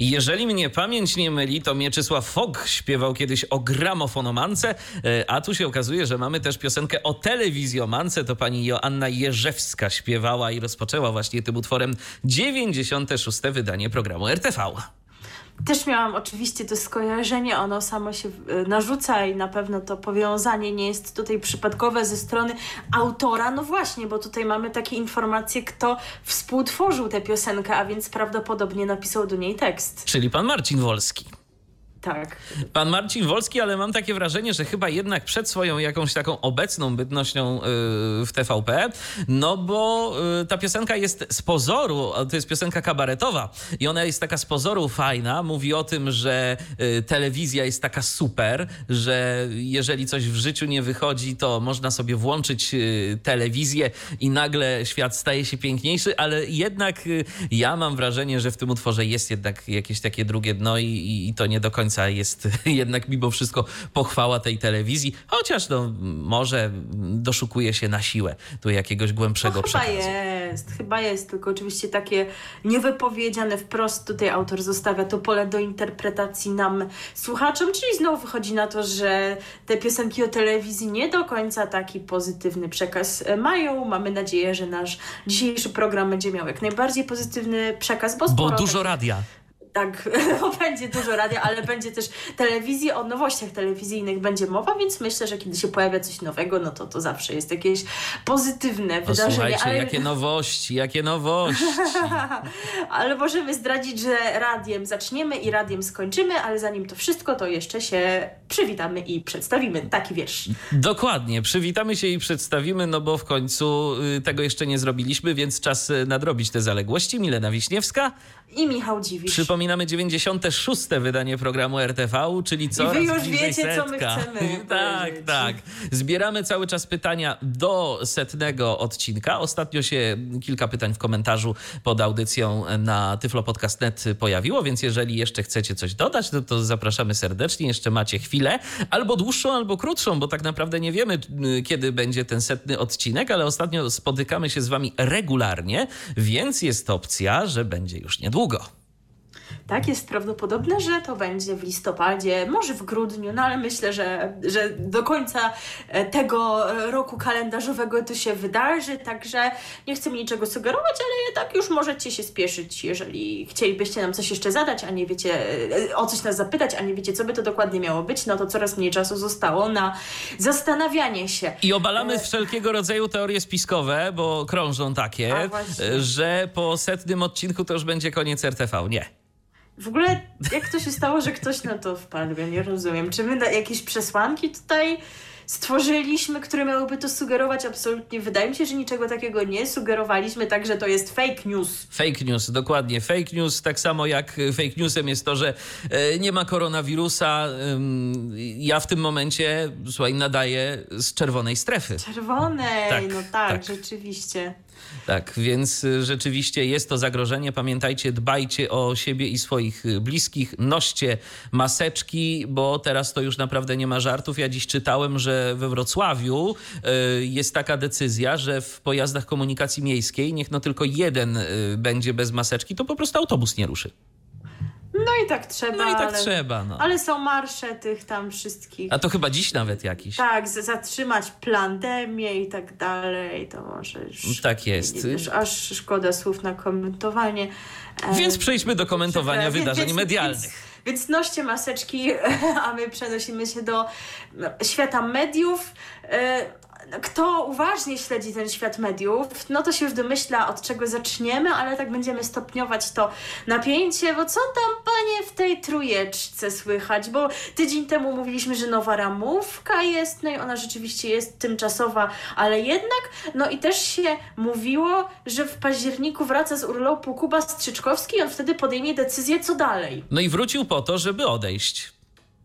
Jeżeli mnie pamięć nie myli, to Mieczysław Fog śpiewał kiedyś o gramofonomance, e, a tu się okazuje, że mamy też piosenkę o telewizjomance. To pani Joanna Jerzewska śpiewała i rozpoczęła właśnie tym utworem 96. wydanie programu RTV. Też miałam oczywiście to skojarzenie, ono samo się y, narzuca i na pewno to powiązanie nie jest tutaj przypadkowe ze strony autora. No właśnie, bo tutaj mamy takie informacje, kto współtworzył tę piosenkę, a więc prawdopodobnie napisał do niej tekst. Czyli pan Marcin Wolski. Tak. Pan Marcin Wolski, ale mam takie wrażenie, że chyba jednak przed swoją jakąś taką obecną bytnością yy, w TVP, no bo yy, ta piosenka jest z pozoru, to jest piosenka kabaretowa i ona jest taka z pozoru fajna, mówi o tym, że yy, telewizja jest taka super, że jeżeli coś w życiu nie wychodzi, to można sobie włączyć telewizję i nagle świat staje się piękniejszy, ale jednak ja mam wrażenie, że w tym utworze jest jednak jakieś takie drugie dno i, i to nie do końca końca jest jednak mimo wszystko pochwała tej telewizji, chociaż no, może doszukuje się na siłę tu jakiegoś głębszego no, przekazu. Chyba jest, chyba jest, tylko oczywiście takie niewypowiedziane wprost tutaj autor zostawia to pole do interpretacji nam, słuchaczom, czyli znowu wychodzi na to, że te piosenki o telewizji nie do końca taki pozytywny przekaz mają. Mamy nadzieję, że nasz dzisiejszy program będzie miał jak najbardziej pozytywny przekaz, bo, bo dużo radia tak, będzie dużo radia, ale będzie też telewizji, o nowościach telewizyjnych będzie mowa, więc myślę, że kiedy się pojawia coś nowego, no to to zawsze jest jakieś pozytywne wydarzenie. Słuchajcie, ale... jakie nowości, jakie nowości. ale możemy zdradzić, że radiem zaczniemy i radiem skończymy, ale zanim to wszystko, to jeszcze się przywitamy i przedstawimy. Taki wiersz. Dokładnie, przywitamy się i przedstawimy, no bo w końcu y, tego jeszcze nie zrobiliśmy, więc czas y, nadrobić te zaległości. Milena Wiśniewska i Michał Dziwisz. Przypominamy 96. wydanie programu RTV, czyli coraz I wy już wiecie, setka. co my chcemy. tak, tak. Zbieramy cały czas pytania do setnego odcinka. Ostatnio się kilka pytań w komentarzu pod audycją na tyflopodcast.net pojawiło, więc jeżeli jeszcze chcecie coś dodać, to, to zapraszamy serdecznie. Jeszcze macie chwilę, albo dłuższą, albo krótszą, bo tak naprawdę nie wiemy, kiedy będzie ten setny odcinek, ale ostatnio spotykamy się z wami regularnie, więc jest opcja, że będzie już niedługo długo. Tak, jest prawdopodobne, że to będzie w listopadzie, może w grudniu, no ale myślę, że, że do końca e, tego roku kalendarzowego to się wydarzy, także nie chcę niczego sugerować, ale tak już możecie się spieszyć, jeżeli chcielibyście nam coś jeszcze zadać, a nie wiecie, e, o coś nas zapytać, a nie wiecie, co by to dokładnie miało być, no to coraz mniej czasu zostało na zastanawianie się. I obalamy e... wszelkiego rodzaju teorie spiskowe, bo krążą takie, że po setnym odcinku to już będzie koniec RTV. Nie. W ogóle jak to się stało, że ktoś na to wpadł? Ja nie rozumiem. Czy my jakieś przesłanki tutaj stworzyliśmy, które miałyby to sugerować? Absolutnie. Wydaje mi się, że niczego takiego nie sugerowaliśmy, także to jest fake news. Fake news, dokładnie. Fake news, tak samo jak fake newsem jest to, że e, nie ma koronawirusa. Ja w tym momencie, słuchaj, nadaję z czerwonej strefy. Czerwonej, tak, no tak, tak, rzeczywiście. Tak, więc y, rzeczywiście jest to zagrożenie. Pamiętajcie, dbajcie o siebie i swoich y, bliskich, noście maseczki, bo teraz to już naprawdę nie ma żartów. Ja dziś czytałem, że we Wrocławiu y, jest taka decyzja, że w pojazdach komunikacji miejskiej niech no tylko jeden będzie bez maseczki, to po prostu autobus nie ruszy. No i tak trzeba. No i tak ale, trzeba. No. Ale są marsze tych tam wszystkich. A to chyba dziś nawet jakiś. Tak, zatrzymać pandemię i tak dalej. To może już. Tak jest. Już aż szkoda słów na komentowanie. Więc przejdźmy do komentowania wydarzeń więc, medialnych. Więc, więc noście maseczki, a my przenosimy się do świata mediów. Kto uważnie śledzi ten świat mediów, no to się już domyśla, od czego zaczniemy, ale tak będziemy stopniować to napięcie, bo co tam, panie, w tej trójeczce słychać? Bo tydzień temu mówiliśmy, że nowa ramówka jest, no i ona rzeczywiście jest tymczasowa, ale jednak, no i też się mówiło, że w październiku wraca z urlopu Kuba Strzyczkowski i on wtedy podejmie decyzję, co dalej. No i wrócił po to, żeby odejść.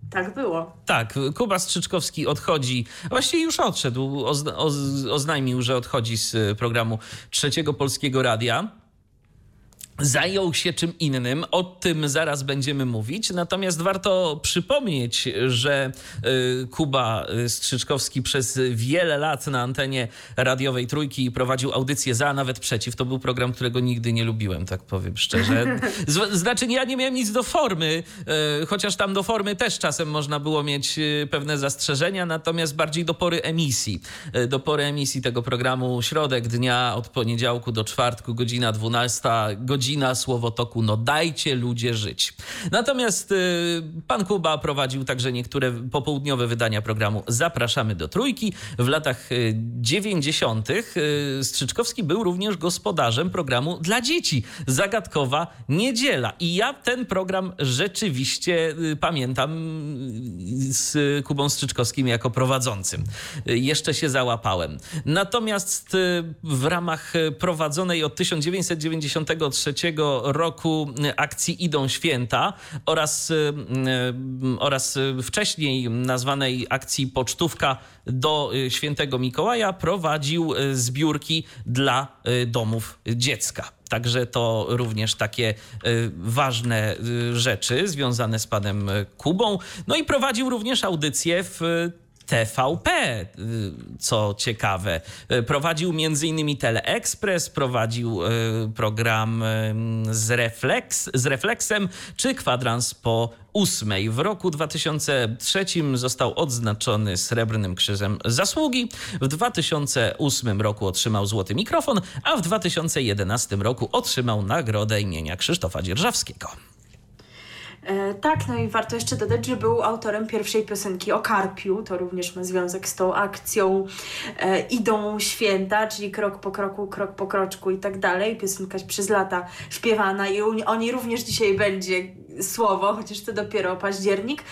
Tak było. Tak, Kuba Strzyczkowski odchodzi, właściwie już odszedł, ozna, oz, oznajmił, że odchodzi z programu Trzeciego Polskiego Radia zajął się czym innym. O tym zaraz będziemy mówić. Natomiast warto przypomnieć, że y, Kuba Strzyczkowski przez wiele lat na antenie radiowej Trójki prowadził audycję za, a nawet przeciw. To był program, którego nigdy nie lubiłem, tak powiem szczerze. Znaczy, ja nie miałem nic do formy, y, chociaż tam do formy też czasem można było mieć y, pewne zastrzeżenia, natomiast bardziej do pory emisji. Do pory emisji tego programu środek dnia od poniedziałku do czwartku, godzina 12, godzina godzina słowotoku, no dajcie ludzie żyć. Natomiast y, pan Kuba prowadził także niektóre popołudniowe wydania programu Zapraszamy do Trójki. W latach 90. Y, y, Strzyczkowski był również gospodarzem programu dla dzieci Zagadkowa Niedziela. I ja ten program rzeczywiście pamiętam z Kubą Strzyczkowskim jako prowadzącym. Jeszcze się załapałem. Natomiast w ramach prowadzonej od 1993 roku akcji Idą Święta oraz, y, y, oraz wcześniej nazwanej akcji Pocztówka do y, Świętego Mikołaja prowadził zbiórki dla domów dziecka. Także to również takie ważne rzeczy związane z panem Kubą. No i prowadził również audycję w TVP, y, co ciekawe. Y, prowadził m.in. Teleexpress, prowadził y, program z, Reflex, z Reflexem czy kwadrans po ósmej. W roku 2003 został odznaczony Srebrnym Krzyżem Zasługi. W 2008 roku otrzymał Złoty Mikrofon, a w 2011 roku otrzymał nagrodę imienia Krzysztofa Dzierżawskiego. E, tak, no i warto jeszcze dodać, że był autorem pierwszej piosenki o Karpiu. To również ma związek z tą akcją e, Idą Święta, czyli krok po kroku, krok po kroczku i tak dalej. Piosenka przez lata śpiewana i o niej również dzisiaj będzie słowo, chociaż to dopiero październik.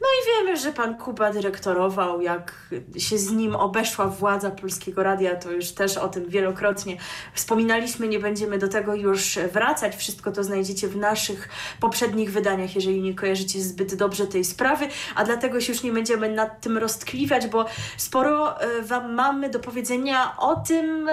No i wiemy, że pan Kuba dyrektorował, jak się z nim obeszła władza Polskiego Radia, to już też o tym wielokrotnie wspominaliśmy, nie będziemy do tego już wracać. Wszystko to znajdziecie w naszych poprzednich wydaniach, jeżeli nie kojarzycie zbyt dobrze tej sprawy, a dlatego się już nie będziemy nad tym roztkliwiać, bo sporo e, Wam mamy do powiedzenia o tym,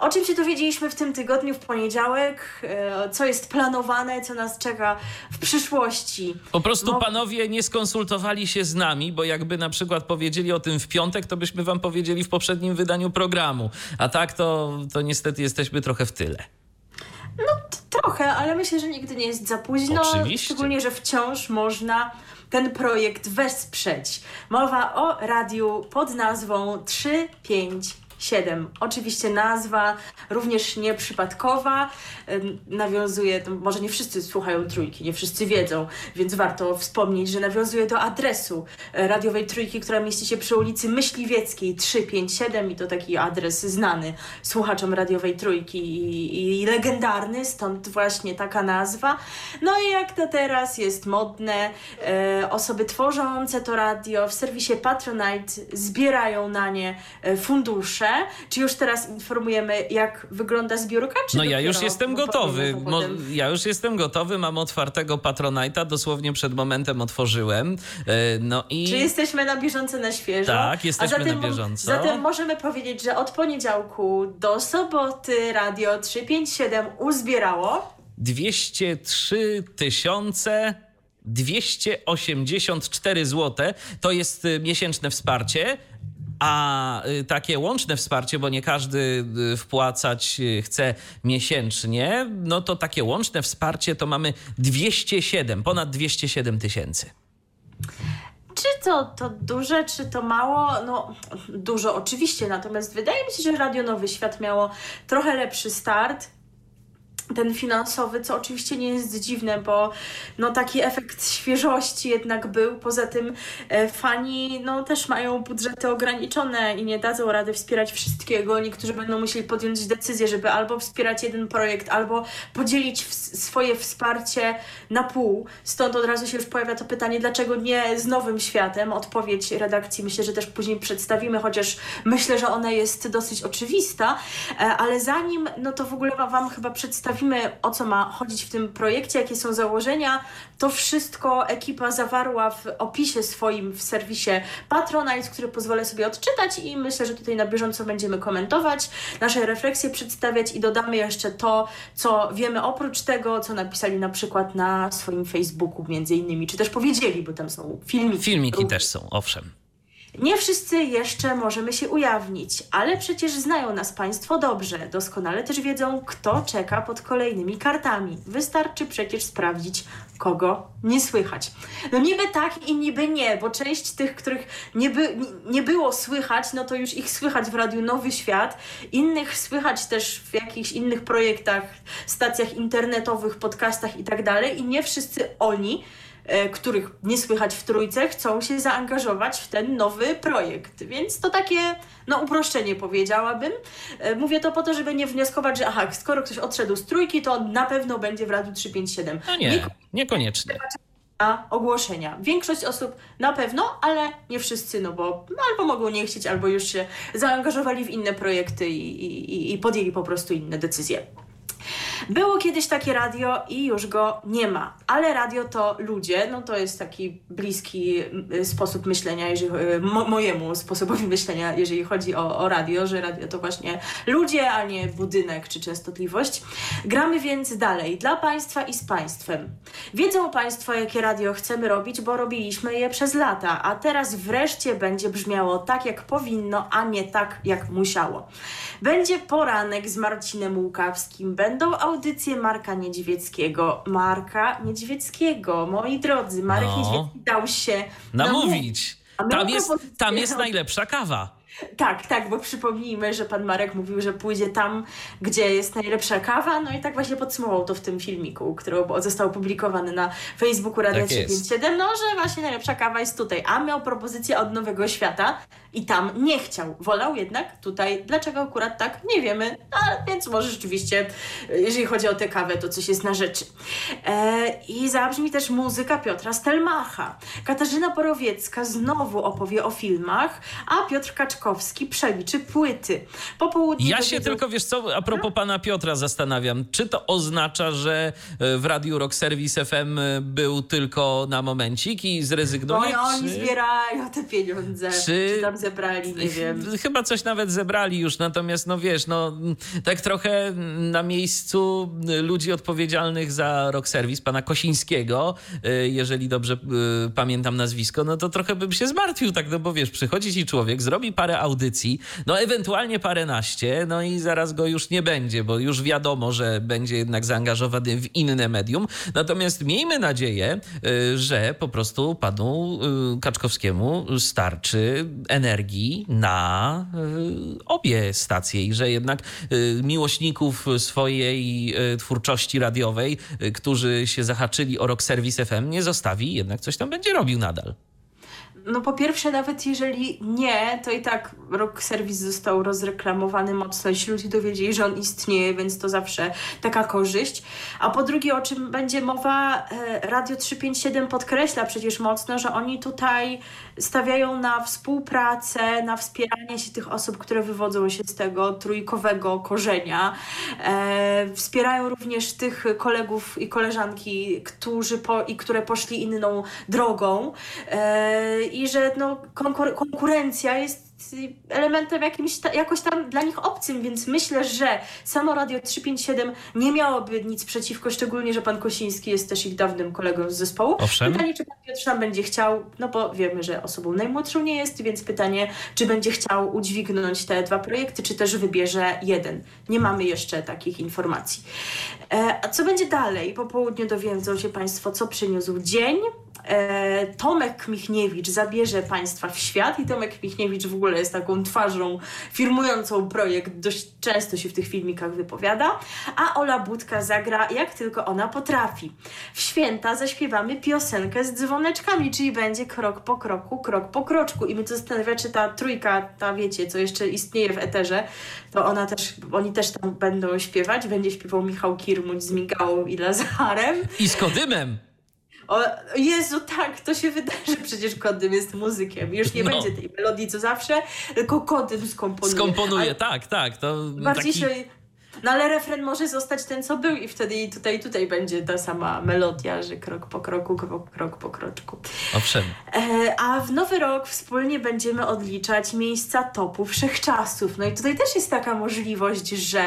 o czym się dowiedzieliśmy w tym tygodniu, w poniedziałek, e, co jest planowane, co nas czeka w przyszłości. Po prostu no... panowie nie skonsultowali się z nami, bo jakby na przykład powiedzieli o tym w piątek, to byśmy wam powiedzieli w poprzednim wydaniu programu. A tak to, to niestety jesteśmy trochę w tyle. No trochę, ale myślę, że nigdy nie jest za późno. Oczywiście. Szczególnie, że wciąż można ten projekt wesprzeć. Mowa o radiu pod nazwą 355 7. Oczywiście nazwa również nieprzypadkowa, nawiązuje, może nie wszyscy słuchają trójki, nie wszyscy wiedzą, więc warto wspomnieć, że nawiązuje do adresu e, radiowej trójki, która mieści się przy ulicy Myśliwieckiej 357 i to taki adres znany słuchaczom radiowej trójki i, i legendarny, stąd właśnie taka nazwa. No i jak to teraz jest modne, e, osoby tworzące to radio w serwisie Patronite zbierają na nie e, fundusze, czy już teraz informujemy, jak wygląda zbiórka? Czy no ja już jestem gotowy. Mo, ja już jestem gotowy, mam otwartego Patronite'a, dosłownie przed momentem otworzyłem. E, no i... Czy jesteśmy na bieżąco na świeżo? Tak, jesteśmy zatem, na bieżąco. Zatem możemy powiedzieć, że od poniedziałku do soboty Radio 357 uzbierało 203 tysiące 284 zł to jest e, miesięczne wsparcie. A y, takie łączne wsparcie, bo nie każdy y, wpłacać y, chce miesięcznie, no to takie łączne wsparcie to mamy 207, ponad 207 tysięcy. Czy to, to duże, czy to mało? No, dużo oczywiście, natomiast wydaje mi się, że Radio Nowy Świat miało trochę lepszy start ten finansowy, co oczywiście nie jest dziwne, bo no, taki efekt świeżości jednak był. Poza tym e, fani no, też mają budżety ograniczone i nie dadzą rady wspierać wszystkiego. Niektórzy będą musieli podjąć decyzję, żeby albo wspierać jeden projekt, albo podzielić swoje wsparcie na pół. Stąd od razu się już pojawia to pytanie, dlaczego nie z nowym światem? Odpowiedź redakcji myślę, że też później przedstawimy, chociaż myślę, że ona jest dosyć oczywista, e, ale zanim, no to w ogóle Wam chyba przedstawimy o co ma chodzić w tym projekcie, jakie są założenia, to wszystko ekipa zawarła w opisie swoim w serwisie Patronite, który pozwolę sobie odczytać i myślę, że tutaj na bieżąco będziemy komentować, nasze refleksje przedstawiać i dodamy jeszcze to, co wiemy oprócz tego, co napisali na przykład na swoim Facebooku między innymi, czy też powiedzieli, bo tam są filmiki. Filmiki też są, owszem. Nie wszyscy jeszcze możemy się ujawnić, ale przecież znają nas Państwo dobrze. Doskonale też wiedzą, kto czeka pod kolejnymi kartami. Wystarczy przecież sprawdzić, kogo nie słychać. No niby tak i niby nie, bo część tych, których nie, by, nie było słychać, no to już ich słychać w Radiu Nowy Świat. Innych słychać też w jakichś innych projektach, stacjach internetowych, podcastach i tak dalej. I nie wszyscy oni których nie słychać w trójce, chcą się zaangażować w ten nowy projekt. Więc to takie, no uproszczenie powiedziałabym. E, mówię to po to, żeby nie wnioskować, że aha, skoro ktoś odszedł z trójki, to na pewno będzie w Radiu 357. No nie, niekoniecznie. Na ogłoszenia. Większość osób na pewno, ale nie wszyscy, no bo albo mogą nie chcieć, albo już się zaangażowali w inne projekty i, i, i podjęli po prostu inne decyzje. Było kiedyś takie radio i już go nie ma, ale radio to ludzie, no to jest taki bliski y, sposób myślenia, jeżeli, y, mo, mojemu sposobowi myślenia, jeżeli chodzi o, o radio, że radio to właśnie ludzie, a nie budynek czy częstotliwość. Gramy więc dalej, dla Państwa i z Państwem. Wiedzą Państwo, jakie radio chcemy robić, bo robiliśmy je przez lata, a teraz wreszcie będzie brzmiało tak, jak powinno, a nie tak, jak musiało. Będzie poranek z Marcinem Łukawskim, będą audycję Marka Niedźwieckiego. Marka Niedźwieckiego, moi drodzy, Marek no. Niedźwiecki dał się namówić. Tam jest, tam jest najlepsza kawa. Tak, tak, bo przypomnijmy, że pan Marek mówił, że pójdzie tam, gdzie jest najlepsza kawa, no i tak właśnie podsumował to w tym filmiku, który został opublikowany na Facebooku Radia tak 357, no, że właśnie najlepsza kawa jest tutaj, a miał propozycję od Nowego Świata i tam nie chciał, wolał jednak tutaj, dlaczego akurat tak, nie wiemy, no, ale więc może rzeczywiście, jeżeli chodzi o tę kawę, to coś jest na rzeczy. E, I zabrzmi też muzyka Piotra Stelmacha. Katarzyna Borowiecka znowu opowie o filmach, a Piotr Kaczkowski Krakowski przeliczy płyty. Po południu ja się tylko, wiesz co, a propos pana Piotra zastanawiam, czy to oznacza, że e, w Radiu Rock Service FM e, był tylko na momencik i zrezygnuje? I oni zbierają te pieniądze. Czy... czy tam zebrali, nie wiem. Chyba coś nawet zebrali już, natomiast no wiesz, no tak trochę na miejscu ludzi odpowiedzialnych za Rock Service, pana Kosińskiego, e, jeżeli dobrze pamiętam nazwisko, no to trochę bym się zmartwił, tak, no bo wiesz, przychodzi ci człowiek, zrobi parę audycji, no ewentualnie paręnaście, no i zaraz go już nie będzie, bo już wiadomo, że będzie jednak zaangażowany w inne medium. Natomiast miejmy nadzieję, y, że po prostu panu y, Kaczkowskiemu starczy energii na y, obie stacje i że jednak miłośników swojej twórczości radiowej, którzy się zahaczyli o Rock Service FM, nie zostawi, jednak coś tam będzie robił nadal. No po pierwsze, nawet jeżeli nie, to i tak Rock Service został rozreklamowany mocno, jeśli ludzie dowiedzieli, że on istnieje, więc to zawsze taka korzyść. A po drugie, o czym będzie mowa, e, Radio 357 podkreśla przecież mocno, że oni tutaj stawiają na współpracę, na wspieranie się tych osób, które wywodzą się z tego trójkowego korzenia. E, wspierają również tych kolegów i koleżanki, którzy po, i które poszli inną drogą. I że no, konkur konkurencja jest elementem jakimś ta, jakoś tam dla nich obcym, więc myślę, że samo Radio 357 nie miałoby nic przeciwko, szczególnie, że pan Kosiński jest też ich dawnym kolegą z zespołu. Owszem. Pytanie, czy pan Piotr tam będzie chciał, no bo wiemy, że osobą najmłodszą nie jest, więc pytanie, czy będzie chciał udźwignąć te dwa projekty, czy też wybierze jeden. Nie mamy jeszcze takich informacji. E, a co będzie dalej? Po południu dowiedzą się Państwo, co przyniósł dzień, Tomek Michniewicz zabierze Państwa w świat i Tomek Michniewicz w ogóle jest taką twarzą firmującą projekt, dość często się w tych filmikach wypowiada, a Ola Budka zagra jak tylko ona potrafi. W święta zaśpiewamy piosenkę z dzwoneczkami, czyli będzie krok po kroku, krok po kroczku i mnie to zastanawia, czy ta trójka, ta wiecie, co jeszcze istnieje w eterze, to ona też, oni też tam będą śpiewać, będzie śpiewał Michał Kirmuć z Migałą i Lazarem. I z Kodymem. O Jezu, tak, to się wydarzy. Przecież Kodym jest muzykiem. Już nie No. będzie tej melodii co zawsze, tylko Kodym skomponuje. Skomponuje, A tak, tak. To bardziej taki... się... No ale refren może zostać ten, co był i wtedy i tutaj, i tutaj będzie ta sama melodia, że krok po kroku, krok, krok po kroczku. Owszem. E, a w nowy rok wspólnie będziemy odliczać miejsca topu wszechczasów. No i tutaj też jest taka możliwość, że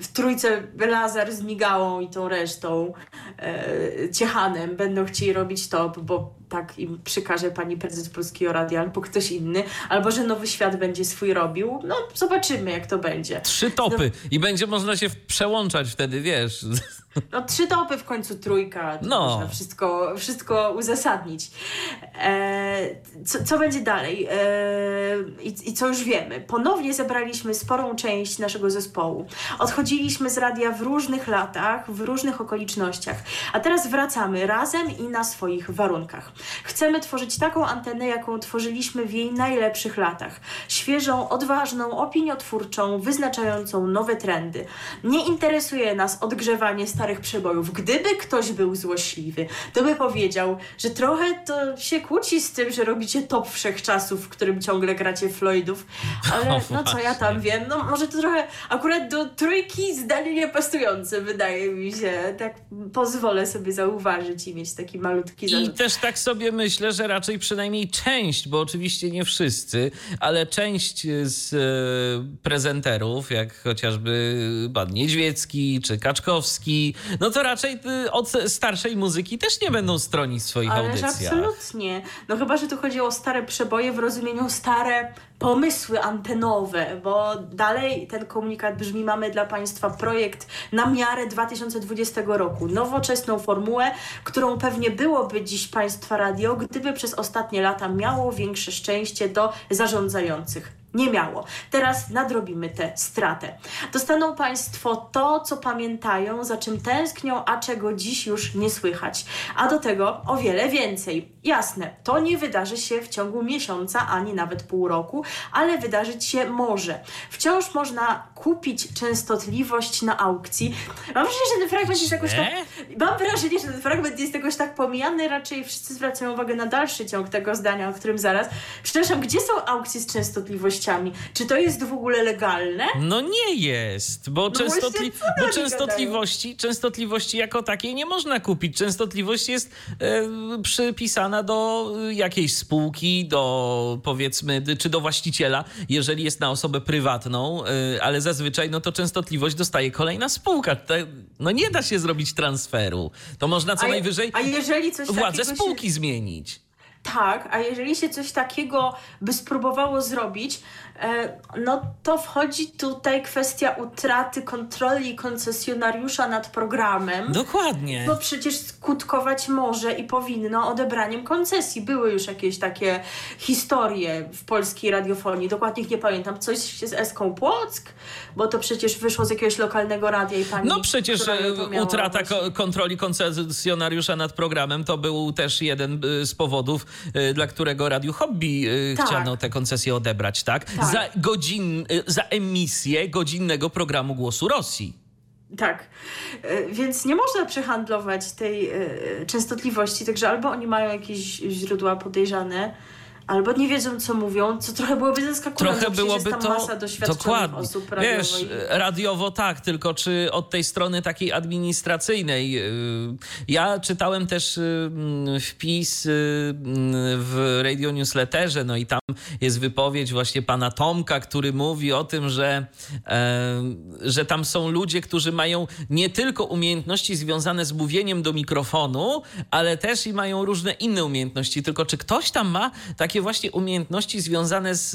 w trójce Lazar z Migałą i tą resztą e, Ciechanem będą chcieli robić top, bo tak im przykaże pani prezes Polskiego Radia albo ktoś inny, albo że Nowy Świat będzie swój robił. No zobaczymy jak to będzie. Trzy topy i będzie można się przełączać wtedy, wiesz. No trzy topy w końcu trójka. To No. Można wszystko, wszystko uzasadnić. E, co, co będzie dalej? E, i, I co już wiemy? Ponownie zebraliśmy sporą część naszego zespołu. Odchodziliśmy z radia w różnych latach, w różnych okolicznościach. A teraz wracamy razem i na swoich warunkach. Chcemy tworzyć taką antenę, jaką tworzyliśmy w jej najlepszych latach. Świeżą, odważną, opiniotwórczą, wyznaczającą nowe trendy. Nie interesuje nas odgrzewanie starych przebojów. Gdyby ktoś był złośliwy, to by powiedział, że trochę to się kłóci z tym, że robicie top wszechczasów, w którym ciągle gracie Floydów. Ale no co ja tam wiem, no może to trochę akurat do trójki zdanie niepasujące wydaje mi się. Tak pozwolę sobie zauważyć i mieć taki malutki I zarzut. też tak sobie myślę, że raczej przynajmniej część, bo oczywiście nie wszyscy, ale część z e, prezenterów, jak chociażby pan Niedźwiecki czy Kaczkowski, no to raczej y, od starszej muzyki też nie będą stronić swoich Ależ audycjach. absolutnie. No chyba, że tu chodzi o stare przeboje w rozumieniu stare pomysły antenowe, bo dalej ten komunikat brzmi, mamy dla Państwa projekt na miarę 2020 roku. Nowoczesną formułę, którą pewnie byłoby dziś Państwa radio, gdyby przez ostatnie lata miało większe szczęście do zarządzających. Nie miało. Teraz nadrobimy tę stratę. Dostaną Państwo to, co pamiętają, za czym tęsknią, a czego dziś już nie słychać. A do tego o wiele więcej. Jasne, to nie wydarzy się w ciągu miesiąca, ani nawet pół roku, ale wydarzyć się może. Wciąż można kupić częstotliwość na aukcji. Mam wrażenie, że ten fragment jest jakoś tak... Mam wrażenie, że ten fragment jest jakoś tak pomijany, raczej wszyscy zwracają uwagę na dalszy ciąg tego zdania, o którym zaraz. Przepraszam, gdzie są aukcje z Czy to jest w ogóle legalne? No nie jest, bo, częstotli... właśnie, co bo częstotliwości, częstotliwości jako takiej nie można kupić. Częstotliwość jest e, przypisana do jakiejś spółki, do powiedzmy, czy do właściciela, jeżeli jest na osobę prywatną, e, ale zazwyczaj no to częstotliwość dostaje kolejna spółka. Te, no nie da się zrobić transferu. To można co A najwyżej a jeżeli coś władzę takiego się- spółki zmienić. Tak, a jeżeli się coś takiego by spróbowało zrobić, no to wchodzi tutaj kwestia utraty kontroli koncesjonariusza nad programem. Dokładnie. Bo przecież skutkować może i powinno odebraniem koncesji. Były już jakieś takie historie w polskiej radiofonii, dokładnie ich nie pamiętam. Coś z Eską Płock, bo to przecież wyszło z jakiegoś lokalnego radia i pani. No przecież e, utrata ko- kontroli koncesjonariusza nad programem to był też jeden e, z powodów, e, dla którego Radiu Hobby e, Tak. chciano te koncesje odebrać, tak? Tak. Za, godzin, e, za emisję godzinnego programu Głosu Rosji. Tak, E, więc nie można przehandlować tej e, częstotliwości, także albo oni mają jakieś źródła podejrzane, albo nie wiedzą, co mówią, co trochę byłoby zaskakujące. Trochę byłoby jest tam to masa doświadczonych dokładnie. osób Wiesz, radiowej. radiowo tak, tylko czy od tej strony takiej administracyjnej. yy, Ja czytałem też yy, mm, wpis yy, mm, w radio newsletterze, no i tam jest wypowiedź właśnie pana Tomka, który mówi o tym, że, e, że tam są ludzie, którzy mają nie tylko umiejętności związane z mówieniem do mikrofonu, ale też i mają różne inne umiejętności. Tylko czy ktoś tam ma takie właśnie umiejętności związane z,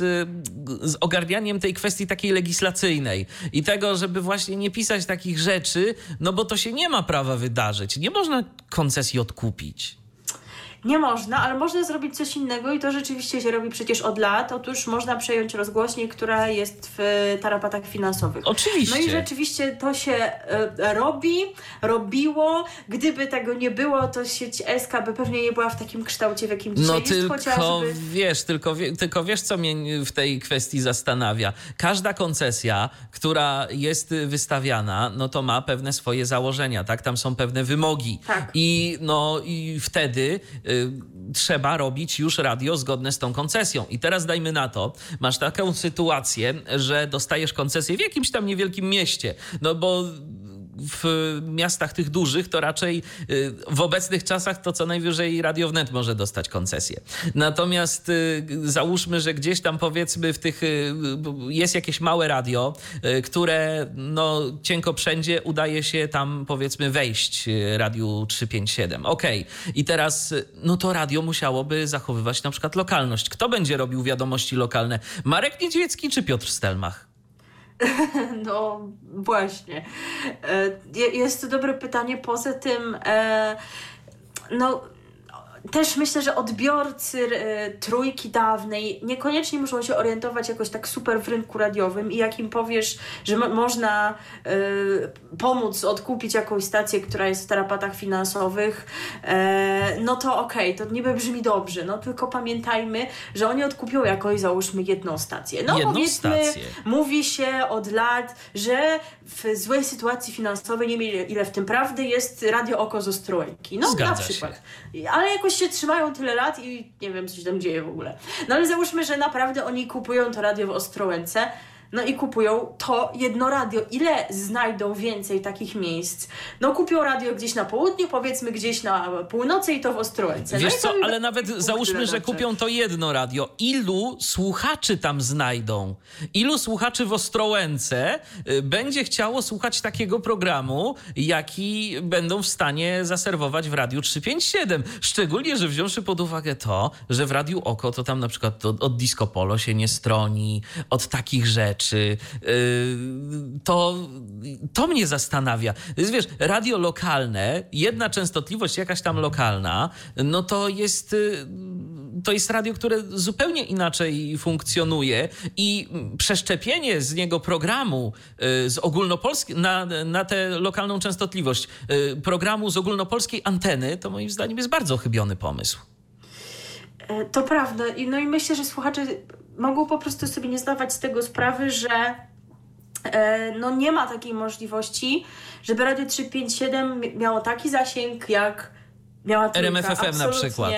z ogarnianiem tej kwestii takiej legislacyjnej i tego, żeby właśnie nie pisać takich rzeczy, no bo to się nie ma prawa wydarzyć. Nie można koncesji odkupić. Nie można, ale można zrobić coś innego i to rzeczywiście się robi przecież od lat. Otóż można przejąć rozgłośnię, która jest w tarapatach finansowych. Oczywiście. No i rzeczywiście to się e, robi, robiło. Gdyby tego nie było, to sieć SKB pewnie nie była w takim kształcie, w jakim dzisiaj no, jest, tylko, chociażby... wiesz, tylko, tylko wiesz, co mnie w tej kwestii zastanawia. Każda koncesja, która jest wystawiana, no to ma pewne swoje założenia, tak? Tam są pewne wymogi. Tak. I, no, i wtedy y, trzeba robić już radio zgodne z tą koncesją. I teraz dajmy na to, masz taką sytuację, że dostajesz koncesję w jakimś tam niewielkim mieście, no bo w miastach tych dużych to raczej y, w obecnych czasach to co najwyżej Radio Wnet może dostać koncesję. Natomiast y, załóżmy, że gdzieś tam powiedzmy w tych y, jest jakieś małe radio, które no cienko wszędzie udaje się tam powiedzmy wejść Radiu 357. Okej. Okay. I teraz no to radio musiałoby zachowywać na przykład lokalność. Kto będzie robił wiadomości lokalne? Marek Niedźwiecki czy Piotr Stelmach? No właśnie. E, jest to dobre pytanie. Poza tym, e, no też myślę, że odbiorcy e, trójki dawnej niekoniecznie muszą się orientować jakoś tak super w rynku radiowym i jak im powiesz, że można y, pomóc odkupić jakąś stację, która jest w tarapatach finansowych, e, no to okej, okay, to niby brzmi dobrze, no tylko pamiętajmy, że oni odkupią jakoś załóżmy jedną stację. No jedną powiedzmy, stację. mówi się od lat, że w złej sytuacji finansowej, nie wiem ile w tym prawdy, jest Radio Oko z Ostrołęki. No Zgadza na przykład. Się. Ale jakoś się trzymają tyle lat i nie wiem, co się tam dzieje w ogóle. No ale załóżmy, że naprawdę oni kupują to radio w Ostrołęce no i kupują to jedno radio. Ile znajdą więcej takich miejsc? No kupią radio gdzieś na południu, powiedzmy gdzieś na północy i to w Ostrołęce. Wiesz no co, ale nawet załóżmy, że kupią to jedno radio. Ilu słuchaczy tam znajdą? Ilu słuchaczy w Ostrołęce y, będzie chciało słuchać takiego programu, jaki będą w stanie zaserwować w Radiu 357? Szczególnie, że wziąwszy pod uwagę to, że w Radiu Oko to tam na przykład od, od Disco Polo się nie stroni, od takich rzeczy rzeczy. Y, to, to mnie zastanawia. Wiesz, radio lokalne, jedna częstotliwość jakaś tam lokalna, no to jest y, to jest radio, które zupełnie inaczej funkcjonuje i przeszczepienie z niego programu y, z ogólnopolskiej na, na tę lokalną częstotliwość programu z ogólnopolskiej anteny, to moim zdaniem jest bardzo chybiony pomysł. E, to prawda. No i myślę, że słuchacze mogą po prostu sobie nie zdawać z tego sprawy, że e, no nie ma takiej możliwości, żeby Radio 357 miało taki zasięg, jak miała trójka. RMFFM na przykład.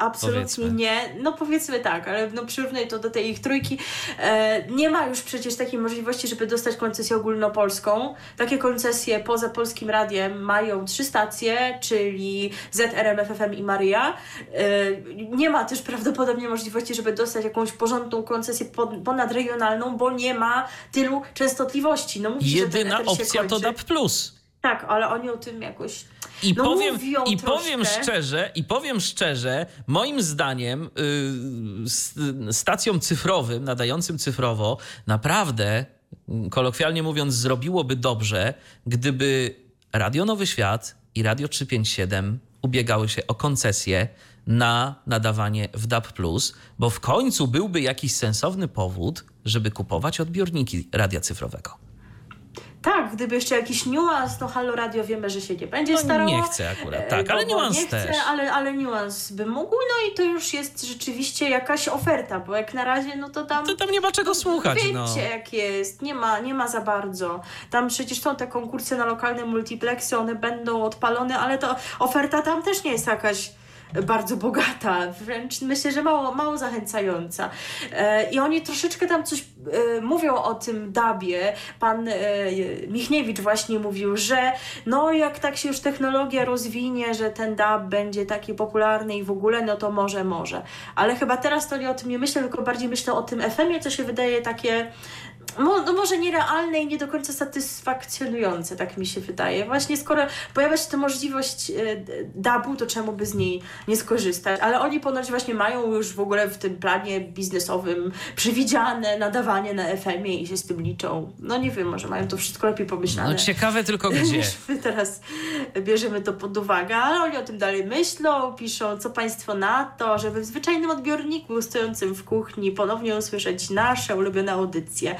Absolutnie powiedzmy. nie. No powiedzmy tak, ale no przyrównaj to do tej ich trójki. E, nie ma już przecież takiej możliwości, żeby dostać koncesję ogólnopolską. Takie koncesje poza Polskim Radiem mają trzy stacje, czyli ZRM, FFM i Maria. E, nie ma też prawdopodobnie możliwości, żeby dostać jakąś porządną koncesję ponadregionalną, bo nie ma tylu częstotliwości. No, mówi, Jedyna opcja to DAB+. Tak, ale oni o tym jakoś i no powiem, i powiem szczerze, i powiem szczerze, moim zdaniem yy, stacją cyfrowym, nadającym cyfrowo, naprawdę, kolokwialnie mówiąc, zrobiłoby dobrze, gdyby Radio Nowy Świat i Radio 357 ubiegały się o koncesję na nadawanie w DAB+, bo w końcu byłby jakiś sensowny powód, żeby kupować odbiorniki radia cyfrowego. Tak, gdyby jeszcze jakiś niuans, no Halo Radio wiemy, że się nie będzie no, starało. Nie chcę akurat, tak, e, ale niuans nie też. Chcę, ale, ale niuans by mógł, no i to już jest rzeczywiście jakaś oferta, bo jak na razie, no to tam... To tam nie ma czego słuchać, wiecie, no. jak jest, nie ma, nie ma za bardzo. Tam przecież są te konkursy na lokalne multiplexy, one będą odpalone, ale to oferta tam też nie jest jakaś bardzo bogata, wręcz myślę, że mało, mało zachęcająca. E, I oni troszeczkę tam coś e, mówią o tym dabie. Pan e, Michniewicz właśnie mówił, że no jak tak się już technologia rozwinie, że ten dab będzie taki popularny i w ogóle, no to może, może. Ale chyba teraz to nie o tym nie myślę, tylko bardziej myślę o tym FM-ie, co się wydaje takie no może nierealne i nie do końca satysfakcjonujące, tak mi się wydaje. Właśnie skoro pojawia się ta możliwość e, dabu, to czemu by z niej nie skorzystać? Ale oni ponoć właśnie mają już w ogóle w tym planie biznesowym przewidziane nadawanie na FM-ie i się z tym liczą. No nie wiem, może mają to wszystko lepiej pomyślane. No ciekawe tylko gdzie. My teraz bierzemy to pod uwagę, ale oni o tym dalej myślą, piszą, co państwo na to, żeby w zwyczajnym odbiorniku stojącym w kuchni ponownie usłyszeć nasze ulubione audycje.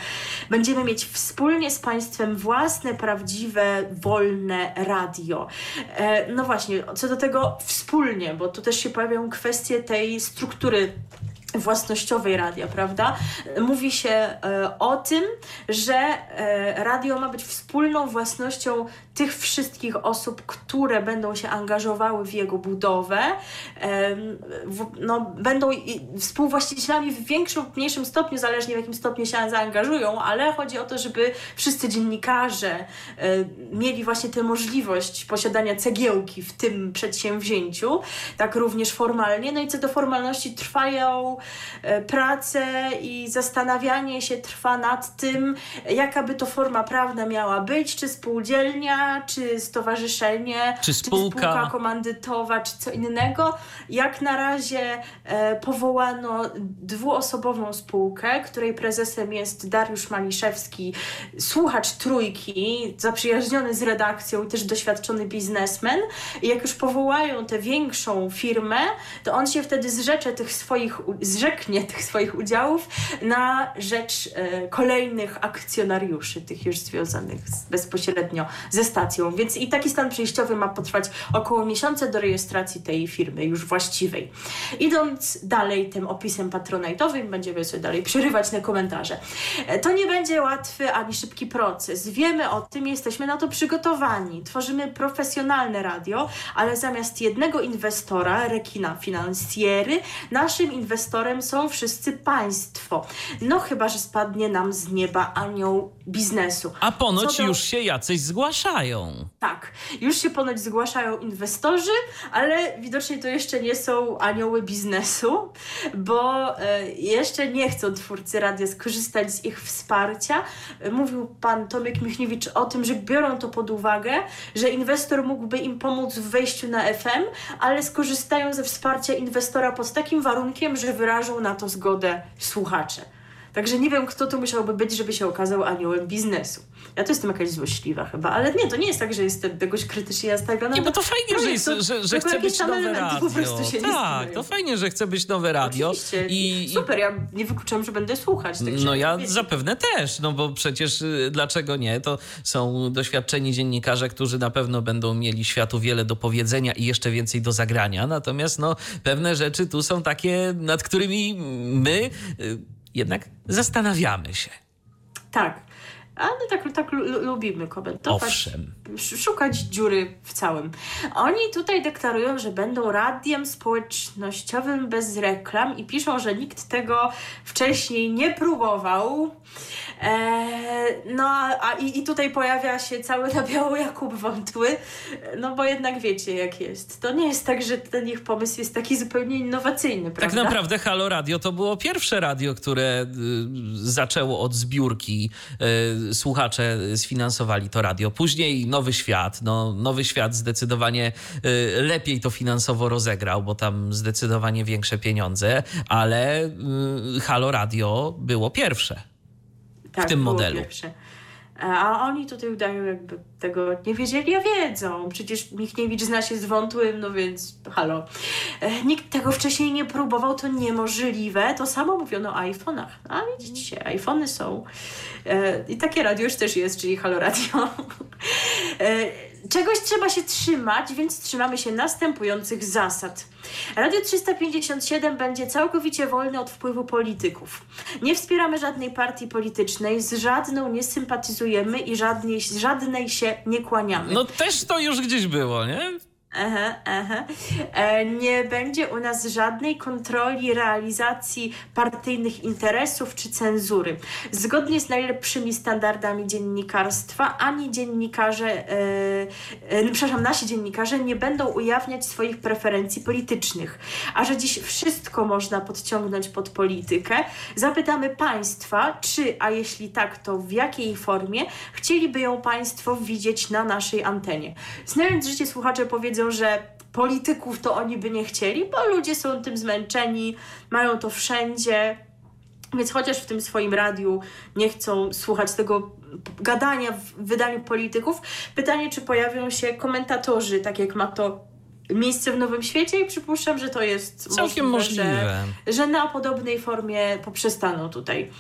Będziemy mieć wspólnie z państwem własne, prawdziwe, wolne radio. E, no właśnie, co do tego wspólnie, bo tu też się pojawiają kwestie tej struktury własnościowej radia, prawda? Mówi się e, o tym, że e, radio ma być wspólną własnością tych wszystkich osób, które będą się angażowały w jego budowę, no, będą współwłaścicielami w większym lub mniejszym stopniu, zależnie w jakim stopniu się zaangażują, ale chodzi o to, żeby wszyscy dziennikarze e, mieli właśnie tę możliwość posiadania cegiełki w tym przedsięwzięciu, tak również formalnie. No i co do formalności trwają pracę i zastanawianie się trwa nad tym, jaka by to forma prawna miała być, czy spółdzielnia, czy stowarzyszenie, czy spółka, czy spółka komandytowa, czy co innego. Jak na razie e, powołano dwuosobową spółkę, której prezesem jest Dariusz Maliszewski, słuchacz trójki, zaprzyjaźniony z redakcją i też doświadczony biznesmen. I jak już powołają tę większą firmę, to on się wtedy zrzecze tych swoich, zrzeknie tych swoich udziałów na rzecz e, kolejnych akcjonariuszy, tych już związanych z, bezpośrednio ze stacją. Więc i taki stan przejściowy ma potrwać około miesiąca do rejestracji tej firmy już właściwej. Idąc dalej tym opisem patronajtowym, będziemy sobie dalej przerywać na komentarze. E, to nie będzie łatwy ani szybki proces. Wiemy o tym, jesteśmy na to przygotowani. Tworzymy profesjonalne radio, ale zamiast jednego inwestora, rekina finansjery, naszym inwestorem są wszyscy państwo. No chyba, że spadnie nam z nieba anioł biznesu. A ponoć do... już się jacyś zgłaszają. Tak, już się ponoć zgłaszają inwestorzy, ale widocznie to jeszcze nie są anioły biznesu, bo e, jeszcze nie chcą twórcy radia skorzystać z ich wsparcia. Mówił pan Tomek Michniewicz o tym, że biorą to pod uwagę, że inwestor mógłby im pomóc w wejściu na FM, ale skorzystają ze wsparcia inwestora pod takim warunkiem, że wyrażą na to zgodę słuchacze. Także nie wiem, kto tu musiałby być, żeby się okazał aniołem biznesu. Ja to jestem jakaś złośliwa chyba, ale nie, to nie jest tak, że jestem tegoś krytycznie nastawiona. Nie, bo to fajnie, że, jest, że, że chce być nowe radio. Po prostu się tak, to fajnie, że chce być nowe radio. Oczywiście. I, Super, ja nie wykluczam, że będę słuchać. Tak no ja wiecie. zapewne też, no bo przecież y, dlaczego nie? To są doświadczeni dziennikarze, którzy na pewno będą mieli światu wiele do powiedzenia i jeszcze więcej do zagrania. Natomiast no pewne rzeczy tu są takie, nad którymi my y, jednak zastanawiamy się. Tak. Ale tak, tak lubimy komentować. Owszem. Szukać dziury w całym. Oni tutaj deklarują, że będą radiem społecznościowym bez reklam i piszą, że nikt tego wcześniej nie próbował. Eee, no a i, i tutaj pojawia się cały na biało Jakub Wątły, no bo jednak wiecie jak jest. To nie jest tak, że ten ich pomysł jest taki zupełnie innowacyjny, tak prawda? Tak naprawdę Halo Radio to było pierwsze radio, które y, zaczęło od zbiórki. Y, słuchacze sfinansowali to radio. Później Nowy Świat. No, Nowy Świat zdecydowanie y, lepiej to finansowo rozegrał, bo tam zdecydowanie większe pieniądze, ale y, Halo Radio było pierwsze tak, w tym modelu. Pierwsze. A oni tutaj udają, jakby tego nie wiedzieli, a wiedzą. Przecież Michniewicz zna się z wątłym, no więc halo. E, nikt tego wcześniej nie próbował, to niemożliwe. To samo mówiono o iPhone'ach. A widzicie, iPhony są. E, I takie radio już też jest, czyli halo radio. E, czegoś trzeba się trzymać, więc trzymamy się następujących zasad. Radio 357 będzie całkowicie wolne od wpływu polityków. Nie wspieramy żadnej partii politycznej, z żadną nie sympatyzujemy i żadnej, żadnej się nie kłaniamy. No też to już gdzieś było, nie? Aha, aha. E, nie będzie u nas żadnej kontroli realizacji partyjnych interesów czy cenzury. Zgodnie z najlepszymi standardami dziennikarstwa, ani dziennikarze, e, e, przepraszam, nasi dziennikarze nie będą ujawniać swoich preferencji politycznych. A że dziś wszystko można podciągnąć pod politykę, zapytamy Państwa, czy, a jeśli tak, to w jakiej formie chcieliby ją Państwo widzieć na naszej antenie. Znając życie, słuchacze powiedzą, że polityków to oni by nie chcieli, bo ludzie są tym zmęczeni, mają to wszędzie. Więc chociaż w tym swoim radiu nie chcą słuchać tego gadania w wydaniu polityków, pytanie, czy pojawią się komentatorzy, tak jak ma to miejsce w Nowym Świecie i przypuszczam, że to jest całkiem możliwe, możliwe. Że, że, na podobnej formie poprzestaną tutaj.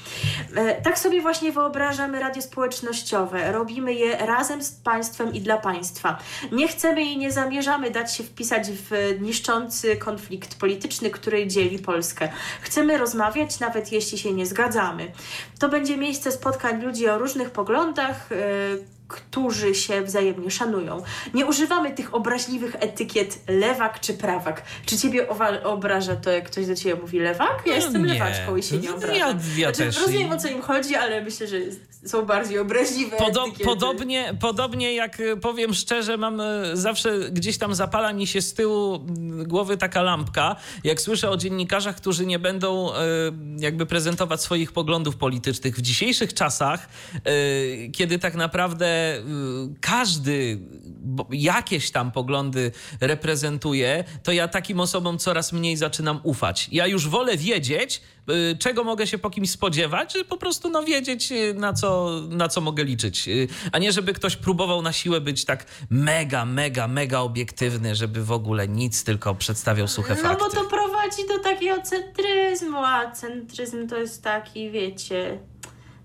E, tak sobie właśnie wyobrażamy radio społecznościowe. Robimy je razem z państwem i dla państwa. Nie chcemy i nie zamierzamy dać się wpisać w niszczący konflikt polityczny, który dzieli Polskę. Chcemy rozmawiać, nawet jeśli się nie zgadzamy. To będzie miejsce spotkań ludzi o różnych poglądach, e, którzy się wzajemnie szanują. Nie używamy tych obraźliwych etykiet lewak czy prawak. Czy ciebie obraża to, jak ktoś do ciebie mówi lewak? Ja no jestem nie. lewaczką i się nie obrażam. Ja, ja znaczy, też. Rozumiem, o co im chodzi, ale myślę, że są bardziej obraźliwe Podo etykiety. Podobnie, podobnie jak e, powiem szczerze, mam e, zawsze gdzieś tam zapala mi się z tyłu głowy taka lampka, jak słyszę o dziennikarzach, którzy nie będą e, jakby prezentować swoich poglądów politycznych w dzisiejszych czasach, kiedy tak naprawdę Y, każdy jakieś tam poglądy reprezentuje, to ja takim osobom coraz mniej zaczynam ufać. Ja już wolę wiedzieć, y, czego mogę się po kimś spodziewać, czy po prostu no, wiedzieć, y, na co, na co mogę liczyć. A nie, żeby ktoś próbował na siłę być tak mega, mega, mega obiektywny, żeby w ogóle nic, tylko przedstawiał suche fakty. No bo to prowadzi do takiego centryzmu, a centryzm to jest taki, wiecie,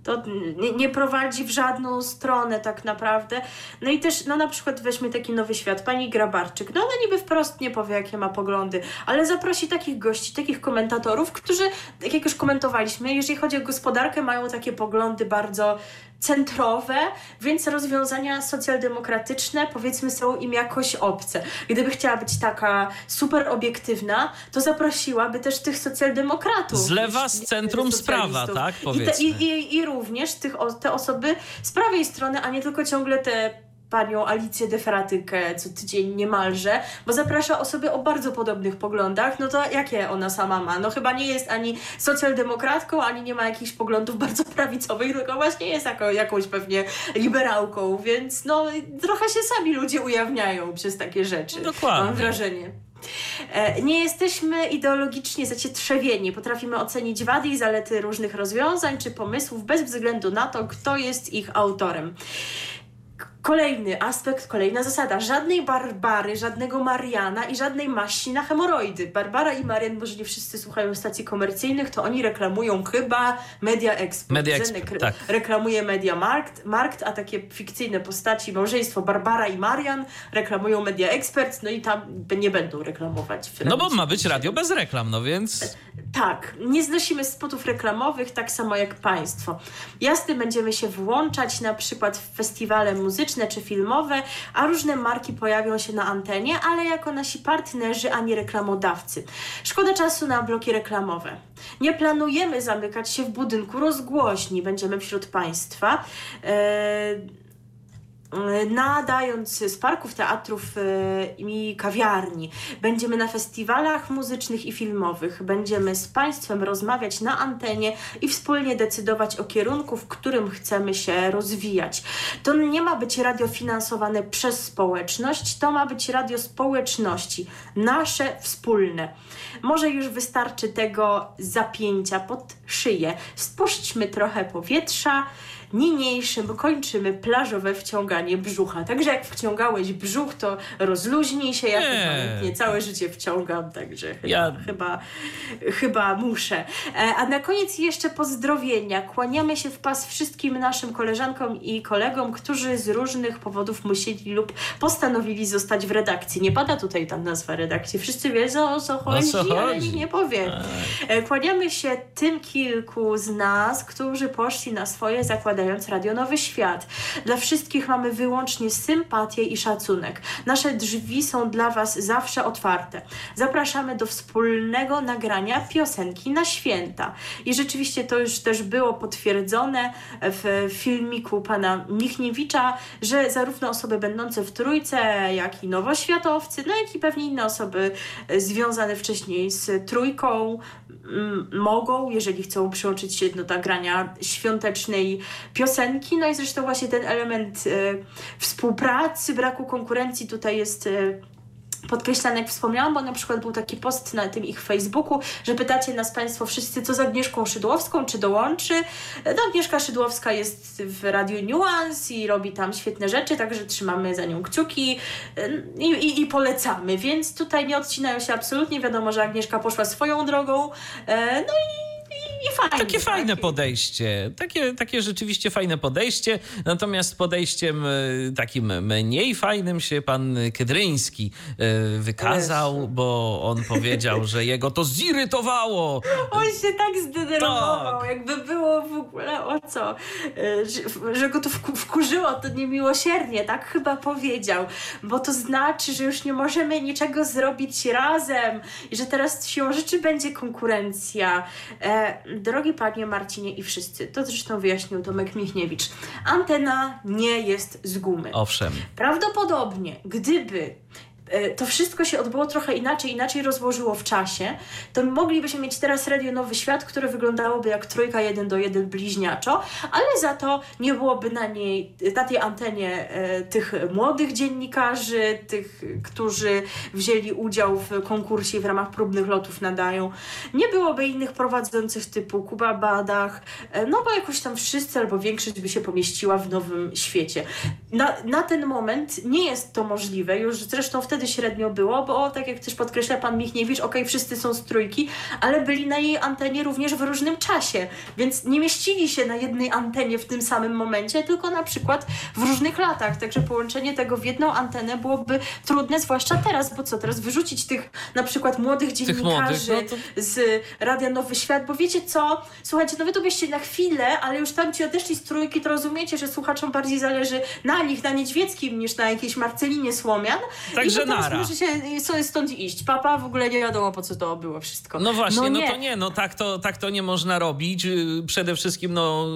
to nie, nie, prowadzi w żadną stronę tak naprawdę. No i też, no na przykład weźmy taki nowy świat, pani Grabarczyk, no ona niby wprost nie powie, jakie ma poglądy, ale zaprosi takich gości, takich komentatorów, którzy, tak jak już komentowaliśmy, jeżeli chodzi o gospodarkę, mają takie poglądy bardzo centrowe, więc rozwiązania socjaldemokratyczne powiedzmy są im jakoś obce. Gdyby chciała być taka super obiektywna, to zaprosiłaby też tych socjaldemokratów. Z lewa, z centrum sprawa, tak? Powiedzmy. I, te, i, i, I również tych, te osoby z prawej strony, a nie tylko ciągle te panią Alicję Deferatykę co tydzień niemalże, bo zaprasza osoby o bardzo podobnych poglądach, no to jakie ona sama ma? No chyba nie jest ani socjaldemokratką, ani nie ma jakichś poglądów bardzo prawicowych, tylko właśnie jest jako, jakąś pewnie liberałką, więc no trochę się sami ludzie ujawniają przez takie rzeczy. Dokładnie. Mam wrażenie. E, nie jesteśmy ideologicznie zacietrzewieni. Potrafimy ocenić wady i zalety różnych rozwiązań czy pomysłów bez względu na to, kto jest ich autorem. Kolejny aspekt, kolejna zasada. Żadnej Barbary, żadnego Mariana i żadnej maści na hemoroidy. Barbara i Marian, może nie wszyscy słuchają stacji komercyjnych, to oni reklamują chyba Media Expert. Media Expert, tak. Reklamuje Media Markt, Markt, a takie fikcyjne postaci, małżeństwo Barbara i Marian reklamują Media Expert, no i tam nie będą reklamować. No bo ma być radio bez reklam, no więc... Tak, nie znosimy spotów reklamowych, tak samo jak Państwo. Jasne, będziemy się włączać na przykład w festiwale muzyczne, czy filmowe, a różne marki pojawią się na antenie, ale jako nasi partnerzy, a nie reklamodawcy. Szkoda czasu na bloki reklamowe. Nie planujemy zamykać się w budynku rozgłośni, będziemy wśród Państwa. Yy nadając z parków, teatrów e, i kawiarni. Będziemy na festiwalach muzycznych i filmowych. Będziemy z Państwem rozmawiać na antenie i wspólnie decydować o kierunku, w którym chcemy się rozwijać. To nie ma być radio finansowane przez społeczność, to ma być radio społeczności, nasze wspólne. Może już wystarczy tego zapięcia pod szyję. Spuśćmy trochę powietrza niniejszym kończymy plażowe wciąganie brzucha. Także jak wciągałeś brzuch, to rozluźnij się. Ja nie. całe życie wciągam, także chyba, ja... chyba, chyba muszę. E, a na koniec jeszcze pozdrowienia. Kłaniamy się w pas wszystkim naszym koleżankom i kolegom, którzy z różnych powodów musieli lub postanowili zostać w redakcji. Nie pada tutaj tam nazwa redakcji. Wszyscy wiedzą o co chodzi, o co chodzi? ale nikt nie powie. Tak. E, kłaniamy się tym kilku z nas, którzy poszli na swoje zakładanie Radio Nowy Świat. Dla wszystkich mamy wyłącznie sympatię i szacunek. Nasze drzwi są dla Was zawsze otwarte. Zapraszamy do wspólnego nagrania piosenki na święta. I rzeczywiście to już też było potwierdzone w filmiku pana Michniewicza, że zarówno osoby będące w trójce, jak i nowoświatowcy, no jak i pewnie inne osoby związane wcześniej z trójką mogą, jeżeli chcą przyłączyć się do nagrania świątecznej piosenki. No i zresztą właśnie ten element e, współpracy, braku konkurencji tutaj jest e, podkreślane, jak wspomniałam, bo na przykład był taki post na tym ich Facebooku, że pytacie nas Państwo wszyscy, co z Agnieszką Szydłowską, czy dołączy. No, Agnieszka Szydłowska jest w Radiu Nuance i robi tam świetne rzeczy, także trzymamy za nią kciuki i, i, i polecamy, więc tutaj nie odcinają się absolutnie. Wiadomo, że Agnieszka poszła swoją drogą, e, no i i fajnie, takie tak? fajne podejście. Takie, takie rzeczywiście fajne podejście. Natomiast podejściem y, takim mniej fajnym się pan Kedryński y, wykazał, bo on powiedział, że jego to zirytowało. On się tak zdenerwował, Tak. jakby było w ogóle o co, e, że, go to wku- wkurzyło, to niemiłosiernie, tak chyba powiedział, bo to znaczy, że już nie możemy niczego zrobić razem i że teraz siłą rzeczy będzie konkurencja. E, drogi panie Marcinie i wszyscy, to zresztą wyjaśnił Tomek Michniewicz, antena nie jest z gumy. Owszem. Prawdopodobnie, gdyby to wszystko się odbyło trochę inaczej, inaczej rozłożyło w czasie, to moglibyśmy mieć teraz Radio Nowy Świat, które wyglądałoby jak trójka jeden do jeden bliźniaczo, ale za to nie byłoby na niej, na tej antenie e, tych młodych dziennikarzy, tych, którzy wzięli udział w konkursie w ramach próbnych lotów nadają. Nie byłoby innych prowadzących typu Kuba Badach, e, no bo jakoś tam wszyscy albo większość by się pomieściła w nowym świecie. Na, na ten moment nie jest to możliwe, już zresztą wtedy średnio było, bo tak jak też podkreśla pan Michniewicz, okej, wszyscy są z trójki, ale byli na jej antenie również w różnym czasie, więc nie mieścili się na jednej antenie w tym samym momencie, tylko na przykład w różnych latach, także połączenie tego w jedną antenę byłoby trudne, zwłaszcza teraz, bo co, teraz wyrzucić tych na przykład młodych Tych młodych, dziennikarzy no to z Radia Nowy Świat, bo wiecie co, słuchajcie, no wy tu byście na chwilę, ale już tam ci odeszli z trójki, to rozumiecie, że słuchaczom bardziej zależy na nich, na Niedźwieckim, niż na jakiejś Marcelinie Słomian. Także I po prostu nara. muszę się sobie stąd iść. Papa w ogóle nie wiadomo, po co to było wszystko. No właśnie, no, nie. to nie, no tak to, tak to nie można robić. Yy, Przede wszystkim, no,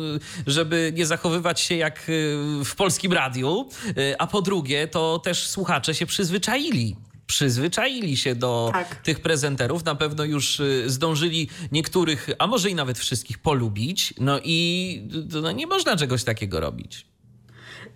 żeby nie zachowywać się jak yy, w polskim radiu, Yy, a po drugie, to też słuchacze się przyzwyczaili. Przyzwyczaili się do Tak. tych prezenterów, na pewno już zdążyli niektórych, a może i nawet wszystkich polubić. No i no, nie można czegoś takiego robić.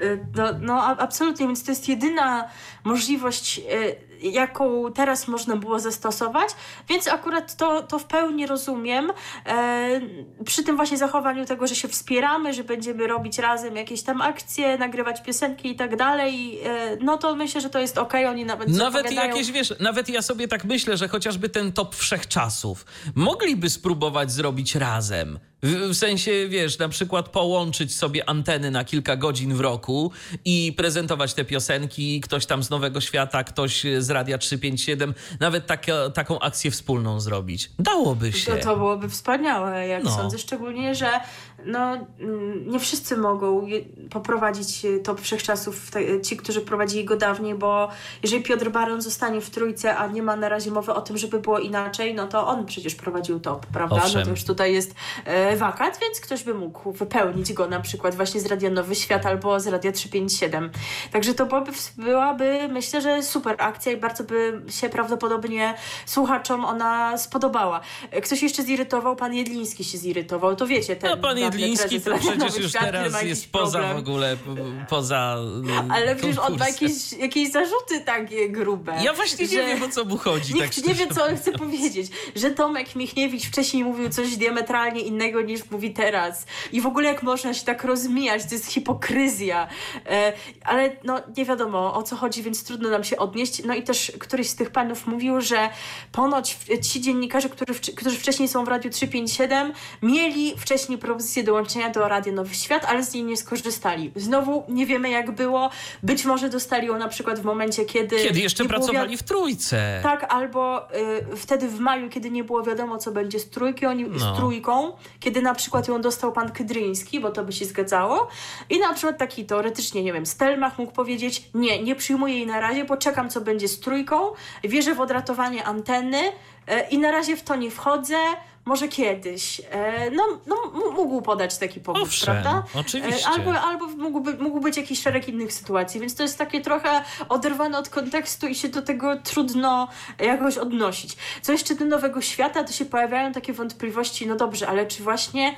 Y, No, no absolutnie, więc to jest jedyna możliwość, y, jaką teraz można było zastosować, więc akurat to, to w pełni rozumiem. E, przy tym właśnie zachowaniu tego, że się wspieramy, że będziemy robić razem jakieś tam akcje, nagrywać piosenki i tak dalej, no to myślę, że to jest okej, oni nawet Nawet jakieś, wiesz, nawet ja sobie tak myślę, że chociażby ten top wszechczasów mogliby spróbować zrobić razem. W, sensie, wiesz, na przykład połączyć sobie anteny na kilka godzin w roku i prezentować te piosenki, ktoś tam z Nowego Świata, ktoś z Radia 357, nawet taka, taką akcję wspólną zrobić. Dałoby się. To, to byłoby wspaniałe, jak No. sądzę, szczególnie, że no, mm, nie wszyscy mogą poprowadzić e, top wszechczasów, te, ci, którzy prowadzili go dawniej, bo jeżeli Piotr Baron zostanie w trójce, a nie ma na razie mowy o tym, żeby było inaczej, no to on przecież prowadził top, prawda? Owszem. No to już tutaj jest e, wakat, więc ktoś by mógł wypełnić go na przykład właśnie z Radia Nowy Świat albo z Radia 357. Także to byłaby, byłaby myślę, że super akcja i bardzo by się prawdopodobnie słuchaczom ona spodobała. E, Ktoś jeszcze zirytował, pan Jedliński się zirytował, to wiecie, ten No, pan prezes to przecież już teraz jest poza problem. w ogóle, poza y, Ale przecież on ma jakieś, jakieś zarzuty takie grube. Ja właśnie nie wiem, o co mu chodzi. Nikt tak nie wie, co on chce powiedzieć. Że Tomek Michniewicz wcześniej mówił coś diametralnie innego niż mówi teraz. I w ogóle jak można się tak rozmijać, to jest hipokryzja. E, ale no nie wiadomo o co chodzi, więc trudno nam się odnieść. No i też któryś z tych panów mówił, że ponoć ci dziennikarze, którzy, którzy wcześniej są w Radiu 357, mieli wcześniej propozycję dołączenia do Radia Nowy Świat, ale z niej nie skorzystali. Znowu nie wiemy jak było. Być może dostali ją na przykład w momencie, kiedy... Kiedy jeszcze pracowali wi- w trójce. Tak, albo y, wtedy w maju, kiedy nie było wiadomo, co będzie z, trójki, oni, No. z trójką, kiedy na przykład ją dostał pan Kydryński, bo to by się zgadzało. I na przykład taki teoretycznie, nie wiem, Stelmach mógł powiedzieć, nie, nie przyjmuję jej na razie, poczekam, co będzie z trójką, wierzę w odratowanie anteny y, i na razie w to nie wchodzę, może kiedyś. E, No, no mógł podać taki powód, Owszem, prawda? oczywiście. E, Albo, albo mógłby, mógł być jakiś szereg innych sytuacji, więc to jest takie trochę oderwane od kontekstu i się do tego trudno jakoś odnosić. Co jeszcze do Nowego Świata, to się pojawiają takie wątpliwości, no dobrze, ale czy właśnie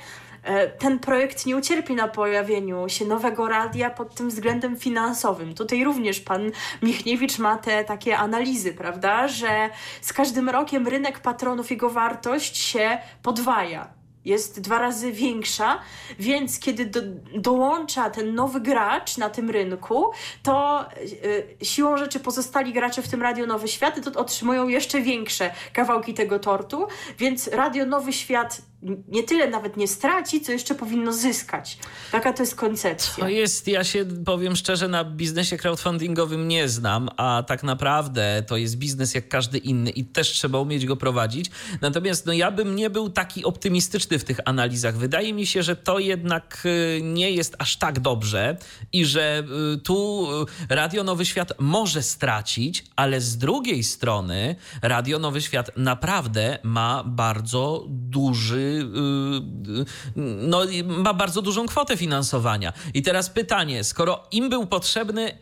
ten projekt nie ucierpi na pojawieniu się nowego radia pod tym względem finansowym. Tutaj również pan Michniewicz ma te takie analizy, prawda, że z każdym rokiem rynek patronów, jego wartość się podwaja jest dwa razy większa, więc kiedy do, dołącza ten nowy gracz na tym rynku, to y, siłą rzeczy pozostali gracze w tym Radio Nowy Świat to otrzymują jeszcze większe kawałki tego tortu, więc Radio Nowy Świat nie tyle nawet nie straci, co jeszcze powinno zyskać. Taka to jest koncepcja. To jest, ja się powiem szczerze, na biznesie crowdfundingowym nie znam, a tak naprawdę to jest biznes jak każdy inny i też trzeba umieć go prowadzić. Natomiast no, ja bym nie był taki optymistyczny w tych analizach. Wydaje mi się, że to jednak y, nie jest aż tak dobrze i że y, tu y, Radio Nowy Świat może stracić, ale z drugiej strony Radio Nowy Świat naprawdę ma bardzo duży, no i ma bardzo dużą kwotę finansowania. I teraz pytanie, skoro im był potrzebny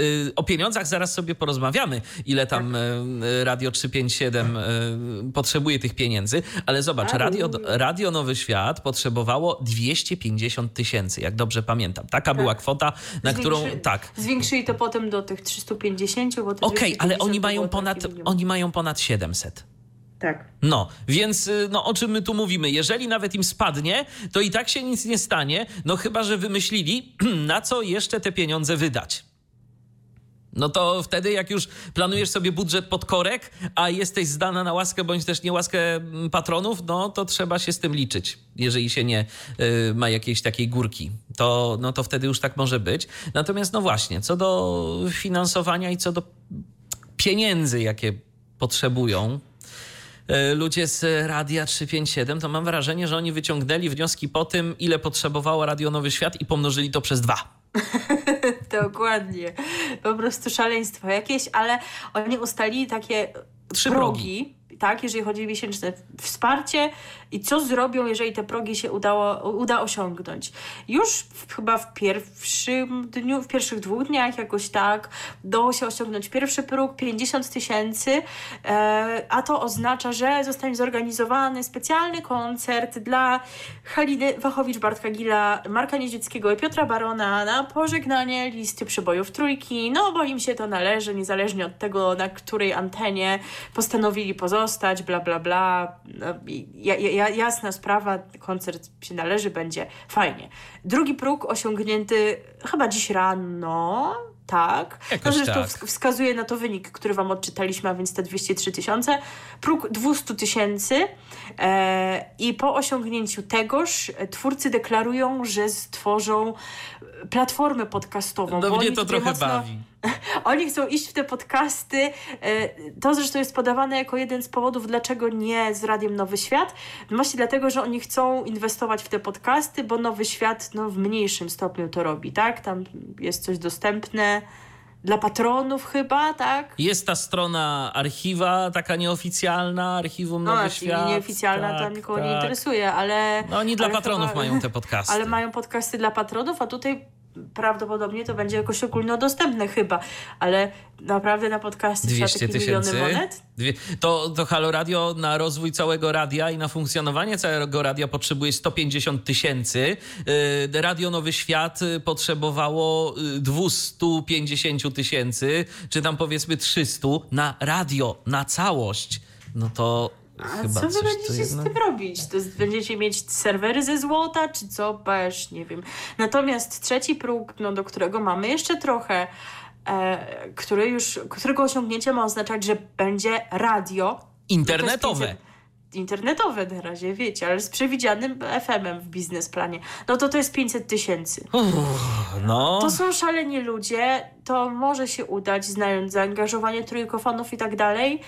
y, o pieniądzach zaraz sobie porozmawiamy, ile tam y, Radio 357 y, potrzebuje tych pieniędzy, ale zobacz, Radio, Radio Nowy Świat potrzebowało 250 tysięcy, jak dobrze pamiętam. Taka była kwota, na którą, Zwiększy- tak, Zwiększyli to potem do tych 350, bo okej, ale 250 oni mają ponad, oni mają ponad 700. Tak. No, więc y, no, o czym my tu mówimy? Jeżeli nawet im spadnie, to i tak się nic nie stanie, no chyba, że wymyślili, na co jeszcze te pieniądze wydać. No to wtedy, jak już planujesz sobie budżet pod korek, a jesteś zdana na łaskę bądź też niełaskę mm, patronów, no to trzeba się z tym liczyć. Jeżeli się nie y, ma jakiejś takiej górki, to, no to wtedy już tak może być. Natomiast no właśnie, co do finansowania i co do pieniędzy, jakie potrzebują ludzie z Radia 357, to mam wrażenie, że oni wyciągnęli wnioski po tym, ile potrzebowało Radio Nowy Świat i pomnożyli to przez dwa. Dokładnie. Po prostu szaleństwo jakieś, ale oni ustalili takie Trzy progi, tak, jeżeli chodzi o miesięczne wsparcie i co zrobią, jeżeli te progi się udało, uda osiągnąć. Już w, chyba w pierwszym dniu, w pierwszych dwóch dniach jakoś tak udało się osiągnąć pierwszy próg 50 tysięcy, e, a to oznacza, że zostanie zorganizowany specjalny koncert dla Haliny Wachowicz, Bartka Gila, Marka Niedźwieckiego i Piotra Barona na pożegnanie listy przybojów trójki, no bo im się to należy, niezależnie od tego, na której antenie postanowili pozostać, bla, bla, bla. No, ja, ja, jasna sprawa, koncert się należy, będzie fajnie. Drugi próg osiągnięty chyba dziś rano, tak. Jakoś No zresztą tak. wsk- wskazuje na to wynik, który Wam odczytaliśmy, a więc te 203 tysiące. Próg 200 tysięcy i po osiągnięciu tegoż e, twórcy deklarują, że stworzą e, platformę podcastową. No mnie to trochę mocno- bawi. oni chcą iść w te podcasty. E, To zresztą jest podawane jako jeden z powodów, dlaczego nie z Radiem Nowy Świat. Właśnie dlatego, że oni chcą inwestować w te podcasty, bo Nowy Świat no, w mniejszym stopniu to robi, tak? Tam jest coś dostępne dla patronów chyba, tak? Jest ta strona archiwa, taka nieoficjalna, archiwum No, Nowy czyli Świat. nieoficjalna to tak, nikogo nie tak. interesuje, ale... No oni dla patronów chyba- mają te podcasty. Ale mają podcasty dla patronów, a tutaj prawdopodobnie to będzie jakoś ogólnodostępne chyba, ale naprawdę na podcasty trzeba 200 takie miliony tysięcy. monet? Dwie- To, to Halo Radio na rozwój całego radia i na funkcjonowanie całego radia potrzebuje 150 tysięcy. Yy, Radio Nowy Świat y, potrzebowało y, 250 tysięcy, czy tam powiedzmy 300 na radio, na całość. No to A chyba co wy będziecie z tym robić? To jest, będziecie mieć serwery ze złota, czy co? Też nie wiem. Natomiast trzeci próg, no, do którego mamy jeszcze trochę, e, który już, którego osiągnięcie ma oznaczać, że będzie radio. Internetowe. Jest 500 internetowe na razie, wiecie, ale z przewidzianym FM-em w biznesplanie, no to to jest 500 tysięcy. No. To są szaleni ludzie, to może się udać, znając zaangażowanie trójkofanów i tak dalej,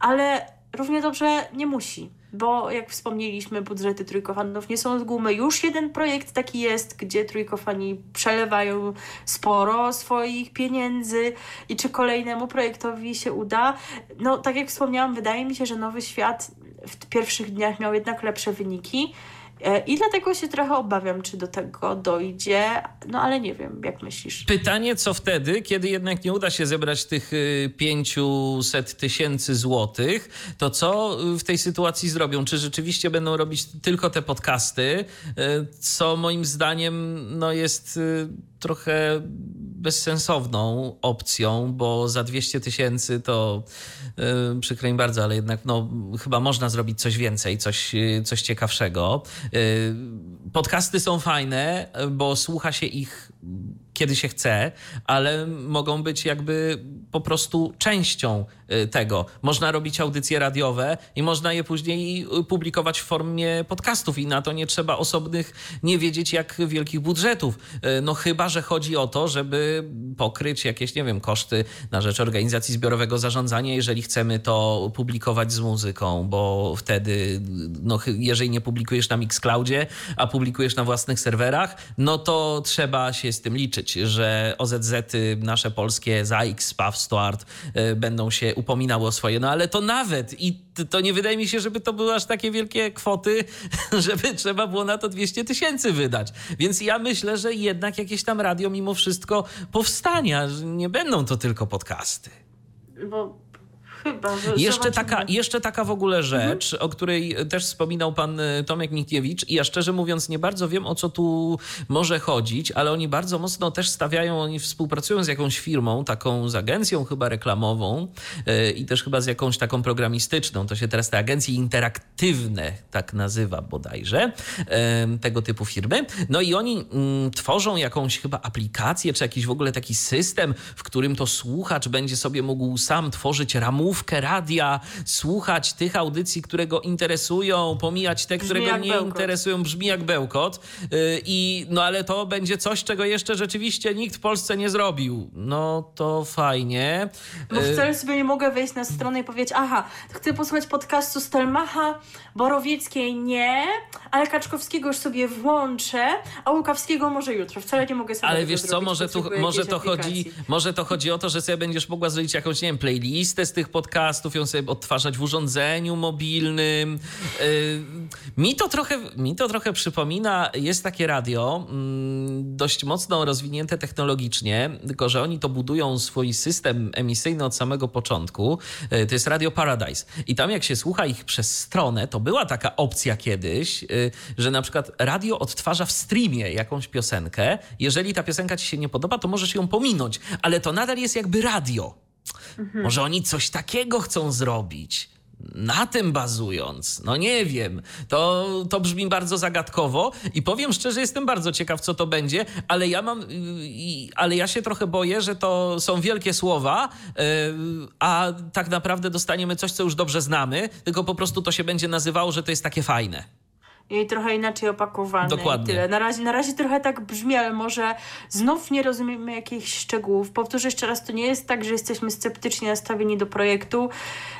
ale równie dobrze nie musi bo jak wspomnieliśmy, budżety trójkofanów nie są z gumy. Już jeden projekt taki jest, gdzie trójkofani przelewają sporo swoich pieniędzy i czy kolejnemu projektowi się uda. No, tak jak wspomniałam, wydaje mi się, że Nowy Świat w pierwszych dniach miał jednak lepsze wyniki. E, I dlatego się trochę obawiam, czy do tego dojdzie, no ale nie wiem, jak myślisz. Pytanie, co wtedy, kiedy jednak nie uda się zebrać tych 500 y, tysięcy złotych, to co w tej sytuacji zrobią? Czy rzeczywiście będą robić tylko te podcasty, y, co moim zdaniem no, jest y, trochę bezsensowną opcją, bo za 200 tysięcy to yy, przykro mi bardzo, ale jednak no, chyba można zrobić coś więcej, coś, yy, coś ciekawszego. Yy, podcasty są fajne, bo słucha się ich kiedy się chce, ale mogą być jakby po prostu częścią y, tego. Można robić audycje radiowe i można je później publikować w formie podcastów i na to nie trzeba osobnych, nie wiedzieć jak wielkich budżetów. Y, no chyba, że chodzi o to, żeby pokryć jakieś, nie wiem, koszty na rzecz organizacji zbiorowego zarządzania, jeżeli chcemy to publikować z muzyką, bo wtedy, no jeżeli nie publikujesz na Mixcloudzie, a publikujesz na własnych serwerach, no to trzeba się z tym liczyć że OZZ-y nasze polskie, ZAX, SPAW, STOART y, będą się upominały o swoje. No ale to nawet i to nie wydaje mi się, żeby to były aż takie wielkie kwoty, żeby trzeba było na to 200 tysięcy wydać. Więc ja myślę, że jednak jakieś tam radio mimo wszystko powstania, nie będą to tylko podcasty. Bo Chyba, że jeszcze taka, jeszcze taka w ogóle rzecz, mhm. o której też wspominał pan e, Tomek Nikiewicz i ja szczerze mówiąc nie bardzo wiem, o co tu może chodzić, ale oni bardzo mocno też stawiają, oni współpracują z jakąś firmą, taką z agencją chyba reklamową yy, i też chyba z jakąś taką programistyczną. To się teraz te agencje interaktywne tak nazywa bodajże, yy, tego typu firmy. No i oni yy, tworzą jakąś chyba aplikację, czy jakiś w ogóle taki system, w którym to słuchacz będzie sobie mógł sam tworzyć ramówki ramówkę radia, słuchać tych audycji, które go interesują, pomijać te, które go nie bełkot. interesują, brzmi jak bełkot. Y, I, no ale to będzie coś, czego jeszcze rzeczywiście nikt w Polsce nie zrobił. No to fajnie. Bo y, wcale sobie nie mogę wejść na stronę i powiedzieć, aha, chcę posłuchać podcastu Stelmacha, Borowieckiej nie, ale Kaczkowskiego już sobie włączę, a Łukawskiego może jutro. Wcale nie mogę sobie Ale wiesz co, może, tu, może, to chodzi, może to chodzi o to, że sobie będziesz mogła zrobić jakąś, nie wiem, playlistę z tych podcastów, ją sobie odtwarzać w urządzeniu mobilnym. Y, mi to trochę, mi to trochę przypomina, jest takie radio, mm, dość mocno rozwinięte technologicznie, tylko że oni to budują swój system emisyjny od samego początku. Y, to jest Radio Paradise. I tam jak się słucha ich przez stronę, to była taka opcja kiedyś, y, że na przykład radio odtwarza w streamie jakąś piosenkę. Jeżeli ta piosenka ci się nie podoba, to możesz ją pominąć, ale to nadal jest jakby radio. Mhm. Może oni coś takiego chcą zrobić? Na tym bazując, no nie wiem, to, to brzmi bardzo zagadkowo i powiem szczerze, jestem bardzo ciekaw, co to będzie, ale ja mam, ale ja się trochę boję, że to są wielkie słowa, y, a tak naprawdę dostaniemy coś, co już dobrze znamy, tylko po prostu to się będzie nazywało, że to jest takie fajne i trochę inaczej opakowane. Dokładnie. tyle. Na razie, na razie trochę tak brzmi, ale może znów nie rozumiemy jakichś szczegółów. Powtórzę jeszcze raz, to nie jest tak, że jesteśmy sceptycznie nastawieni do projektu.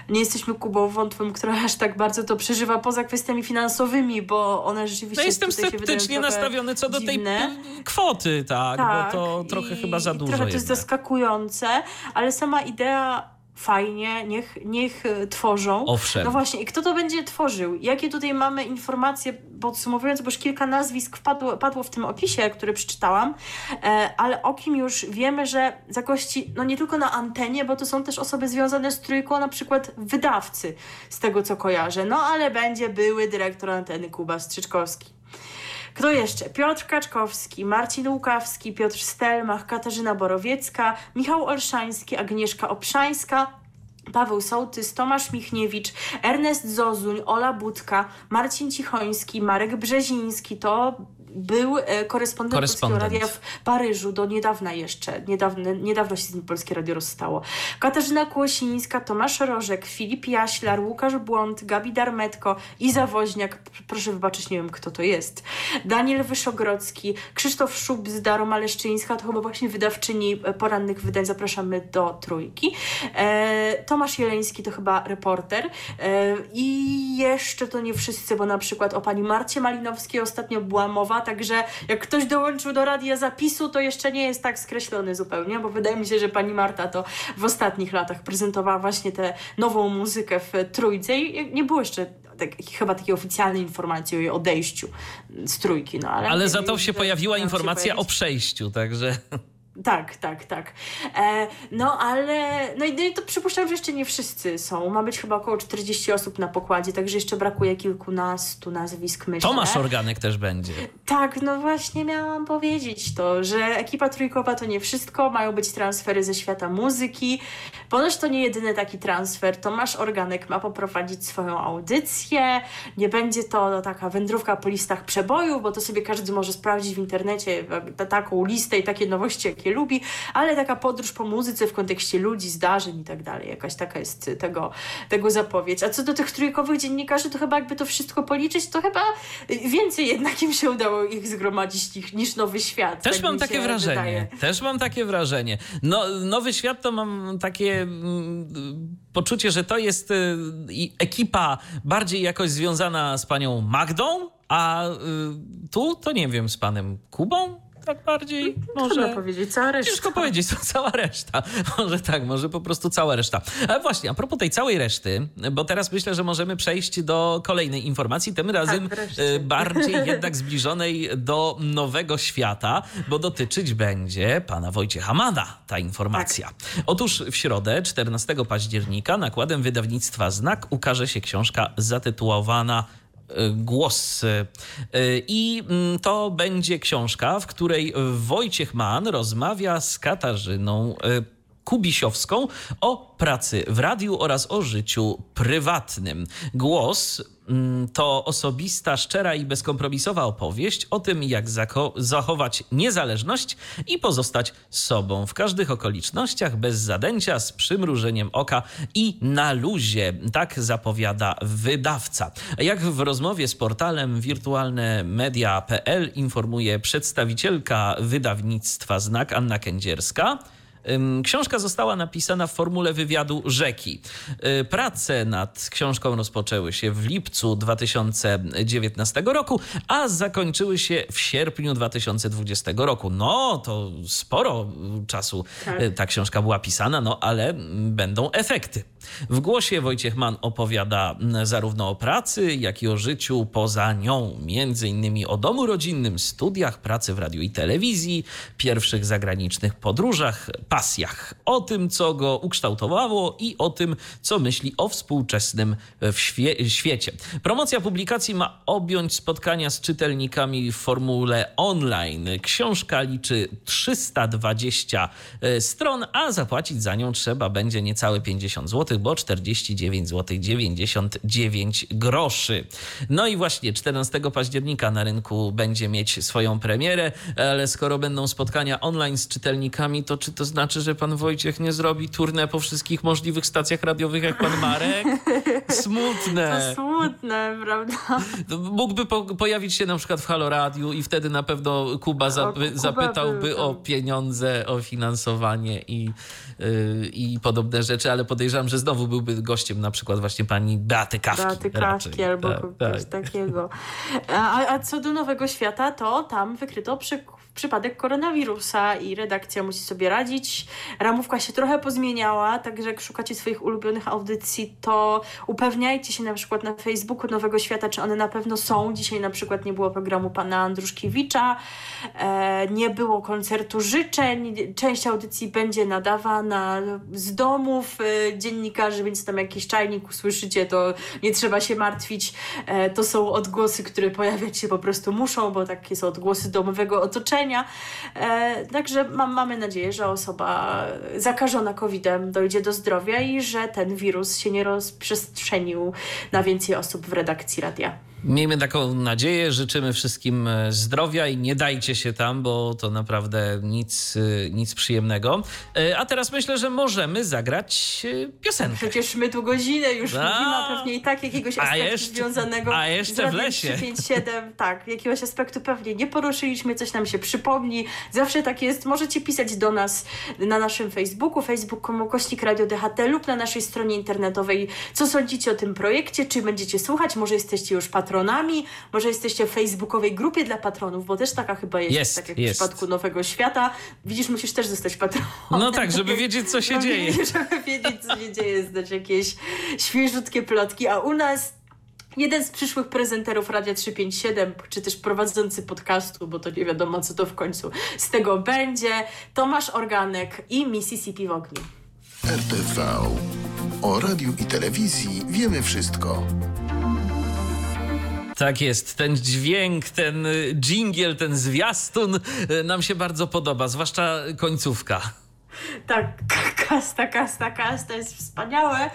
Nie jesteśmy Kubą Wątłym, która aż tak bardzo to przeżywa poza kwestiami finansowymi, bo one rzeczywiście No jestem sceptycznie nastawiony co do dziwne. tej kwoty, tak, tak, bo to trochę chyba za dużo Trochę to jest zaskakujące, ale sama idea fajnie, niech, niech e, tworzą. Owszem. No właśnie, i kto to będzie tworzył? Jakie tutaj mamy informacje, podsumowując, bo już kilka nazwisk wpadło, padło w tym opisie, który przeczytałam, e, ale o kim już wiemy, że zagości, no nie tylko na antenie, bo to są też osoby związane z trójką, na przykład wydawcy, z tego co kojarzę, no ale będzie były dyrektor anteny Kuba Strzyczkowski. Kto jeszcze? Piotr Kaczkowski, Marcin Łukawski, Piotr Stelmach, Katarzyna Borowiecka, Michał Olszański, Agnieszka Obszańska, Paweł Sołtys, Tomasz Michniewicz, Ernest Zozuń, Ola Budka, Marcin Cichoński, Marek Brzeziński. To był e, korespondent. Polskiego Radia w Paryżu do niedawna jeszcze. Niedawne, niedawno się z nim Polskie Radio rozstało. Katarzyna Kłosińska, Tomasz Rożek, Filip Jaślar, Łukasz Błąd, Gabi Darmetko, Iza Woźniak, proszę wybaczyć, nie wiem kto to jest, Daniel Wyszogrodzki, Krzysztof Szubz, Roma Leszczyńska, to chyba właśnie wydawczyni e, porannych wydań, zapraszamy do trójki. E, Tomasz Jeleński to chyba reporter e, i jeszcze to nie wszyscy, bo na przykład o pani Marcie Malinowskiej ostatnio była mowa, także jak ktoś dołączył do radia zapisu, to jeszcze nie jest tak skreślony zupełnie, bo wydaje mi się, że pani Marta to w ostatnich latach prezentowała właśnie tę nową muzykę w trójce i nie było jeszcze tak, chyba takiej oficjalnej informacji o jej odejściu z trójki. No, ale Ale za to się pojawiła miał się informacja o przejściu, także... Tak, tak, tak. E, no ale, no i, no to przypuszczam, że jeszcze nie wszyscy są. Ma być chyba około 40 osób na pokładzie, także jeszcze brakuje kilkunastu nazwisk, myślę. Tomasz Organek też będzie. Tak, no właśnie miałam powiedzieć to, że ekipa trójkowa to nie wszystko, mają być transfery ze świata muzyki. Ponoć to nie jedyny taki transfer. Tomasz Organek ma poprowadzić swoją audycję. Nie będzie to taka wędrówka po listach przebojów, bo to sobie każdy może sprawdzić w internecie ta, taką listę i takie nowości, jakie lubi, ale taka podróż po muzyce w kontekście ludzi, zdarzeń i tak dalej. Jakaś taka jest tego, tego zapowiedź. A co do tych trójkowych dziennikarzy, to chyba jakby to wszystko policzyć, to chyba więcej jednak im się udało ich zgromadzić niż, Nowy Świat. Też tak mam takie wrażenie. wydaje. Też mam takie wrażenie. No, Nowy Świat to mam takie mm, poczucie, że to jest y, ekipa bardziej jakoś związana z panią Magdą, a y, tu to nie wiem, z panem Kubą? Tak bardziej? Trudno Może. powiedzieć, cała reszta. Ciężko powiedzieć, to cała reszta. Może tak, może po prostu cała reszta. Ale właśnie, a propos tej całej reszty, bo teraz myślę, że możemy przejść do kolejnej informacji, tym razem wreszcie. e, bardziej jednak zbliżonej do nowego świata, bo dotyczyć będzie pana Wojciecha Mada ta informacja. Otóż w środę, 14 października, nakładem wydawnictwa Znak ukaże się książka zatytułowana Głos. E, I mm, to będzie książka, w której Wojciech Mann rozmawia z Katarzyną e, Kubisiowską o pracy w radiu oraz o życiu prywatnym. Głos mm, to osobista, szczera i bezkompromisowa opowieść o tym, jak zachować niezależność i pozostać sobą w każdych okolicznościach, bez zadęcia, z przymrużeniem oka i na luzie. Tak zapowiada wydawca. Jak w rozmowie z portalem wirtualnemedia.pl informuje przedstawicielka wydawnictwa Znak Anna Kędzierska, Książka została napisana w formule wywiadu Rzeki. Y, Prace nad książką rozpoczęły się w lipcu 2019 roku, a zakończyły się w sierpniu 2020 roku. No, to sporo czasu Tak. y, ta książka była pisana, no ale mm, będą efekty. W głosie Wojciech Mann opowiada mm, zarówno o pracy, jak i o życiu poza nią. Między innymi o domu rodzinnym, studiach, pracy w radiu i telewizji, pierwszych zagranicznych podróżach, pasjach. O tym, co go ukształtowało i o tym, co myśli o współczesnym e, w świe- świecie. Promocja publikacji ma objąć spotkania z czytelnikami w formule online. Książka liczy 320 e, stron, a zapłacić za nią trzeba będzie niecałe 50 zł, bo 49 zł 99 groszy. No i właśnie 14 października na rynku będzie mieć swoją premierę, ale skoro będą spotkania online z czytelnikami, to czy to znaczy, że pan Wojciech nie zrobi turnę po wszystkich możliwych stacjach radiowych jak pan Marek? Smutne. To smutne, prawda? Mógłby po, pojawić się na przykład w Halo Radiu i wtedy na pewno Kuba, zapy, Kuba zapytałby by- o pieniądze, o finansowanie i, yy, i podobne rzeczy, ale podejrzewam, że znowu byłby gościem na przykład właśnie pani Beaty Kawki. Beaty raczej. Kawki albo Tak, kogoś tak. takiego. A, a co do Nowego Świata, to tam wykryto przy, przypadek koronawirusa i redakcja musi sobie radzić. Ramówka się trochę pozmieniała, także jak szukacie swoich ulubionych audycji, to upewniajcie się na przykład na Facebooku Nowego Świata, czy one na pewno są. Dzisiaj na przykład nie było programu pana Andruszkiewicza, e, nie było koncertu życzeń, część audycji będzie nadawana z domów e, dziennikarzy, więc tam jakiś czajnik usłyszycie, to nie trzeba się martwić. E, to są odgłosy, które pojawiać się po prostu muszą, bo takie są odgłosy domowego otoczenia. E, także mam, mamy nadzieję, że osoba zakażona COVID-em dojdzie do zdrowia i że ten wirus się nie rozprzestrzenił na więcej osób w redakcji radia. Miejmy taką nadzieję, życzymy wszystkim e, zdrowia i nie dajcie się tam, bo to naprawdę nic, e, nic przyjemnego. E, a teraz myślę, że możemy zagrać piosenkę. Przecież my tu godzinę już a, mówimy, a pewnie i tak jakiegoś aspektu jeszcze, związanego a jeszcze w lesie. 357, tak, jakiegoś aspektu pewnie nie poruszyliśmy, coś nam się przypomni. Zawsze tak jest. Możecie pisać do nas na naszym Facebooku, facebook.com kośnik Radio DHT lub na naszej stronie internetowej, co sądzicie o tym projekcie, czy będziecie słuchać, może jesteście już patronami patronami, może jesteście w facebookowej grupie dla patronów, bo też taka chyba jest, jest tak jak jest. w przypadku Nowego Świata. Widzisz, musisz też zostać patronem. No tak, żeby wiedzieć, co się dzieje. Żeby wiedzieć, co się dzieje, zdać jakieś świeżutkie plotki, a u nas jeden z przyszłych prezenterów Radia 357, czy też prowadzący podcastu, bo to nie wiadomo, co to w końcu z tego będzie, Tomasz Organek i Mississippi w ogniu. RTV. O radiu i telewizji wiemy wszystko. Tak jest, ten dźwięk, ten dżingiel, ten zwiastun e, nam się bardzo podoba, zwłaszcza końcówka. Tak, kasta, kasta, kasta jest wspaniałe.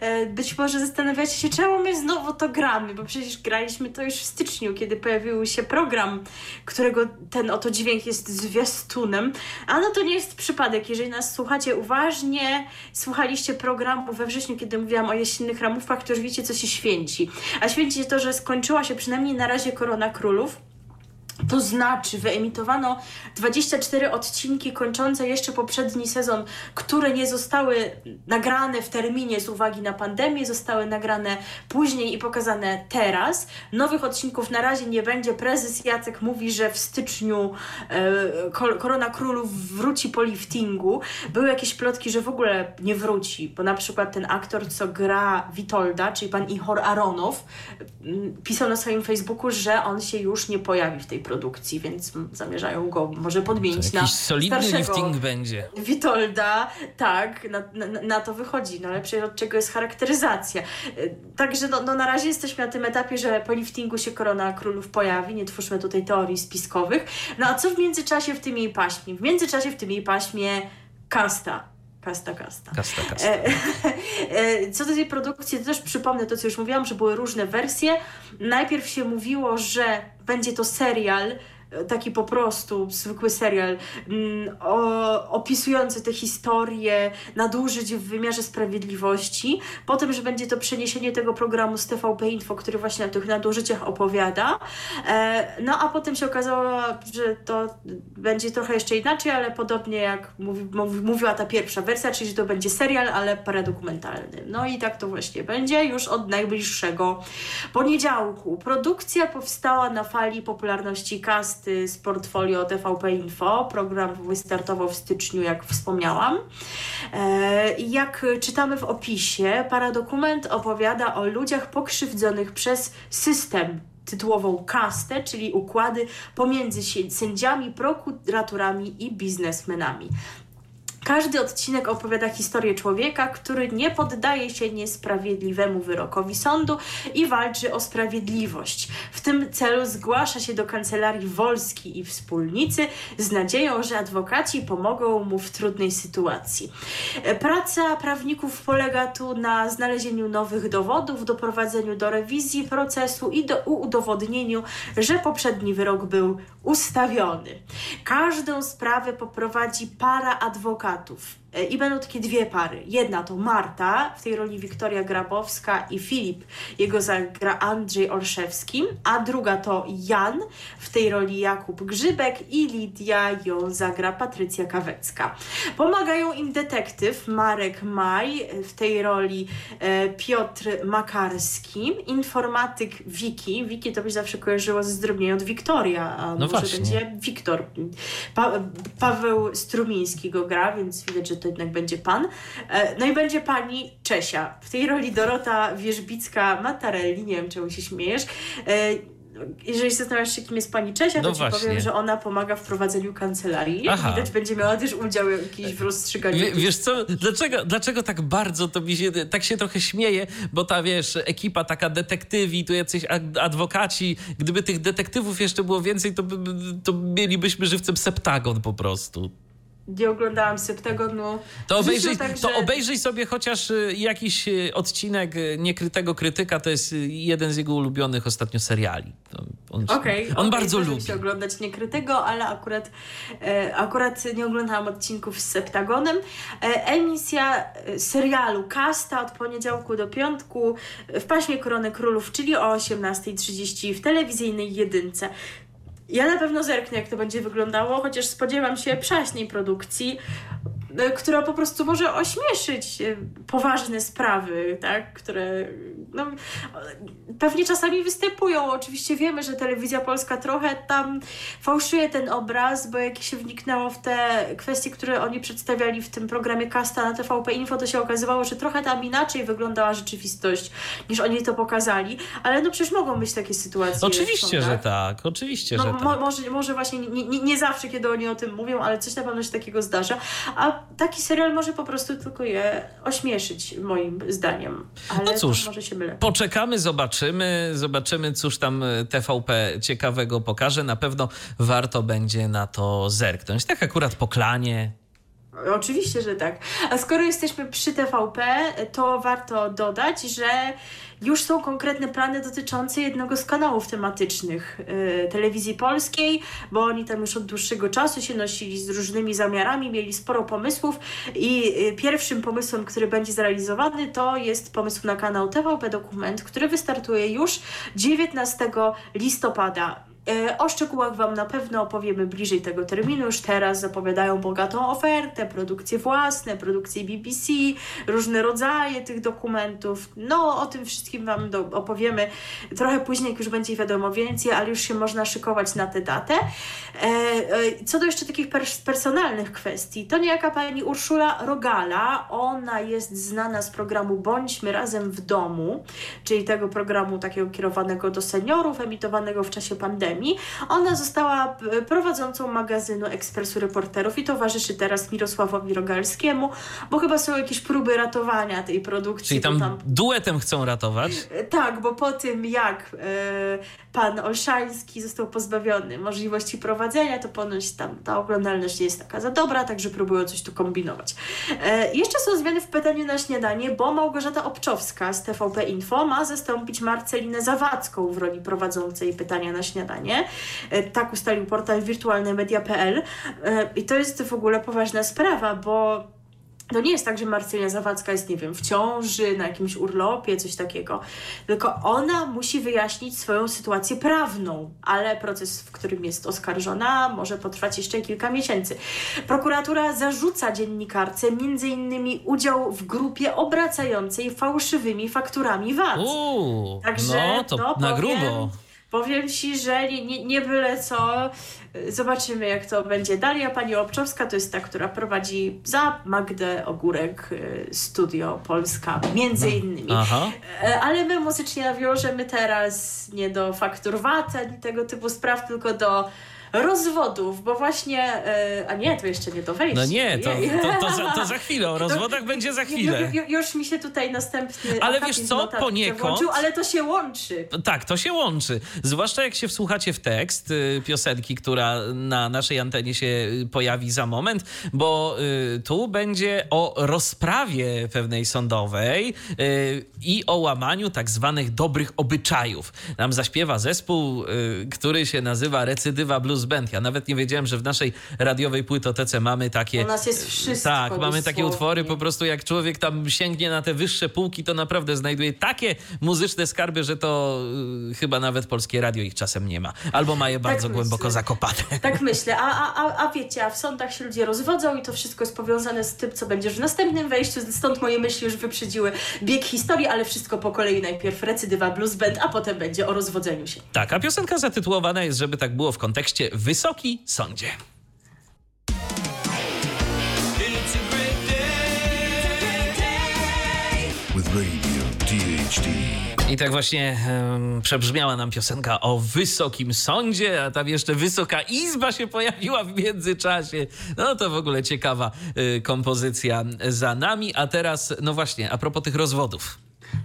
E, być może zastanawiacie się, czemu my znowu to gramy, bo przecież graliśmy to już w styczniu, kiedy pojawił się program, którego ten oto dźwięk jest zwiastunem. A no to nie jest przypadek. Jeżeli nas słuchacie uważnie, słuchaliście programu we wrześniu, kiedy mówiłam o jesiennych ramówkach, to już wiecie, co się święci. A święci to, że skończyła się przynajmniej na razie Korona Królów to znaczy, wyemitowano 24 odcinki kończące jeszcze poprzedni sezon, które nie zostały nagrane w terminie z uwagi na pandemię, zostały nagrane później i pokazane teraz. Nowych odcinków na razie nie będzie. Prezes Jacek mówi, że w styczniu e, Korona Królów wróci po liftingu. Były jakieś plotki, że w ogóle nie wróci, bo na przykład ten aktor, co gra Witolda, czyli pan Ihor Aronow, pisał na swoim Facebooku, że on się już nie pojawi w tej produkcji, więc zamierzają go może podmienić na solidny lifting będzie. Witolda, tak, na, na, na, to wychodzi, no ale od czego jest charakteryzacja. Y, także no, no na razie jesteśmy na tym etapie, że po liftingu się Korona Królów pojawi, nie twórzmy tutaj teorii spiskowych. No a co w międzyczasie w tym jej paśmie? W międzyczasie w tym jej paśmie kasta Kasta, kasta. Kasta, kasta. E, e, co do tej produkcji, to też przypomnę to, co już mówiłam, że były różne wersje. Najpierw się mówiło, że będzie to serial taki po prostu zwykły serial mm, o, opisujący te historie nadużyć w wymiarze sprawiedliwości. Potem, że będzie to przeniesienie tego programu z TVP Info, który właśnie o tych nadużyciach opowiada. E, no a potem się okazało, że to będzie trochę jeszcze inaczej, ale podobnie jak mówi, mówiła ta pierwsza wersja, czyli że to będzie serial, ale paradokumentalny. No i tak to właśnie będzie już od najbliższego poniedziałku. Produkcja powstała na fali popularności cast z portfolio TVP Info. Program wystartował w styczniu, jak wspomniałam. E, jak czytamy w opisie, paradokument opowiada o ludziach pokrzywdzonych przez system tytułową kastę, czyli układy pomiędzy sędziami, prokuratorami i biznesmenami. Każdy odcinek opowiada historię człowieka, który nie poddaje się niesprawiedliwemu wyrokowi sądu i walczy o sprawiedliwość. W tym celu zgłasza się do kancelarii Wolski i wspólnicy z nadzieją, że adwokaci pomogą mu w trudnej sytuacji. Praca prawników polega tu na znalezieniu nowych dowodów, doprowadzeniu do rewizji procesu i do udowodnieniu, że poprzedni wyrok był ustawiony. Każdą sprawę poprowadzi para adwokatów. E, I będą takie dwie pary. Jedna to Marta, w tej roli Wiktoria Grabowska i Filip, jego zagra Andrzej Olszewski, a druga to Jan, w tej roli Jakub Grzybek i Lidia ją zagra Patrycja Kawecka. Pomagają im detektyw Marek Maj, w tej roli e, Piotr Makarski, informatyk Wiki, Wiki to byś zawsze kojarzyło ze zdrobnieniem od Wiktoria, a no może właśnie. będzie Wiktor. Pa Paweł Strumiński go gra, więc widać, że to jednak będzie pan. E, no i będzie pani Czesia. W tej roli Dorota Wierzbicka-Matarelli, nie wiem czemu się śmiejesz. E, jeżeli zastanawiasz się, kim jest pani Czesia, to No ci właśnie. powiem, że ona pomaga w prowadzeniu kancelarii. Aha. widać, będzie miała też udział jakiś w rozstrzyganiu. Wie, wiesz co, dlaczego, dlaczego tak bardzo to mi się, tak się trochę śmieje, bo ta, wiesz, ekipa taka detektywi, tu jacyś ad- adwokaci, gdyby tych detektywów jeszcze było więcej, to, by, to mielibyśmy żywcem septagon po prostu. Nie oglądałam Septagonu. To obejrzyj, to obejrzyj sobie chociaż y, jakiś y, odcinek y, Niekrytego Krytyka, to jest jeden z jego ulubionych ostatnio seriali. On, Okej, on okej, bardzo lubi. się oglądać niekrytego, ale akurat, e, akurat nie oglądałam odcinków z Septagonem. E, emisja e, serialu Kasta od poniedziałku do piątku w paśmie Korony Królów, czyli o 18.30 w telewizyjnej jedynce. Ja na pewno zerknę, jak to będzie wyglądało, chociaż spodziewam się przaśnej produkcji, która po prostu może ośmieszyć e, poważne sprawy, tak, które no, pewnie czasami występują. Oczywiście wiemy, że telewizja polska trochę tam fałszuje ten obraz, bo jak się wniknęło w te kwestie, które oni przedstawiali w tym programie Kasta na TVP Info, to się okazywało, że trochę tam inaczej wyglądała rzeczywistość, niż oni to pokazali, ale no przecież mogą być takie sytuacje. Oczywiście, że sądach. tak, oczywiście, No, że mo- tak. może, może właśnie nie, nie, nie zawsze, kiedy oni o tym mówią, ale coś na pewno się takiego zdarza. A taki serial może po prostu tylko je ośmieszyć, moim zdaniem. Ale No cóż, może się mylę. Poczekamy, zobaczymy, zobaczymy, cóż tam e, TVP ciekawego pokaże. Na pewno warto będzie na to zerknąć. Tak akurat po klanie. Oczywiście, że tak. A skoro jesteśmy przy TVP, to warto dodać, że już są konkretne plany dotyczące jednego z kanałów tematycznych y, telewizji polskiej, bo oni tam już od dłuższego czasu się nosili z różnymi zamiarami, mieli sporo pomysłów i y, pierwszym pomysłem, który będzie zrealizowany, to jest pomysł na kanał TVP Dokument, który wystartuje już 19 listopada. E, O szczegółach Wam na pewno opowiemy bliżej tego terminu. Już teraz zapowiadają bogatą ofertę, produkcje własne, produkcje BBC, różne rodzaje tych dokumentów. No, o tym wszystkim Wam do, opowiemy trochę później, jak już będzie wiadomo więcej, ale już się można szykować na tę datę. E, e, Co do jeszcze takich pers- personalnych kwestii, to niejaka pani Urszula Rogala, ona jest znana z programu Bądźmy razem w domu, czyli tego programu takiego kierowanego do seniorów, emitowanego w czasie pandemii. Ona została p- prowadzącą magazynu Ekspresu Reporterów i towarzyszy teraz Mirosławowi Rogalskiemu, bo chyba są jakieś próby ratowania tej produkcji. Czyli bo tam duetem chcą ratować. E, Tak, bo po tym jak e, pan Olszański został pozbawiony możliwości prowadzenia, to ponoć tam ta oglądalność nie jest taka za dobra, także próbują coś tu kombinować. E, jeszcze są zmiany w pytaniu na śniadanie, bo Małgorzata Obczowska z TVP Info ma zastąpić Marcelinę Zawadzką w roli prowadzącej pytania na śniadanie. E, tak ustalił portal wirtualnemedia.pl e, i to jest w ogóle poważna sprawa, bo to nie jest tak, że Marcelina Zawadzka jest, nie wiem, w ciąży, na jakimś urlopie, coś takiego. Tylko ona musi wyjaśnić swoją sytuację prawną, ale proces, w którym jest oskarżona, może potrwać jeszcze kilka miesięcy. Prokuratura zarzuca dziennikarce między innymi udział w grupie obracającej fałszywymi fakturami VAT. Uuu, Także no to na powiem, grubo. Powiem ci, że nie, nie, nie byle co. Zobaczymy, jak to będzie dalej. A pani Obczowska to jest ta, która prowadzi za Magdę Ogórek y, Studio Polska, między innymi. Aha. E, Ale my muzycznie nawiążemy teraz nie do faktur VAT ani tego typu spraw, tylko do rozwodów, bo właśnie, e, a nie, to jeszcze nie do wejścia. No nie, to, to, to, za, to za chwilę. O rozwodach będzie za chwilę. Ju, ju, już mi się tutaj następny Ale wiesz co, poniekąd- włączył, ale to się łączy. Tak, to się łączy. Zwłaszcza jak się wsłuchacie w tekst y, piosenki, która na naszej antenie się y, pojawi za moment, bo y, tu będzie o rozprawie pewnej sądowej i o łamaniu tak zwanych dobrych obyczajów. Nam zaśpiewa zespół, który się nazywa Recydywa Blues Band. Ja nawet nie wiedziałem, że w naszej radiowej płytotece mamy takie... U nas jest wszystko Tak, mamy takie utwory, po prostu jak człowiek tam sięgnie na te wyższe półki, to naprawdę znajduje takie muzyczne skarby, że to y, chyba nawet polskie radio ich czasem nie ma. Albo ma je bardzo myślę. głęboko zakopane. Tak myślę, a, a, a, wiecie, a w sądach się ludzie rozwodzą i to wszystko jest powiązane z tym, co będzie w następnym wejściu, stąd moje myśli już wyprzedziły bieg historii, ale wszystko po kolei. Najpierw recydywa blues band, a potem będzie o rozwodzeniu się. Tak, a piosenka zatytułowana jest, żeby tak było w kontekście Wysoki Sądzie. I tak właśnie um, przebrzmiała nam piosenka o wysokim sądzie, a tam jeszcze Wysoka Izba się pojawiła w międzyczasie. No to w ogóle ciekawa y, kompozycja za nami. A teraz, no właśnie, a propos tych rozwodów.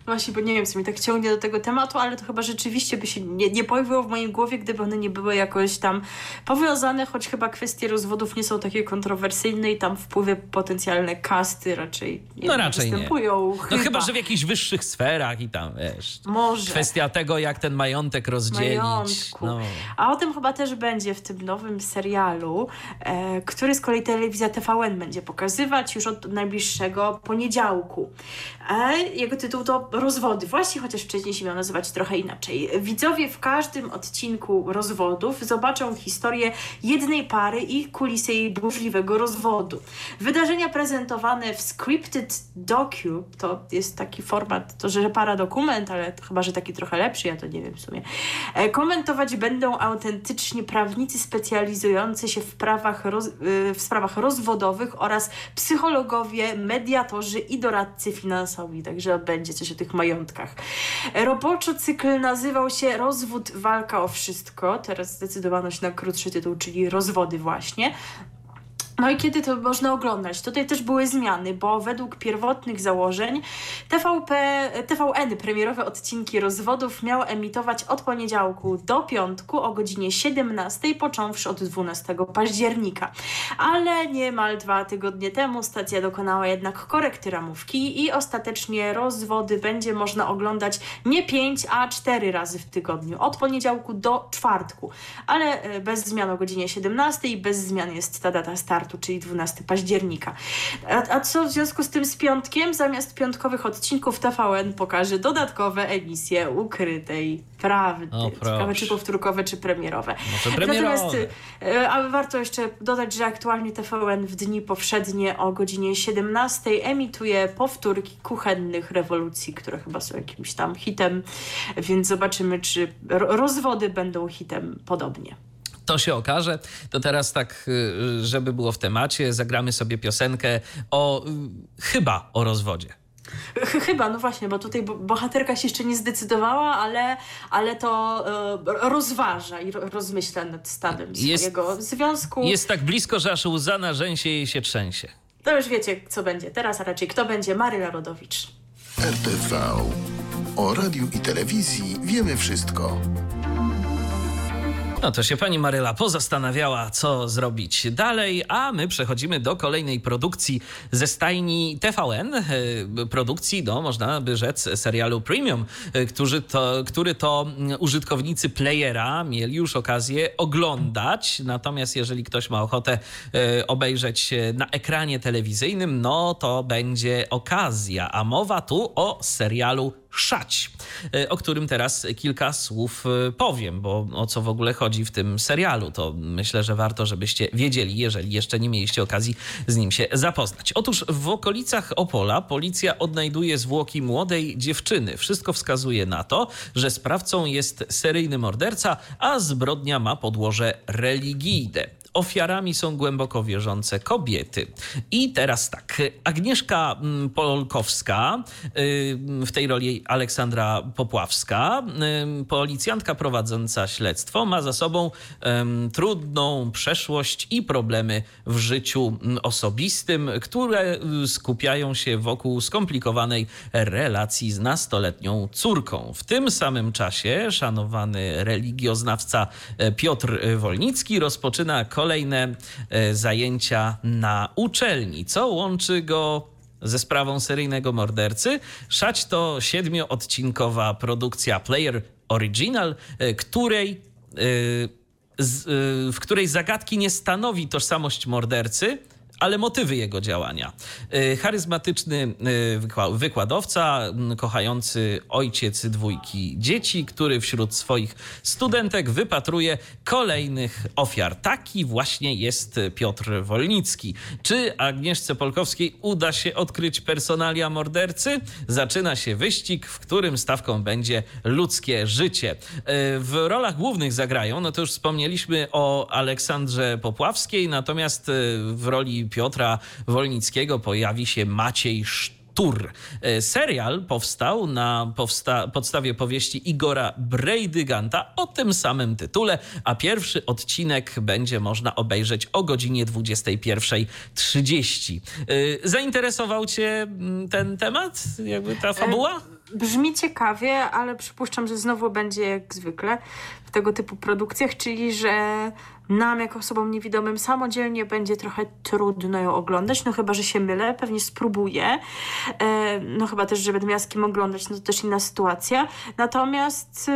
Właśnie, bo nie wiem, co mi tak ciągnie do tego tematu, ale to chyba rzeczywiście by się nie, nie pojawiło w mojej głowie, gdyby one nie były jakoś tam powiązane, choć chyba kwestie rozwodów nie są takie kontrowersyjne i tam wpływy potencjalne kasty raczej nie no raczej występują. Nie. Chyba. No chyba, że w jakichś wyższych sferach i tam, wiesz. Może. Kwestia tego, jak ten majątek rozdzielić. Majątku. No. A o tym chyba też będzie w tym nowym serialu, e, który z kolei telewizja TVN będzie pokazywać już od najbliższego poniedziałku. E, jego tytuł to rozwody, właśnie chociaż wcześniej się miał nazywać trochę inaczej. Widzowie w każdym odcinku rozwodów zobaczą historię jednej pary i kulisy jej burzliwego rozwodu. Wydarzenia prezentowane w scripted docu, to jest taki format, to że para dokument, ale chyba, że taki trochę lepszy, ja to nie wiem w sumie. E, komentować będą autentycznie prawnicy specjalizujący się w, prawach roz, e, w sprawach rozwodowych oraz psychologowie, mediatorzy i doradcy finansowi, także będzie coś o tych majątkach. Roboczo cykl nazywał się Rozwód, walka o wszystko. Teraz zdecydowano się na krótszy tytuł, czyli Rozwody właśnie. No i kiedy to można oglądać? Tutaj też były zmiany, bo według pierwotnych założeń TVP, TVN premierowe odcinki rozwodów miał emitować od poniedziałku do piątku o godzinie 17, począwszy od 12 października. Ale niemal dwa tygodnie temu stacja dokonała jednak korekty ramówki i ostatecznie rozwody będzie można oglądać nie 5, a 4 razy w tygodniu, od poniedziałku do czwartku. Ale e, bez zmian o godzinie 17 i bez zmian jest ta data startu startu, czyli 12 października. A, a co w związku z tym z piątkiem? Zamiast piątkowych odcinków TVN pokaże dodatkowe emisje ukrytej prawdy. O, Ciekawe, czy powtórkowe, czy premierowe. Może premierowe. Natomiast ale warto jeszcze dodać, że aktualnie TVN w dni powszednie o godzinie 17 emituje powtórki kuchennych rewolucji, które chyba są jakimś tam hitem, więc zobaczymy, czy rozwody będą hitem podobnie. To się okaże. To teraz tak, y, żeby było w temacie, zagramy sobie piosenkę o y, chyba o rozwodzie. Chyba, no właśnie, bo tutaj bohaterka się jeszcze nie zdecydowała, ale, ale to e, rozważa i rozmyśla nad stanem jest, swojego związku. Jest tak blisko, że aż łza na rzęsie jej się trzęsie. To już wiecie, co będzie teraz, a raczej kto będzie Maryla Rodowicz. RTV. O radiu i telewizji wiemy wszystko. No to się pani Maryla pozastanawiała, co zrobić dalej, a my przechodzimy do kolejnej produkcji ze stajni TVN. E, produkcji, no można by rzec, serialu Premium, e, który to, który to użytkownicy playera mieli już okazję oglądać. Natomiast jeżeli ktoś ma ochotę e, obejrzeć na ekranie telewizyjnym, no to będzie okazja. A mowa tu o serialu Szać, e, o którym teraz kilka słów e, powiem, bo o co w ogóle chodzi w tym serialu, to myślę, że warto, żebyście wiedzieli, jeżeli jeszcze nie mieliście okazji z nim się zapoznać. Otóż w okolicach Opola policja odnajduje zwłoki młodej dziewczyny. Wszystko wskazuje na to, że sprawcą jest seryjny morderca, a zbrodnia ma podłoże religijne ofiarami są głęboko wierzące kobiety. I teraz tak, Agnieszka mm, Polkowska, y, w tej roli Aleksandra Popławska, y, policjantka prowadząca śledztwo, ma za sobą trudną przeszłość i problemy w życiu mm, osobistym, które y, skupiają się wokół skomplikowanej relacji z nastoletnią córką. W tym samym czasie szanowany religioznawca e, Piotr Wolnicki rozpoczyna kolejny kolejne e, zajęcia na uczelni, co łączy go ze sprawą seryjnego mordercy. Szać to siedmioodcinkowa produkcja Player Original, e, której e, w której zagadki nie stanowi tożsamość mordercy, ale motywy jego działania. Y, charyzmatyczny y, wykładowca, kochający ojciec dwójki dzieci, który wśród swoich studentek wypatruje kolejnych ofiar. Taki właśnie jest Piotr Wolnicki. Czy Agnieszce Polkowskiej uda się odkryć personalia mordercy? Zaczyna się wyścig, w którym stawką będzie ludzkie życie. Y, w rolach głównych zagrają, no to już wspomnieliśmy o Aleksandrze Popławskiej, natomiast w roli Piotra Wolnickiego pojawi się Maciej Sztolc Tour. E, serial powstał na powsta podstawie powieści Igora Brejdyganta o tym samym tytule, a pierwszy odcinek będzie można obejrzeć o godzinie 21.30. E, zainteresował Cię mm, ten temat? Jakby ta fabuła? Brzmi ciekawie, ale przypuszczam, że znowu będzie jak zwykle w tego typu produkcjach, czyli że nam, jako osobom niewidomym, samodzielnie będzie trochę trudno ją oglądać, no chyba, że się mylę, pewnie spróbuję. E, no chyba też, że będę miała z kim oglądać, no to też inna sytuacja. Natomiast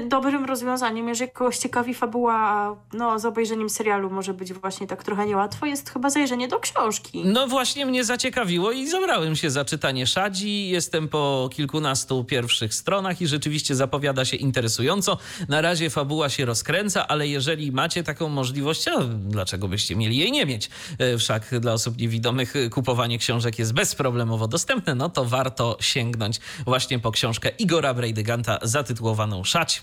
y, dobrym rozwiązaniem, jeżeli kogoś ciekawi fabuła, no z obejrzeniem serialu może być właśnie tak trochę niełatwo, jest chyba zajrzenie do książki. No właśnie mnie zaciekawiło i zabrałem się za czytanie Szadzi. Jestem po kilkunastu pierwszych stronach i rzeczywiście zapowiada się interesująco. Na razie fabuła się rozkręca, ale jeżeli macie taką możliwość, a dlaczego byście mieli jej nie mieć? E, wszak dla osób niewidomych kupowanie książek jest bezproblemowo dostępne, no to warto sięgnąć właśnie po książkę Igora Brejdyganta zatytułowaną Szać.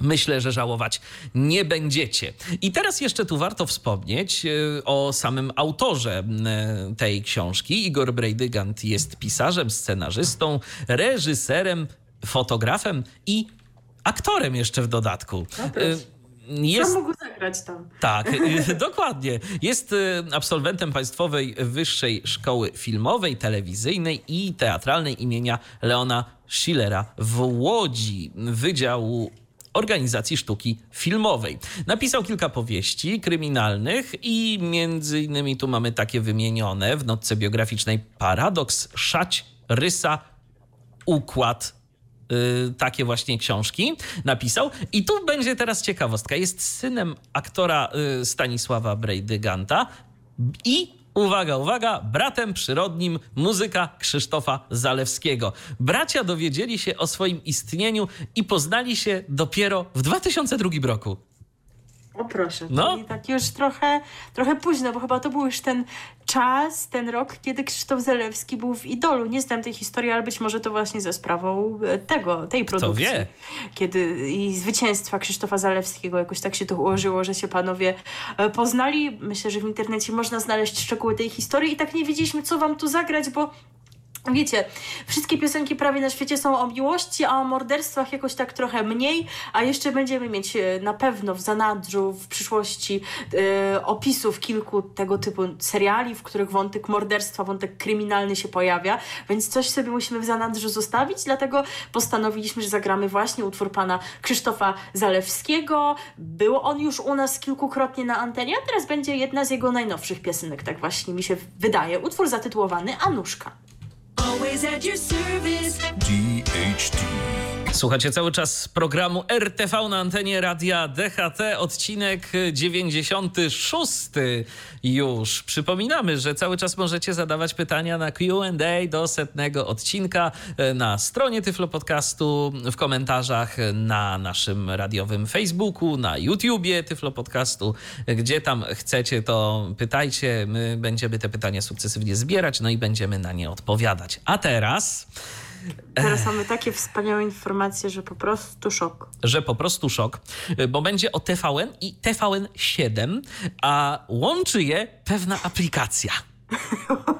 Myślę, że żałować nie będziecie. I teraz jeszcze tu warto wspomnieć e, o samym autorze e, tej książki. Igor Brejdygant jest pisarzem, scenarzystą, reżyserem, fotografem i aktorem jeszcze w dodatku. No jest... Co mógł zagrać tam? Tak, dokładnie. Jest absolwentem Państwowej Wyższej Szkoły Filmowej, Telewizyjnej i Teatralnej imienia Leona Schillera w Łodzi, Wydziału Organizacji Sztuki Filmowej. Napisał kilka powieści kryminalnych i między innymi tu mamy takie wymienione w notce biograficznej Paradoks, Szać, Rysa, Układ Y, takie właśnie książki napisał. I tu będzie teraz ciekawostka. Jest synem aktora y, Stanisława Brejdyganta i uwaga, uwaga, bratem przyrodnim muzyka Krzysztofa Zalewskiego. Bracia dowiedzieli się o swoim istnieniu i poznali się dopiero w 2002 roku. O proszę, no. tak już trochę, trochę późno, bo chyba to był już ten czas, ten rok, kiedy Krzysztof Zalewski był w Idolu. Nie znam tej historii, ale być może to właśnie ze sprawą e, tego, tej produkcji. Kto wie? Kiedy i zwycięstwa Krzysztofa Zalewskiego jakoś tak się to ułożyło, że się panowie e, poznali. Myślę, że w internecie można znaleźć szczegóły tej historii i tak nie wiedzieliśmy, co wam tu zagrać, bo Wiecie, wszystkie piosenki prawie na świecie są o miłości, a o morderstwach jakoś tak trochę mniej, a jeszcze będziemy mieć e, na pewno w zanadrzu w przyszłości e, opisów kilku tego typu seriali, w których wątek morderstwa, wątek kryminalny się pojawia, więc coś sobie musimy w zanadrzu zostawić, dlatego postanowiliśmy, że zagramy właśnie utwór pana Krzysztofa Zalewskiego. Był on już u nas kilkukrotnie na antenie, a teraz będzie jedna z jego najnowszych piosenek, tak właśnie mi się wydaje. Utwór zatytułowany Anuszka. Always at your service. DHT. Słuchacie cały czas programu RTV na antenie radia DHT, odcinek 96 już. Przypominamy, że cały czas możecie zadawać pytania na Q&A do setnego odcinka na stronie Tyflo Podcastu, w komentarzach na naszym radiowym Facebooku, na YouTubie Tyflo Podcastu. Gdzie tam chcecie, to pytajcie. My będziemy te pytania sukcesywnie zbierać, no i będziemy na nie odpowiadać. A teraz... Teraz mamy takie wspaniałe informacje, że po prostu szok. Że po prostu szok, bo będzie o TVN i TVN7, a łączy je pewna aplikacja.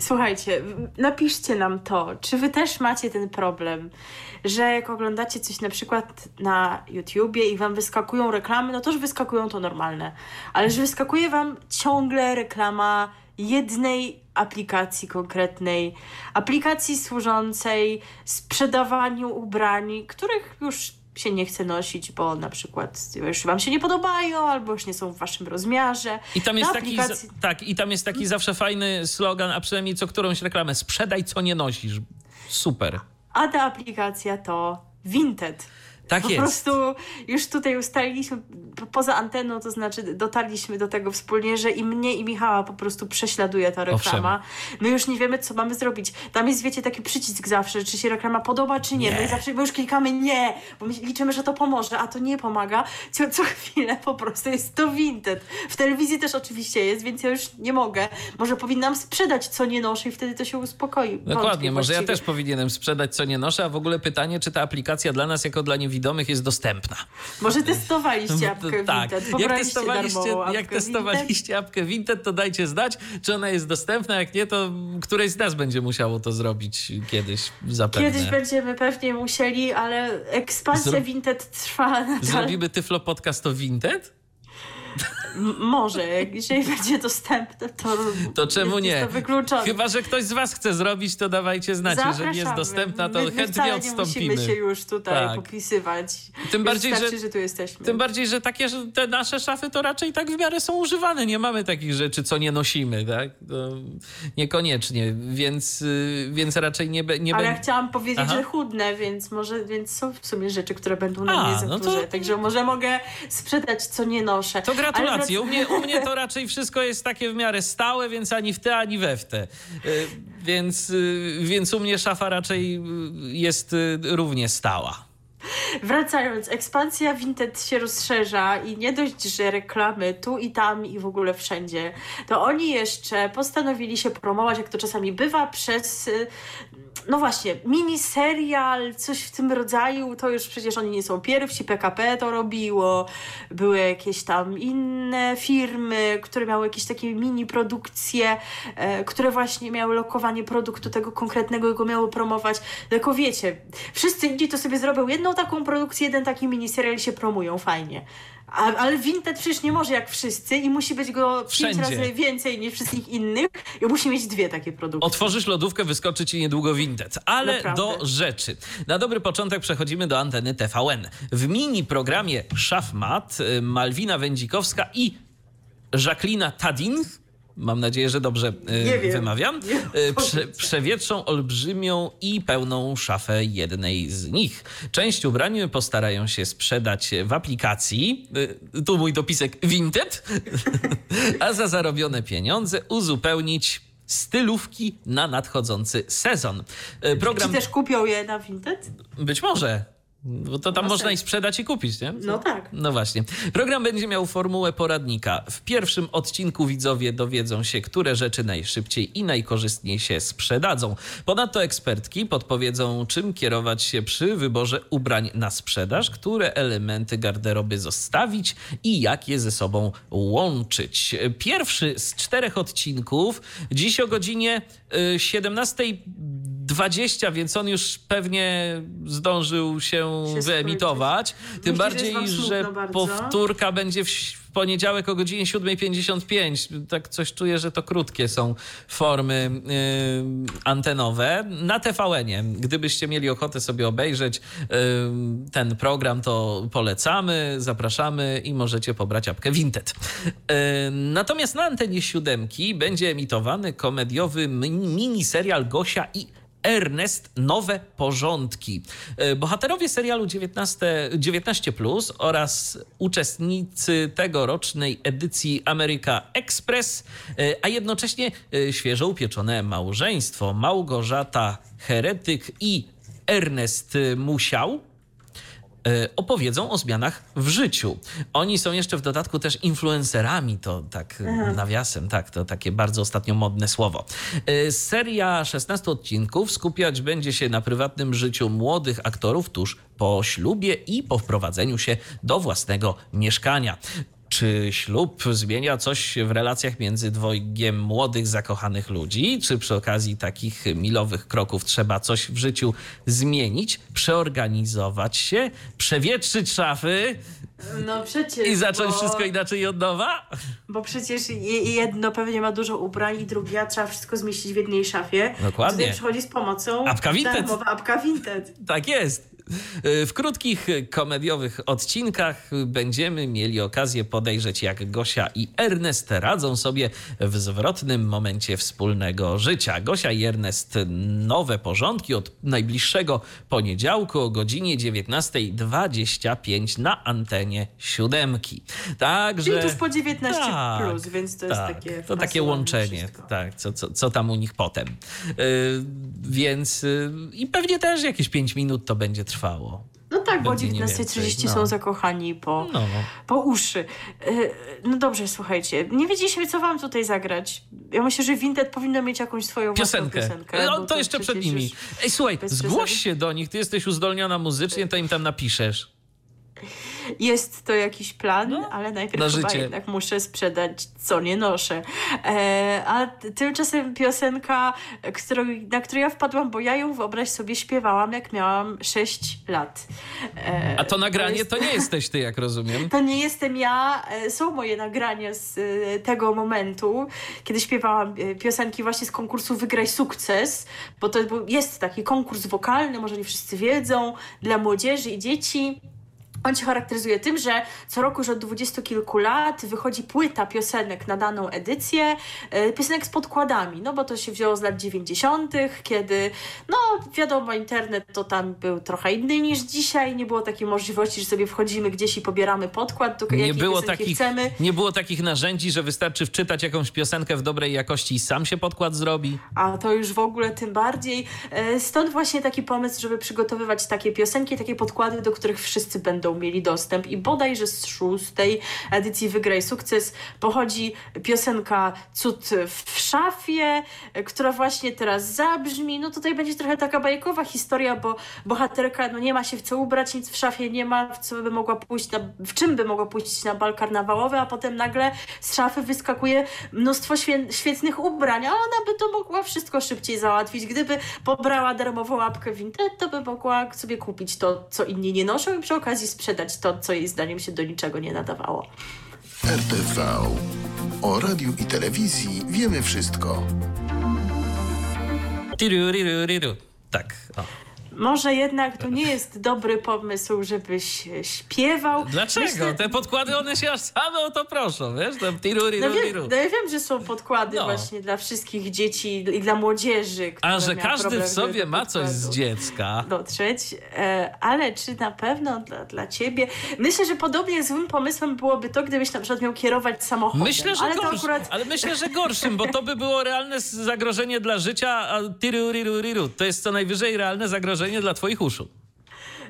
Słuchajcie, napiszcie nam to, czy wy też macie ten problem, że jak oglądacie coś na przykład na YouTubie i wam wyskakują reklamy, no to już wyskakują to normalne, ale że wyskakuje wam ciągle reklama jednej aplikacji konkretnej, aplikacji służącej sprzedawaniu ubrań, których już się nie chce nosić, bo na przykład już wam się nie podobają, albo już nie są w waszym rozmiarze. I tam jest, taki, tak, i tam jest taki zawsze fajny slogan, a przynajmniej co którąś reklamę, sprzedaj co nie nosisz. Super. A ta aplikacja to Vinted. Tak po jest. Po prostu już tutaj ustaliliśmy poza anteną, to znaczy dotarliśmy do tego wspólnie, że i mnie i Michała po prostu prześladuje ta reklama. Owszem. My już nie wiemy, co mamy zrobić. Tam jest, wiecie, taki przycisk zawsze, czy się reklama podoba, czy nie. nie. My zawsze my już klikamy nie, bo my liczymy, że to pomoże, a to nie pomaga. Co, co chwilę po prostu jest to Vinted. W telewizji też oczywiście jest, więc ja już nie mogę. Może powinnam sprzedać, co nie noszę i wtedy to się uspokoi. Dokładnie, może ja też powinienem sprzedać, co nie noszę, a w ogóle pytanie, czy ta aplikacja dla nas jako dla niewidomych jest dostępna. Może testowaliście apkę tak. Vinted. Jak testowaliście, darmową jak apkę testowaliście apkę Vinted, to dajcie znać, czy ona jest dostępna. Jak nie, to któreś z nas będzie musiało to zrobić kiedyś zapewne. Kiedyś będziemy pewnie musieli, ale ekspansja Zro- Vinted trwa nadal. Zrobimy Tyflo Podcast o Vinted? M- Może, jeżeli będzie dostępne, to. To czemu nie? To. Chyba, że ktoś z was chce zrobić, to dawajcie znać. Jeżeli jest Zapraszamy. dostępna, to my, my chętnie wcale nie odstąpimy. musimy się już tutaj Tak. popisywać. Tym Już bardziej, wystarczy, że- że tu jesteśmy. Tym bardziej, że takie, że te nasze szafy to raczej tak w miarę są używane. Nie mamy takich rzeczy, co nie nosimy, tak? To niekoniecznie, więc, y, więc raczej nie, be, nie Ale ja będzie. chciałam powiedzieć, Aha. że chudne, więc może więc są w sumie rzeczy, które będą na mnie za no duże. to- Także może mogę sprzedać, co nie noszę. To gratulacje. Wrac- U mnie, u mnie to raczej wszystko jest takie w miarę stałe, więc ani w te, ani we w te. Y, Więc, y, więc u mnie szafa raczej y, jest równie stała. Wracając, ekspansja Vinted się rozszerza i nie dość, że reklamy tu i tam i w ogóle wszędzie, to oni jeszcze postanowili się promować, jak to czasami bywa, przez no właśnie, miniserial, coś w tym rodzaju, to już przecież oni nie są pierwsi, PKP to robiło, były jakieś tam inne firmy, które miały jakieś takie mini produkcje, e, które właśnie miały lokowanie produktu tego konkretnego i go miały promować. Tylko wiecie, wszyscy inni to sobie zrobią jedną taką produkcję, jeden taki miniserial i się promują, fajnie. A, ale Vinted przecież nie może jak wszyscy i musi być go pięć Wszędzie. razy więcej niż wszystkich innych i musi mieć dwie takie produkty. Otworzysz lodówkę, wyskoczy ci niedługo Vinted. Ale Naprawdę. do rzeczy. Na dobry początek przechodzimy do anteny TVN. W mini programie Szafmat y, Malwina Wędzikowska i Jacqueline Tadin Mam nadzieję, że dobrze Nie wiem. wymawiam. Nie Y, Prze, przewietrzą olbrzymią i pełną szafę jednej z nich. Część ubrań postarają się sprzedać w aplikacji. y, Tu mój dopisek Vinted. A za zarobione pieniądze uzupełnić stylówki na nadchodzący sezon. Program Czy też kupią je na Vinted? być może. Bo to tam no można i sprzedać i kupić, nie? No tak. No właśnie. Program będzie miał formułę poradnika. W pierwszym odcinku widzowie dowiedzą się, które rzeczy najszybciej i najkorzystniej się sprzedadzą. Ponadto ekspertki podpowiedzą, czym kierować się przy wyborze ubrań na sprzedaż, które elementy garderoby zostawić i jak je ze sobą łączyć. Pierwszy z czterech odcinków dziś o godzinie y, 17 20, więc on już pewnie zdążył się, się wyemitować. Skończyć. Tym Myślę, bardziej, że, że powtórka będzie w poniedziałek o godzinie 7.55. Tak coś czuję, że to krótkie są formy yy, antenowe. Na TVN-ie, gdybyście mieli ochotę sobie obejrzeć yy, ten program, to polecamy, zapraszamy i możecie pobrać apkę Vinted. Yy, natomiast na antenie siódemki będzie emitowany komediowy miniserial Gosia i Ernest Nowe Porządki. E, Bohaterowie serialu 19, 19 Plus oraz uczestnicy tegorocznej edycji Ameryka Express, e, a jednocześnie e, świeżo upieczone małżeństwo Małgorzata Heretyk i Ernest Musiał opowiedzą o zmianach w życiu. Oni są jeszcze w dodatku też influencerami, to tak e, nawiasem, tak, to takie bardzo ostatnio modne słowo. E, Seria 16 odcinków skupiać będzie się na prywatnym życiu młodych aktorów tuż po ślubie i po wprowadzeniu się do własnego mieszkania. Czy ślub zmienia coś w relacjach między dwojgiem młodych, zakochanych ludzi? Czy przy okazji takich milowych kroków trzeba coś w życiu zmienić, przeorganizować się, przewietrzyć szafy No przecież. i zacząć bo, wszystko inaczej od nowa? Bo przecież je- jedno pewnie ma dużo ubrań i drugie, a trzeba wszystko zmieścić w jednej szafie. Dokładnie. Tutaj przychodzi z pomocą Apka Vinted. darmowa apka Vinted. Tak jest. W krótkich komediowych odcinkach będziemy mieli okazję podejrzeć, jak Gosia i Ernest radzą sobie w zwrotnym momencie wspólnego życia. Gosia i Ernest nowe porządki od najbliższego poniedziałku o godzinie 19.25 na antenie siódemki. Także. Czyli tuż po 19 Tak, plus, więc to jest tak, takie. To takie łączenie, wszystko. tak, co, co, co tam u nich potem. Yy, więc yy, i pewnie też jakieś 5 minut to będzie trwało. No tak, bo o Będzie nie 19.30 więcej, no. są zakochani po, No. po uszy. Yy, No dobrze, słuchajcie. Nie wiedzieliśmy, co wam tutaj zagrać. Ja myślę, że Vinted powinno mieć jakąś swoją Piosenkę. piosenkę. No, to jeszcze przed nimi. Ej, słuchaj, zgłoś się do nich, ty jesteś uzdolniona muzycznie, to im tam napiszesz. Jest to jakiś plan, No, ale na najpierw chyba życie. jednak muszę sprzedać, co nie noszę. E, a tymczasem piosenka, którą, na którą ja wpadłam, bo ja ją, wyobraź sobie, śpiewałam, jak miałam 6 lat. E, A to nagranie jest- to nie jesteś ty, jak rozumiem. To nie jestem ja, e, są moje nagrania z e, tego momentu, kiedy śpiewałam e, piosenki właśnie z konkursu Wygraj Sukces, bo to jest taki konkurs wokalny, może nie wszyscy wiedzą, dla młodzieży i dzieci. On się charakteryzuje tym, że co roku już od dwudziestu kilku lat wychodzi płyta piosenek na daną edycję, e, piosenek z podkładami, no bo to się wzięło z lat 90., kiedy, no wiadomo, internet to tam był trochę inny niż dzisiaj, nie było takiej możliwości, że sobie wchodzimy gdzieś i pobieramy podkład, do Nie było, takich, chcemy. nie było takich narzędzi, że wystarczy wczytać jakąś piosenkę w dobrej jakości i sam się podkład zrobi. A to już w ogóle tym bardziej. E, Stąd właśnie taki pomysł, żeby przygotowywać takie piosenki, takie podkłady, do których wszyscy będą mieli dostęp. I bodajże z szóstej edycji Wygraj Sukces pochodzi piosenka Cud w szafie, która właśnie teraz zabrzmi. No tutaj będzie trochę taka bajkowa historia, bo bohaterka no nie ma się w co ubrać, nic w szafie nie ma, w co by mogła pójść, na, w czym by mogła pójść na bal karnawałowy, a potem nagle z szafy wyskakuje mnóstwo świę, świetnych ubrań, a ona by to mogła wszystko szybciej załatwić. Gdyby pobrała darmową łapkę Vinted, to by mogła sobie kupić to, co inni nie noszą i przy okazji sprzedać to, co jej zdaniem się do niczego nie nadawało. RTV. O radiu i telewizji wiemy wszystko. Tiru, riru, riru. Tak. O. Może jednak to nie jest dobry pomysł, żebyś śpiewał. Dlaczego? Myślę- Te podkłady, one się aż same o to proszą, wiesz? Tam No wiem, no ja wiem, że są podkłady No. właśnie dla wszystkich dzieci i dla młodzieży. A że każdy w sobie ma coś z dziecka. dotrzeć, e, ale czy na pewno dla, dla ciebie? Myślę, że podobnie złym pomysłem byłoby to, gdybyś na przykład miał kierować samochodem. Myślę, że ale to gorszym, akurat ale myślę, że gorszym, bo to by było realne zagrożenie dla życia, a tiru, riru, riru. To jest co najwyżej realne zagrożenie dla twoich uszu.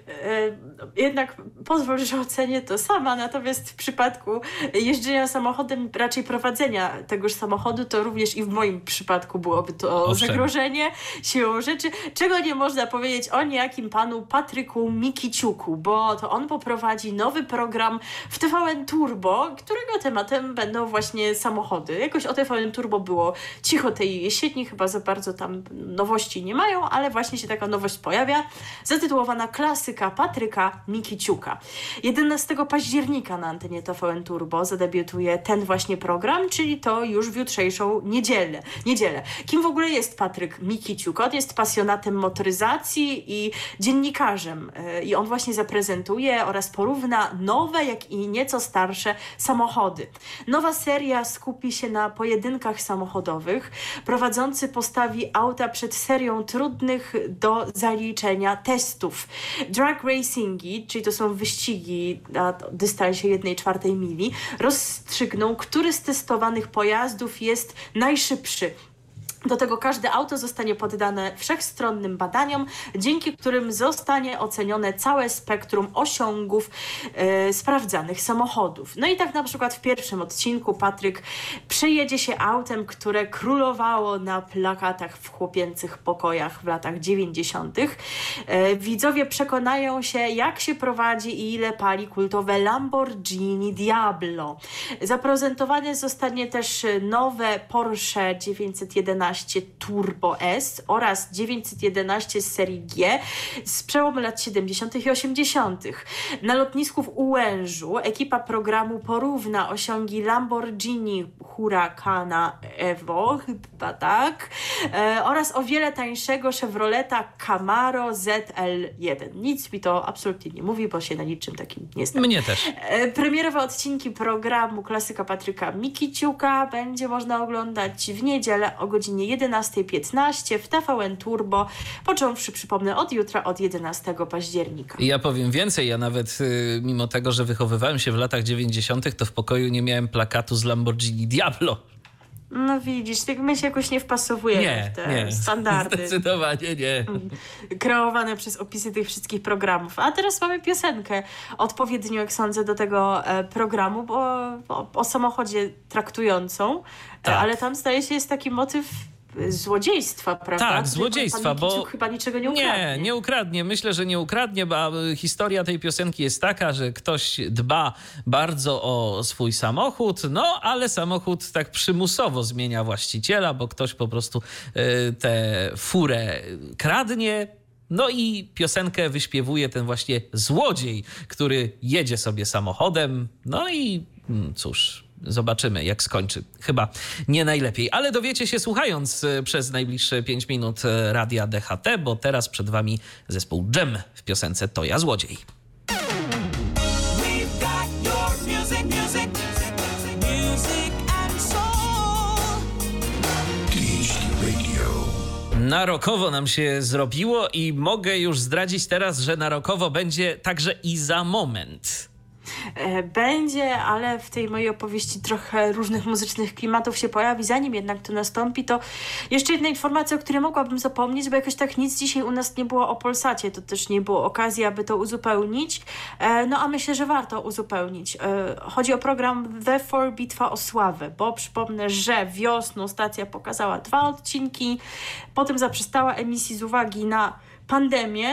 E, jednak pozwól, że ocenię to sama, natomiast w przypadku jeżdżenia samochodem, raczej prowadzenia tegoż samochodu, to również i w moim przypadku byłoby to Owszem. zagrożenie siłą rzeczy, czego nie można powiedzieć o niejakim panu Patryku Mikiciuku, bo to on poprowadzi nowy program w TVN Turbo, którego tematem będą właśnie samochody. Jakoś o TVN Turbo było cicho tej jesieni, chyba za bardzo tam nowości nie mają, ale właśnie się taka nowość pojawia, zatytułowana Klasyka Patryka Mikiciuka. 11 października na antenie TVN Turbo zadebiutuje ten właśnie program, czyli to już w jutrzejszą niedzielę. niedzielę. Kim w ogóle jest Patryk Mikiciuk? On jest pasjonatem motoryzacji i dziennikarzem e, i on właśnie zaprezentuje oraz porówna nowe, jak i nieco starsze samochody. Nowa seria skupi się na pojedynkach samochodowych. Prowadzący postawi auta przed serią trudnych do zaliczenia testów. Drag racingi, czyli to są wyścigi na dystansie 1 czwartej mili, rozstrzygną, który z testowanych pojazdów jest najszybszy. Do tego każde auto zostanie poddane wszechstronnym badaniom, dzięki którym zostanie ocenione całe spektrum osiągów e, sprawdzanych samochodów. No i tak na przykład w pierwszym odcinku Patryk przejedzie się autem, które królowało na plakatach w chłopięcych pokojach w latach 90. E, widzowie przekonają się, jak się prowadzi i ile pali kultowe Lamborghini Diablo. Zaprezentowane zostanie też nowe Porsche 911 Turbo S oraz 911 z serii G z przełomu lat 70. i 80. Na lotnisku w Ułężu ekipa programu porówna osiągi Lamborghini Huracana Evo, chyba tak, e, oraz o wiele tańszego Chevroleta Camaro ZL1. Nic mi to absolutnie nie mówi, bo się na niczym takim nie znam. Mnie też. E, Premierowe odcinki programu Klasyka Patryka Mikiciuka będzie można oglądać w niedzielę o godzinie 11.15 w TVN Turbo, począwszy, przypomnę, od jutra, od 11 października. I ja powiem więcej, ja nawet y, mimo tego, że wychowywałem się w latach 90., to w pokoju nie miałem plakatu z Lamborghini Diablo. No widzisz, tak my się jakoś nie wpasowujemy Nie, w te nie. standardy Zdecydowanie nie. kreowane przez opisy tych wszystkich programów. A teraz mamy piosenkę odpowiednio, jak sądzę, do tego e, programu, bo, bo o samochodzie traktującą, e, Tak. ale tam zdaje się jest taki motyw złodziejstwa, prawda? Tak, złodziejstwa, bo chyba niczego nie ukradnie. Nie, nie ukradnie. Myślę, że nie ukradnie, bo historia tej piosenki jest taka, że ktoś dba bardzo o swój samochód, no ale samochód tak przymusowo zmienia właściciela, bo ktoś po prostu y, tę furę kradnie, no i piosenkę wyśpiewuje ten właśnie złodziej, który jedzie sobie samochodem. No i mm, cóż, zobaczymy jak skończy. Chyba nie najlepiej, ale dowiecie się słuchając e, przez najbliższe 5 minut e, radia DHT, bo teraz przed wami zespół Dżem w piosence To ja złodziej. Na rokowo nam się zrobiło i mogę już zdradzić teraz, że na rokowo będzie także i za moment. E, będzie, ale w tej mojej opowieści trochę różnych muzycznych klimatów się pojawi. Zanim jednak to nastąpi, to jeszcze jedna informacja, o której mogłabym zapomnieć, bo jakoś tak nic dzisiaj u nas nie było o Polsacie, to też nie było okazji, aby to uzupełnić. E, no a myślę, że warto uzupełnić. E, chodzi o program The Four Bitwa o Sławę, bo przypomnę, że wiosną stacja pokazała dwa odcinki, potem zaprzestała emisji z uwagi na pandemię.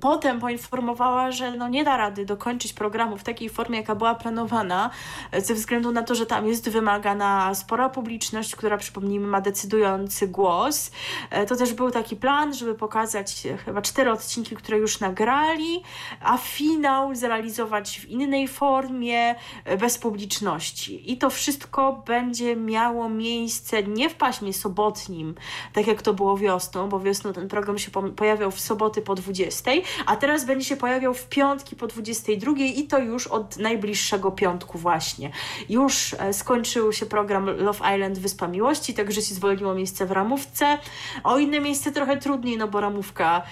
Potem poinformowała, że no nie da rady dokończyć programu w takiej formie, jaka była planowana, ze względu na to, że tam jest wymagana spora publiczność, która przypomnijmy ma decydujący głos. E, to też był taki plan, żeby pokazać chyba cztery odcinki, które już nagrali, a finał zrealizować w innej formie, e, bez publiczności. I to wszystko będzie miało miejsce nie w paśmie sobotnim, tak jak to było wiosną, bo wiosną ten program się pojawiał w soboty po 20, a teraz będzie się pojawiał w piątki po 22 i to już od najbliższego piątku właśnie. Już e, skończył się program Love Island Wyspa Miłości, także się zwolniło miejsce w ramówce. O inne miejsce trochę trudniej, no bo ramówka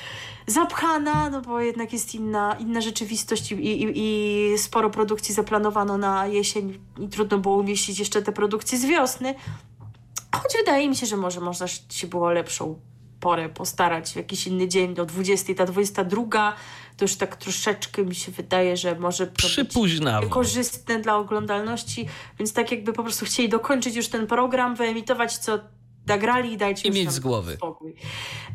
zapchana, no bo jednak jest inna, inna rzeczywistość i, i, i sporo produkcji zaplanowano na jesień i trudno było umieścić jeszcze te produkcje z wiosny. Choć wydaje mi się, że może można się było lepszą porę postarać w jakiś inny dzień do 20, ta 22 to już tak troszeczkę mi się wydaje, że może to być korzystne dla oglądalności, więc tak jakby po prostu chcieli dokończyć już ten program, wyemitować co nagrali i dajcie I mieć z głowy. Spokój.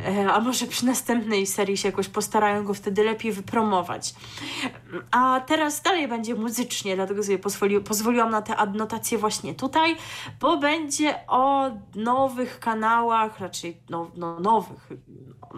E, a może przy następnej serii się jakoś postarają go wtedy lepiej wypromować. A teraz dalej będzie muzycznie, dlatego sobie pozwoli, pozwoliłam na te adnotacje właśnie tutaj, bo będzie o nowych kanałach, raczej no, no, nowych,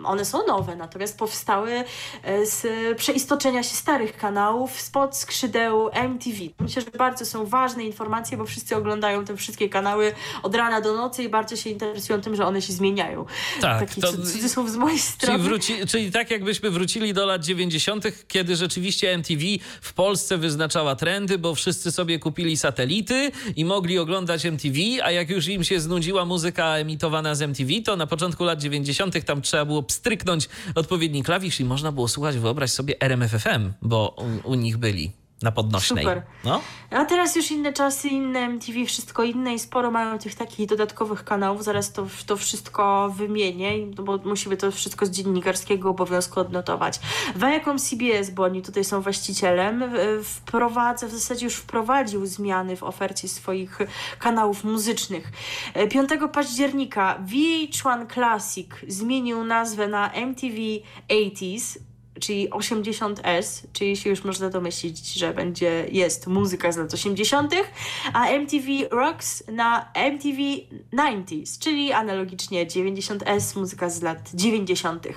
one są nowe, natomiast powstały e, z przeistoczenia się starych kanałów spod skrzydeł MTV. Myślę, że bardzo są ważne informacje, bo wszyscy oglądają te wszystkie kanały od rana do nocy i bardzo się interesują tym, że one się zmieniają. Tak. Taki to, cudzysłów z mojej strony. Czyli, wróci, czyli tak jakbyśmy wrócili do lat 90., kiedy rzeczywiście MTV w Polsce wyznaczała trendy, bo wszyscy sobie kupili satelity i mogli oglądać MTV, a jak już im się znudziła muzyka emitowana z MTV, to na początku lat 90. tam trzeba było pstryknąć odpowiedni klawisz i można było słuchać, wyobraź sobie RMFFM, bo u, u nich byli na podnośnej. Super. No? A teraz już inne czasy, inne MTV, wszystko inne i sporo mają tych takich dodatkowych kanałów. Zaraz to, to wszystko wymienię, no bo musimy to wszystko z dziennikarskiego obowiązku odnotować. Viacom CBS, bo oni tutaj są właścicielem, wprowadza, w zasadzie już wprowadził zmiany w ofercie swoich kanałów muzycznych. 5 e, października VH1 Classic zmienił nazwę na MTV 80s czyli 80S, czyli się już można domyślić, że będzie, jest muzyka z lat 80., a MTV Rocks na MTV 90s, czyli analogicznie 90S, muzyka z lat 90.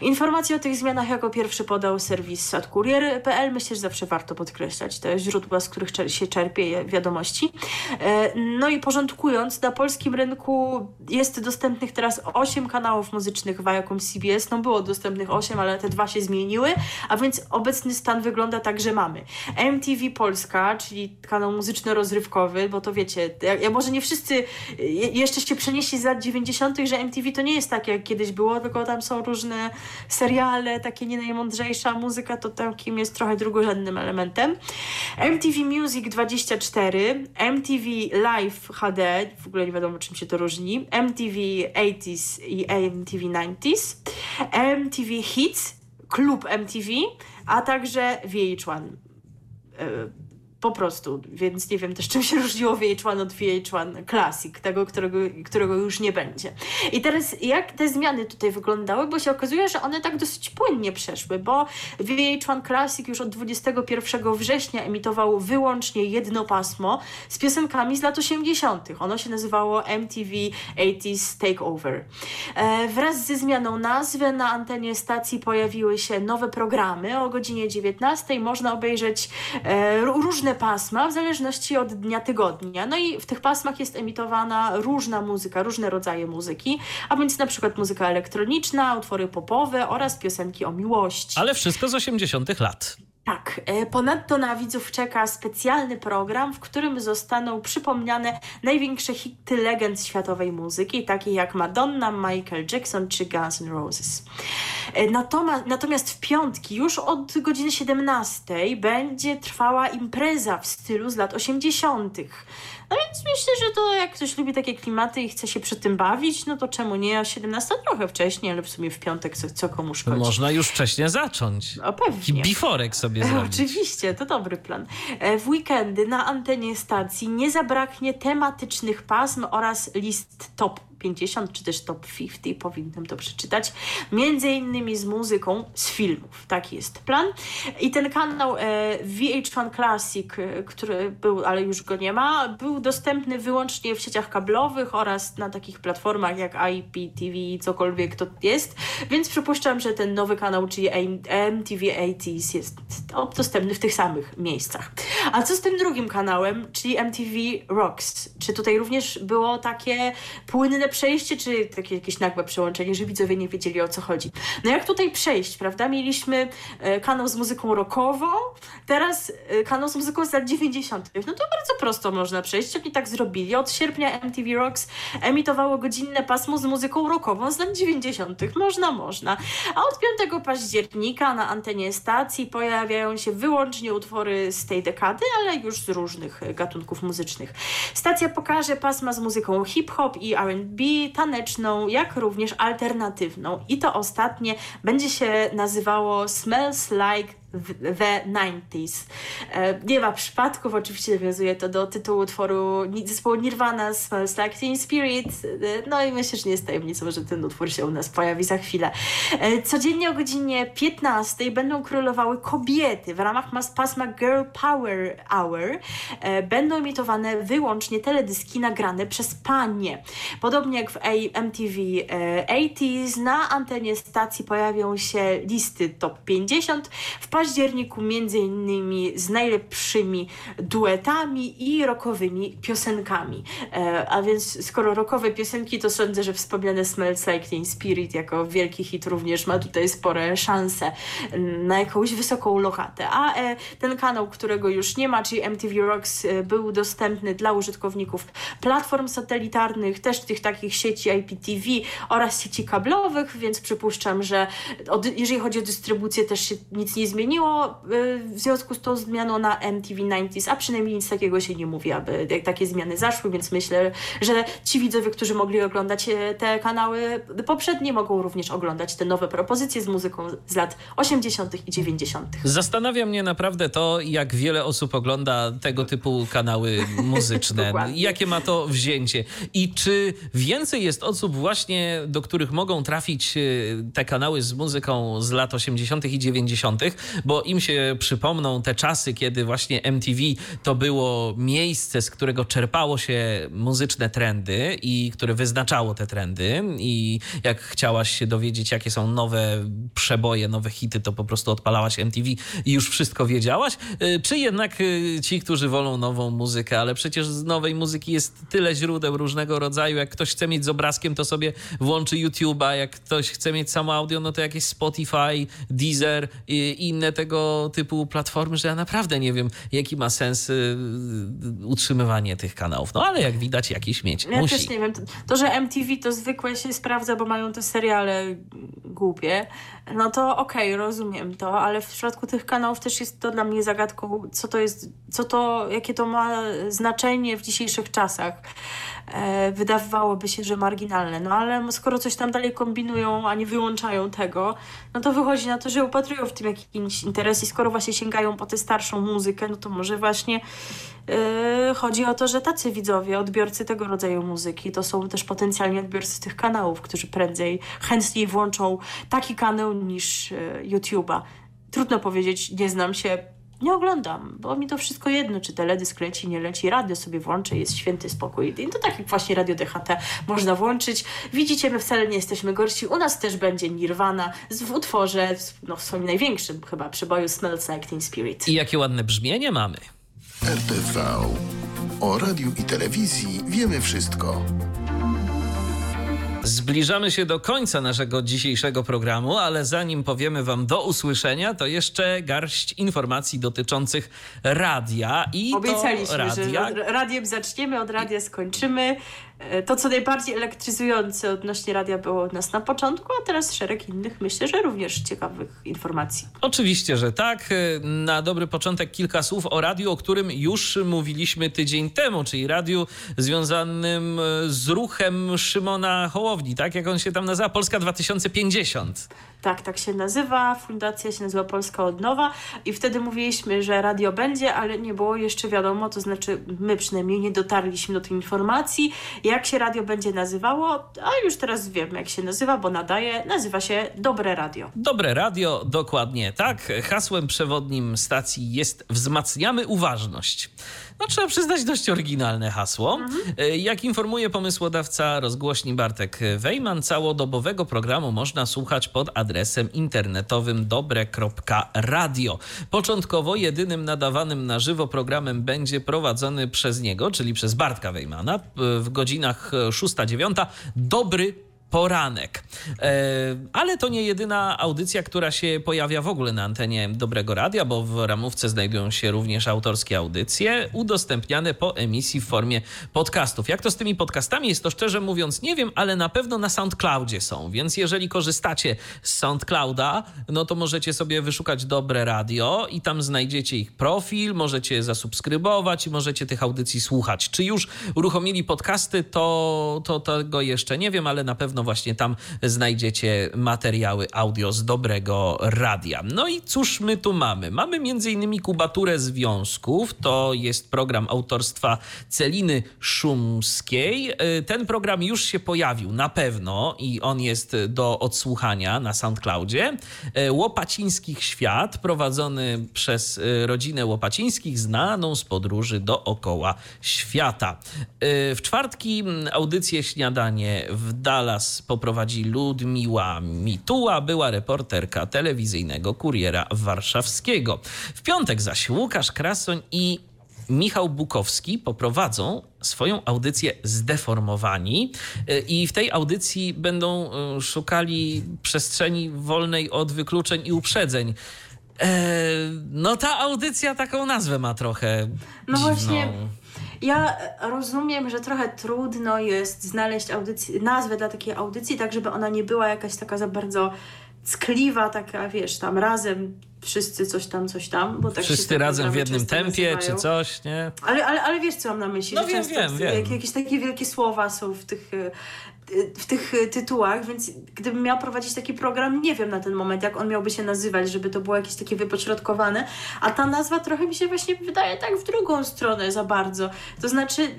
Informacje o tych zmianach jako pierwszy podał serwis sadkurier.pl. Myślę, że zawsze warto podkreślać te źródła, z których się czerpie wiadomości. E, no i porządkując, na polskim rynku jest dostępnych teraz 8 kanałów muzycznych Viacom CBS. No było dostępnych 8, ale te dwa się zmieniły zmieniły, a więc obecny stan wygląda tak, że mamy MTV Polska, czyli kanał muzyczno-rozrywkowy, bo to wiecie, ja, ja może nie wszyscy jeszcze się przenieśli z lat 90., że MTV to nie jest tak, jak kiedyś było, tylko tam są różne seriale, takie nie najmądrzejsza muzyka, to takim jest trochę drugorzędnym elementem. MTV Music 24, MTV Live HD, w ogóle nie wiadomo czym się to różni, MTV 80s i MTV 90s, MTV Hits, klub MTV, a także VH1. Po prostu, więc nie wiem też czym się różniło VH1 od VH1 Classic, tego, którego, którego już nie będzie. I teraz jak te zmiany tutaj wyglądały, bo się okazuje, że one tak dosyć płynnie przeszły, bo VH1 Classic już od 21 września emitował wyłącznie jedno pasmo z piosenkami z lat 80. Ono się nazywało MTV 80s Takeover. E, wraz ze zmianą nazwy na antenie stacji pojawiły się nowe programy. O godzinie 19 można obejrzeć e, różne pasma w zależności od dnia tygodnia. No i w tych pasmach jest emitowana różna muzyka, różne rodzaje muzyki, a więc na przykład muzyka elektroniczna, utwory popowe oraz piosenki o miłości. Ale wszystko z 80 lat. Tak, e, ponadto na widzów czeka specjalny program, w którym zostaną przypomniane największe hity legend światowej muzyki, takie jak Madonna, Michael Jackson czy Guns N' Roses. E, natomiast w piątki, już od godziny 17, będzie trwała impreza w stylu z lat 80. No więc myślę, że to jak ktoś lubi takie klimaty i chce się przy tym bawić, no to czemu nie? A 17 trochę wcześniej, ale w sumie w piątek co, co komu szkodzi. Można już wcześniej zacząć. O pewnie. Biforek sobie zrobić. Oczywiście, to dobry plan. E, w weekendy na antenie stacji nie zabraknie tematycznych pasm oraz list top 50 czy też top 50, powinnam to przeczytać, między innymi z muzyką z filmów. Taki jest plan. I ten kanał e, VH1 Classic, e, który był, ale już go nie ma, był dostępny wyłącznie w sieciach kablowych oraz na takich platformach jak IPTV, cokolwiek to jest, więc przypuszczam, że ten nowy kanał, czyli MTV 80s jest dostępny w tych samych miejscach. A co z tym drugim kanałem, czyli MTV Rocks? Czy tutaj również było takie płynne przejście, czy takie jakieś nagłe przełączenie, że widzowie nie wiedzieli o co chodzi. No jak tutaj przejść, prawda? Mieliśmy e, kanał z muzyką rockową, teraz e, kanał z muzyką z lat 90. No to bardzo prosto można przejść. Oni tak zrobili. Od sierpnia MTV Rocks emitowało godzinne pasmo z muzyką rockową z lat 90. Można, można. A od 5 października na antenie stacji pojawiają się wyłącznie utwory z tej dekady, ale już z różnych gatunków muzycznych. Stacja pokaże pasma z muzyką hip-hop i R&B, taneczną, jak również alternatywną. I to ostatnie będzie się nazywało Smells Like The 90s. E, nie ma przypadków, oczywiście nawiązuje to do tytułu utworu zespołu Nirvana Smells Like Teen Spirit. E, no i myślę, że nie jest tajemnicą, że ten utwór się u nas pojawi za chwilę. E, codziennie o godzinie 15 będą królowały kobiety w ramach pasma Girl Power Hour. Będą emitowane wyłącznie teledyski nagrane przez panie. Podobnie jak w MTV 80s na antenie stacji pojawią się listy top 50. W październiku między innymi z najlepszymi duetami i rockowymi piosenkami. E, a więc skoro rockowe piosenki, to sądzę, że wspomniane Smells Like Teen Spirit jako wielki hit również ma tutaj spore szanse na jakąś wysoką lokatę. A e, ten kanał, którego już nie ma, czyli MTV Rocks, e, był dostępny dla użytkowników platform satelitarnych, też tych takich sieci IPTV oraz sieci kablowych, więc przypuszczam, że od, jeżeli chodzi o dystrybucję też się nic nie zmieniło, Y, w związku z tą zmianą na MTV 90s, a przynajmniej nic takiego się nie mówi, aby takie zmiany zaszły, więc myślę, że ci widzowie, którzy mogli oglądać e, te kanały poprzednie, mogą również oglądać te nowe propozycje z muzyką z lat 80. i 90. Zastanawia mnie naprawdę to, jak wiele osób ogląda tego typu kanały muzyczne. Jakie ma to wzięcie i czy więcej jest osób właśnie, do których mogą trafić e, te kanały z muzyką z lat 80. i 90., bo im się przypomną te czasy, kiedy właśnie MTV to było miejsce, z którego czerpało się muzyczne trendy i które wyznaczało te trendy. I jak chciałaś się dowiedzieć, jakie są nowe przeboje, nowe hity, to po prostu odpalałaś MTV i już wszystko wiedziałaś? Y, czy jednak y, ci, którzy wolą nową muzykę, ale przecież z nowej muzyki jest tyle źródeł różnego rodzaju, jak ktoś chce mieć z obrazkiem, to sobie włączy YouTube'a, jak ktoś chce mieć samo audio, no to jakieś Spotify, Deezer i inne tego typu platformy, że ja naprawdę nie wiem, jaki ma sens y, utrzymywanie tych kanałów. No ale jak widać, jakiś mieć ja musi. też nie wiem. To, że MTV to zwykłe się sprawdza, bo mają te seriale głupie, no to okej, okay, rozumiem to, ale w przypadku tych kanałów też jest to dla mnie zagadką, co to jest, co to, jakie to ma znaczenie w dzisiejszych czasach. E, wydawałoby się, że marginalne. No ale skoro coś tam dalej kombinują, a nie wyłączają tego, no to wychodzi na to, że upatrują w tym jakiś interes i skoro właśnie sięgają po tę starszą muzykę, no to może właśnie e, chodzi o to, że tacy widzowie, odbiorcy tego rodzaju muzyki, to są też potencjalni odbiorcy tych kanałów, którzy prędzej, chętniej włączą taki kanał niż e, YouTube'a. Trudno powiedzieć, nie znam się nie oglądam, bo mi to wszystko jedno, czy teledysk leci, nie leci, radio sobie włączę, jest święty spokój. I to tak jak właśnie radio DHT można włączyć. Widzicie, my wcale nie jesteśmy gorsi. U nas też będzie Nirvana w utworze, no w swoim największym chyba przeboju Smells Like Teen Spirit. I jakie ładne brzmienie mamy. RTV. O radiu i telewizji wiemy wszystko. Zbliżamy się do końca naszego dzisiejszego programu, ale zanim powiemy Wam do usłyszenia, to jeszcze garść informacji dotyczących radia i Obiecaliśmy, to radia... że radiem zaczniemy, od radia skończymy. E, to, co najbardziej elektryzujące odnośnie radia było od nas na początku, a teraz szereg innych, myślę, że również ciekawych informacji. Oczywiście, że tak. E, na dobry początek kilka słów o radiu, o którym już mówiliśmy tydzień temu, czyli radiu związanym e, z ruchem Szymona Hołowni, tak jak on się tam nazywa, Polska 2050. Tak, tak się nazywa. Fundacja się nazywa Polska Odnowa i wtedy mówiliśmy, że radio będzie, ale nie było jeszcze wiadomo, to znaczy my przynajmniej nie dotarliśmy do tej informacji, jak się radio będzie nazywało, a już teraz wiemy, jak się nazywa, bo nadaje, nazywa się Dobre Radio. Dobre Radio, dokładnie tak. Hasłem przewodnim stacji jest wzmacniamy uważność. No trzeba przyznać dość oryginalne hasło. Mhm. Jak informuje pomysłodawca rozgłośni Bartek Wejman, całodobowego programu można słuchać pod adresem internetowym dobre.radio. Początkowo jedynym nadawanym na żywo programem będzie prowadzony przez niego, czyli przez Bartka Wejmana w godzinach 6-9 Dobry poranek. E, ale to nie jedyna audycja, która się pojawia w ogóle na antenie Dobrego Radia, bo w ramówce znajdują się również autorskie audycje udostępniane po emisji w formie podcastów. Jak to z tymi podcastami jest, to szczerze mówiąc nie wiem, ale na pewno na SoundCloudzie są, więc jeżeli korzystacie z SoundClouda, no to możecie sobie wyszukać Dobre Radio i tam znajdziecie ich profil, możecie zasubskrybować i możecie tych audycji słuchać. Czy już uruchomili podcasty, to, to tego jeszcze nie wiem, ale na pewno właśnie tam znajdziecie materiały audio z dobrego radia. No i cóż my tu mamy? Mamy m.in. Kubaturę Związków, to jest program autorstwa Celiny Szumskiej. Ten program już się pojawił na pewno i on jest do odsłuchania na SoundCloudzie. Łopacińskich Świat, prowadzony przez rodzinę Łopacińskich, znaną z podróży dookoła świata. W czwartki audycję Śniadanie w Dallas poprowadzi Ludmiła Mituła, była reporterka telewizyjnego Kuriera Warszawskiego. W piątek zaś Łukasz Krasoń i Michał Bukowski poprowadzą swoją audycję Zdeformowani i w tej audycji będą e, szukali przestrzeni wolnej od wykluczeń i uprzedzeń. E, no ta audycja taką nazwę ma trochę No dziwną. właśnie ja rozumiem, że trochę trudno jest znaleźć audycję, nazwę dla takiej audycji, tak żeby ona nie była jakaś taka za bardzo ckliwa, taka wiesz, tam razem wszyscy coś tam, coś tam. Bo tak wszyscy razem w jednym tempie nazywają. czy coś, nie? Ale, ale, ale wiesz, co mam na myśli? No wiem, wiem, wiem. Jakieś takie wielkie słowa są w tych w tych y, tytułach, więc gdybym miała prowadzić taki program, nie wiem na ten moment, jak on miałby się nazywać, żeby to było jakieś takie wypośrodkowane, a ta nazwa trochę mi się właśnie wydaje tak w drugą stronę za bardzo. To znaczy,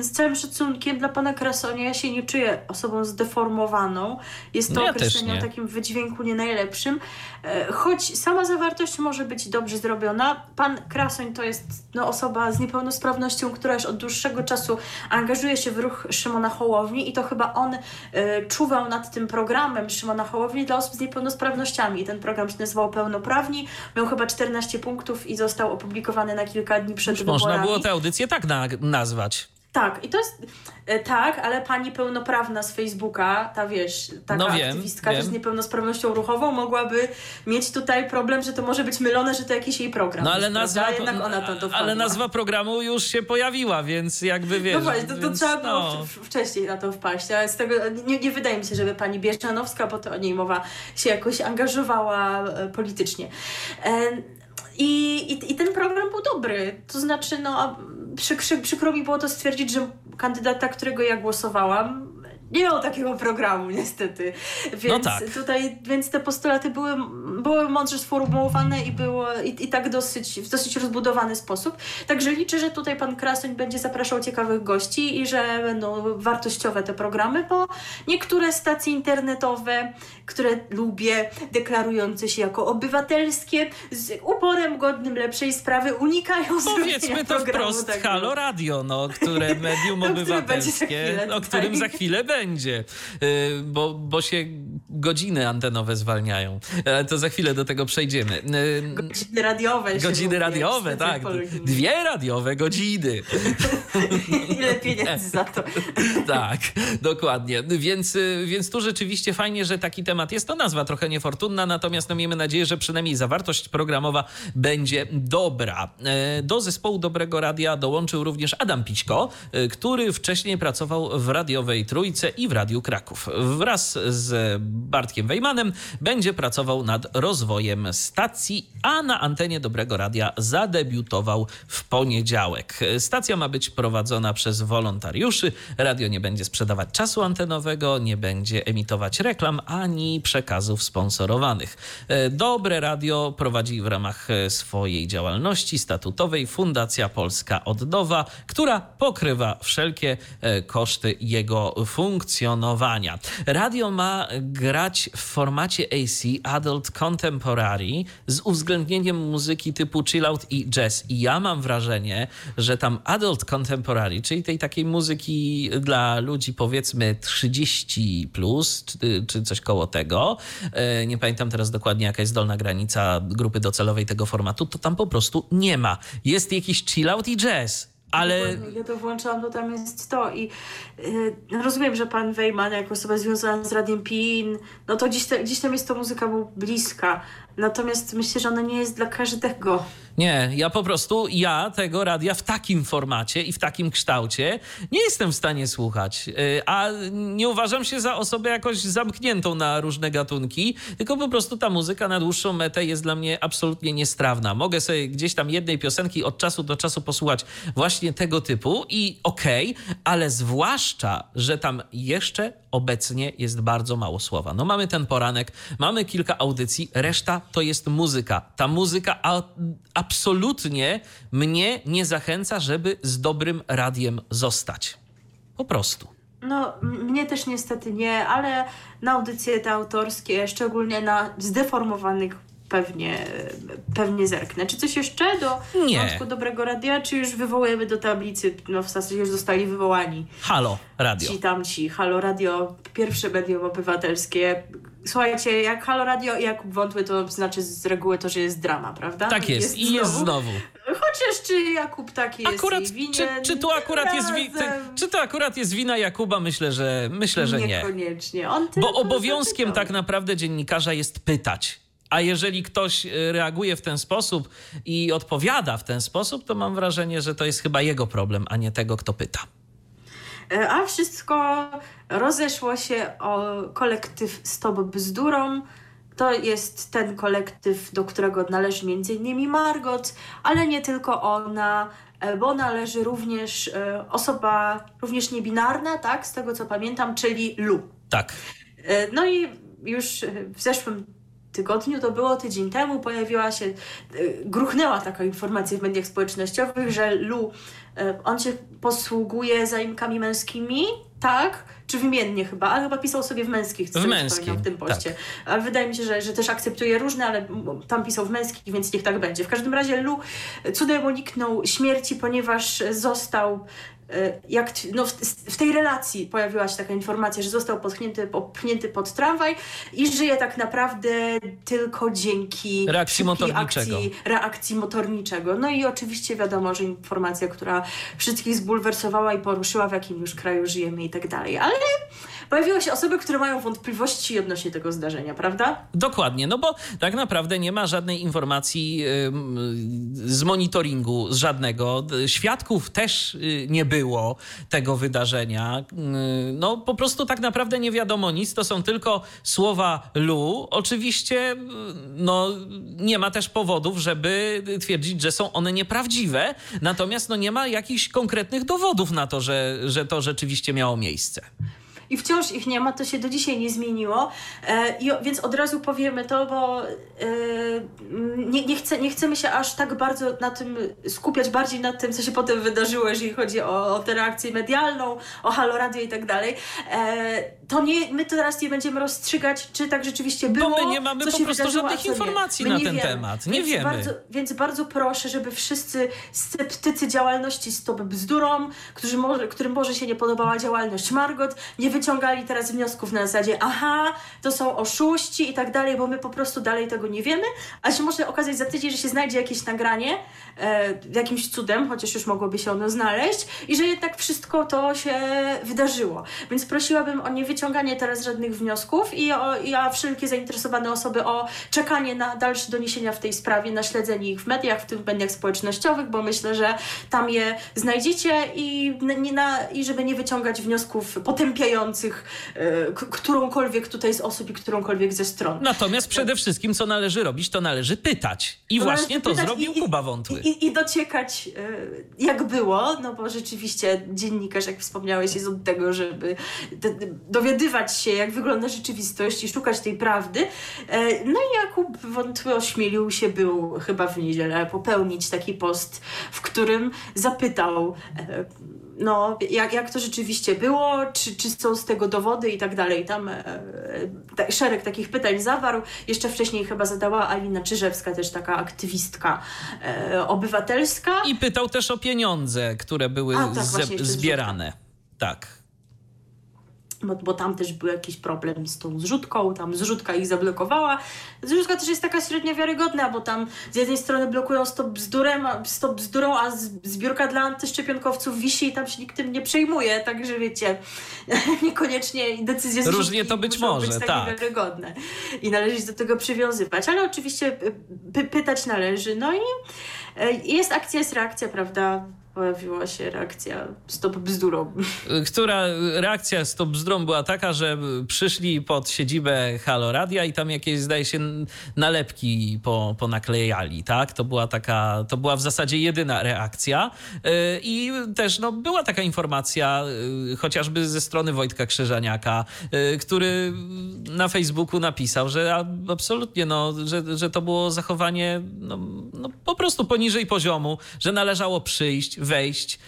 z całym szacunkiem dla pana Krasonia, ja się nie czuję osobą zdeformowaną. Jest to no ja określenie o takim wydźwięku nie najlepszym, e, choć sama zawartość może być dobrze zrobiona. Pan Krasoń to jest no, osoba z niepełnosprawnością, która już od dłuższego czasu angażuje się w ruch Szymona Hołowni i to chyba on y, czuwał nad tym programem Szymona Hołowni dla osób z niepełnosprawnościami. Ten program się nazywał Pełnoprawni, miał chyba 14 punktów i został opublikowany na kilka dni przed Już wyborami. Można było tę audycję tak na nazwać. Tak, i to jest e, tak, ale pani pełnoprawna z Facebooka, ta wiesz, taka no wiem, aktywistka wiem. z niepełnosprawnością ruchową mogłaby mieć tutaj problem, że to może być mylone, że to jakiś jej program. No ale nazwa, to dopadła. ale nazwa programu już się pojawiła, więc jakby wiesz. No właśnie, to, to więc, trzeba było no. wcześniej na to wpaść, ale z tego nie, nie wydaje mi się, żeby pani Bierzanowska, bo to o niej mowa, się jakoś angażowała e, politycznie. E, i, i, I ten program był dobry. To znaczy, no, przy, przy, przykro mi było to stwierdzić, że kandydata, którego ja głosowałam, nie miał takiego programu niestety. Więc no tak. tutaj, więc te postulaty były, były mądrze sformułowane i było i, i tak dosyć, w dosyć rozbudowany sposób. Także liczę, że tutaj pan Krasoń będzie zapraszał ciekawych gości i że będą wartościowe te programy, bo niektóre stacje internetowe, które lubię, deklarujące się jako obywatelskie, z uporem godnym lepszej sprawy unikają Powiedzmy to wprost, tak Halo Radio, no, które medium obywatelskie, o którym za chwilę będzie y, bo, bo się godziny antenowe zwalniają. Ale to za chwilę do tego przejdziemy. Y, godziny radiowe. Godziny radiowe, tak. Dwie radiowe godziny. Ile pieniędzy za to. tak, dokładnie. Więc, y, więc tu rzeczywiście fajnie, że taki temat jest. To nazwa trochę niefortunna, natomiast no, miejmy nadzieję, że przynajmniej zawartość programowa będzie dobra. Do zespołu Dobrego Radia dołączył również Adam Pićko, który wcześniej pracował w radiowej Trójce i w Radiu Kraków. Wraz z Bartkiem Wejmanem będzie pracował nad rozwojem stacji, a na antenie Dobrego Radia zadebiutował w poniedziałek. Stacja ma być prowadzona przez wolontariuszy. Radio nie będzie sprzedawać czasu antenowego, nie będzie emitować reklam ani przekazów sponsorowanych. Dobre Radio prowadzi w ramach swojej działalności statutowej Fundacja Polska Odnowa, która pokrywa wszelkie koszty jego funkcjonowania funkcjonowania. Radio ma grać w formacie AC Adult Contemporary z uwzględnieniem muzyki typu chillout i jazz. I ja mam wrażenie, że tam Adult Contemporary, czyli tej takiej muzyki dla ludzi powiedzmy 30 plus, czy, czy coś koło tego, e, nie pamiętam teraz dokładnie jaka jest dolna granica grupy docelowej tego formatu, to tam po prostu nie ma. Jest jakiś chillout i jazz ale... Ja to włączałam, to tam jest to i yy, rozumiem, że pan Wejman jako osoba związana z Radiem PIN, no to gdzieś, te, tam jest to muzyka mu bliska, natomiast myślę, że ona nie jest dla każdego. Nie, ja po prostu, ja tego radia w takim formacie i w takim kształcie nie jestem w stanie słuchać. Y, a nie uważam się za osobę jakoś zamkniętą na różne gatunki, tylko po prostu ta muzyka na dłuższą metę jest dla mnie absolutnie niestrawna. Mogę sobie gdzieś tam jednej piosenki od czasu do czasu posłuchać właśnie tego typu i okej, okay, ale zwłaszcza, że tam jeszcze obecnie jest bardzo mało słowa. No mamy ten poranek, mamy kilka audycji, reszta to jest muzyka. Ta muzyka a, absolutnie mnie nie zachęca, żeby z dobrym radiem zostać. Po prostu. No, mnie też niestety nie, ale na audycje te autorskie, szczególnie na zdeformowanych pewnie, pewnie zerknę. Czy coś jeszcze do Nie. wątku Dobrego Radia, czy już wywołujemy do tablicy, no w zasadzie już zostali wywołani. Halo Radio. Ci tamci, Halo Radio, pierwsze medium obywatelskie. Słuchajcie, jak Halo Radio i Jakub Wątły, to znaczy z reguły to, że jest drama, prawda? Tak jest, jest i znowu. jest znowu. Chociaż czy Jakub taki jest akurat, czy, czy, to akurat jest wi- czy to akurat jest wina Jakuba? Myślę, że myślę, że nie. Niekoniecznie. On Bo obowiązkiem tak naprawdę dziennikarza jest pytać a jeżeli ktoś y, reaguje w ten sposób i odpowiada w ten sposób, to mam wrażenie, że to jest chyba jego problem, a nie tego, kto pyta. E, a wszystko rozeszło się o kolektyw Stop Bzdurą. To jest ten kolektyw, do którego należy m.in. Margot, ale nie tylko ona, e, bo należy również e, osoba również niebinarna, tak, z tego co pamiętam, czyli Lu. Tak. No i już w zeszłym tygodniu, to było tydzień temu, pojawiła się, e, gruchnęła taka informacja w mediach społecznościowych, że Lu, e, on się posługuje zaimkami męskimi, tak? Czy wymiennie chyba, ale chyba pisał sobie w męskich, w męskim, w tym poście. Tak. Ale wydaje mi się, że, że też akceptuje różne, ale tam pisał w męskich, więc niech tak będzie. W każdym razie Lu cudem uniknął śmierci, ponieważ został jak no, w, w, tej relacji pojawiła się taka informacja, że został popchnięty, popchnięty pod tramwaj i żyje tak naprawdę tylko dzięki reakcji motorniczego. Akcji, reakcji motorniczego. No i oczywiście wiadomo, że informacja, która wszystkich zbulwersowała i poruszyła, w jakim już kraju żyjemy i tak dalej. Ale pojawiły się osoby, które mają wątpliwości odnośnie tego zdarzenia, prawda? Dokładnie, no bo tak naprawdę nie ma żadnej informacji z monitoringu, z żadnego. Świadków też y, nie było tego wydarzenia. Y, no po prostu tak naprawdę nie wiadomo nic, to są tylko słowa Lu. Oczywiście y, no, nie ma też powodów, żeby twierdzić, że są one nieprawdziwe, natomiast no, nie ma jakichś konkretnych dowodów na to, że, że to rzeczywiście miało miejsce i wciąż ich nie ma, to się do dzisiaj nie zmieniło. E, i, więc od razu powiemy to, bo e, nie, nie, chce, nie chcemy się aż tak bardzo na tym skupiać, bardziej na tym, co się potem wydarzyło, jeżeli chodzi o, o tę reakcję medialną, o Halo Radio i tak dalej. E, to nie, my teraz nie będziemy rozstrzygać, czy tak rzeczywiście było. Bo my nie mamy po prostu żadnych informacji na ten wiemy. temat. Nie więc wiemy. Bardzo, więc bardzo proszę, żeby wszyscy sceptycy działalności Stop Bzdurą, którzy może, którym może się nie podobała działalność Margot, nie wyciągali teraz wniosków na zasadzie aha, to są oszuści i tak dalej, bo my po prostu dalej tego nie wiemy, a się może okazać za tydzień, że się znajdzie jakieś nagranie e, jakimś cudem, chociaż już mogłoby się ono znaleźć i że jednak wszystko to się wydarzyło. Więc prosiłabym o nie wyciąganie teraz żadnych wniosków i, o, i a wszelkie zainteresowane osoby o czekanie na dalsze doniesienia w tej sprawie, na śledzenie ich w mediach, w tym w mediach społecznościowych, bo myślę, że tam je znajdziecie i, nie na, i żeby nie wyciągać wniosków potępiających y, którąkolwiek tutaj z osób i którąkolwiek ze stron. Natomiast przede wszystkim, co należy robić, to należy pytać. I to właśnie to zrobił i, Kuba Wątły. I, I, dociekać, y, jak było, no bo rzeczywiście dziennikarz, jak wspomniałeś, jest od tego, żeby do, dowiadywać się, jak wygląda rzeczywistość i szukać tej prawdy. E, no i Jakub Wątły ośmielił się, był chyba w niedzielę, popełnić taki post, w którym zapytał e, no, jak, jak to rzeczywiście było, czy, czy są z tego dowody i tak dalej. Tam e, e, szereg takich pytań zawarł. Jeszcze wcześniej chyba zadała Alina Czyżewska, też taka aktywistka e, obywatelska. I pytał też o pieniądze, które były A, tak, zbierane. Tak bo, bo tam też był jakiś problem z tą zrzutką, tam zrzutka ich zablokowała. Zrzutka też jest taka średnio wiarygodna, bo tam z jednej strony blokują stop bzdurem, stop bzdurą, a zbiórka dla antyszczepionkowców wisi i tam się nikt tym nie przejmuje, także wiecie, niekoniecznie decyzje z Różnie to być może, być tak. wiarygodne i należy się do tego przywiązywać, ale oczywiście py pytać należy, no i e, jest akcja, jest reakcja, prawda? Pojawiła się reakcja Stop Bzdurą. Która reakcja Stop Bzdurą była taka, że przyszli pod siedzibę Halo Radia i tam jakieś, zdaje się, nalepki po, ponaklejali, tak? To była taka, to była w zasadzie jedyna reakcja y, i też no, była taka informacja y, chociażby ze strony Wojtka Krzyżaniaka, y, który na Facebooku napisał, że absolutnie, no, że, że to było zachowanie no, no, po prostu poniżej poziomu, że należało przyjść, wejść,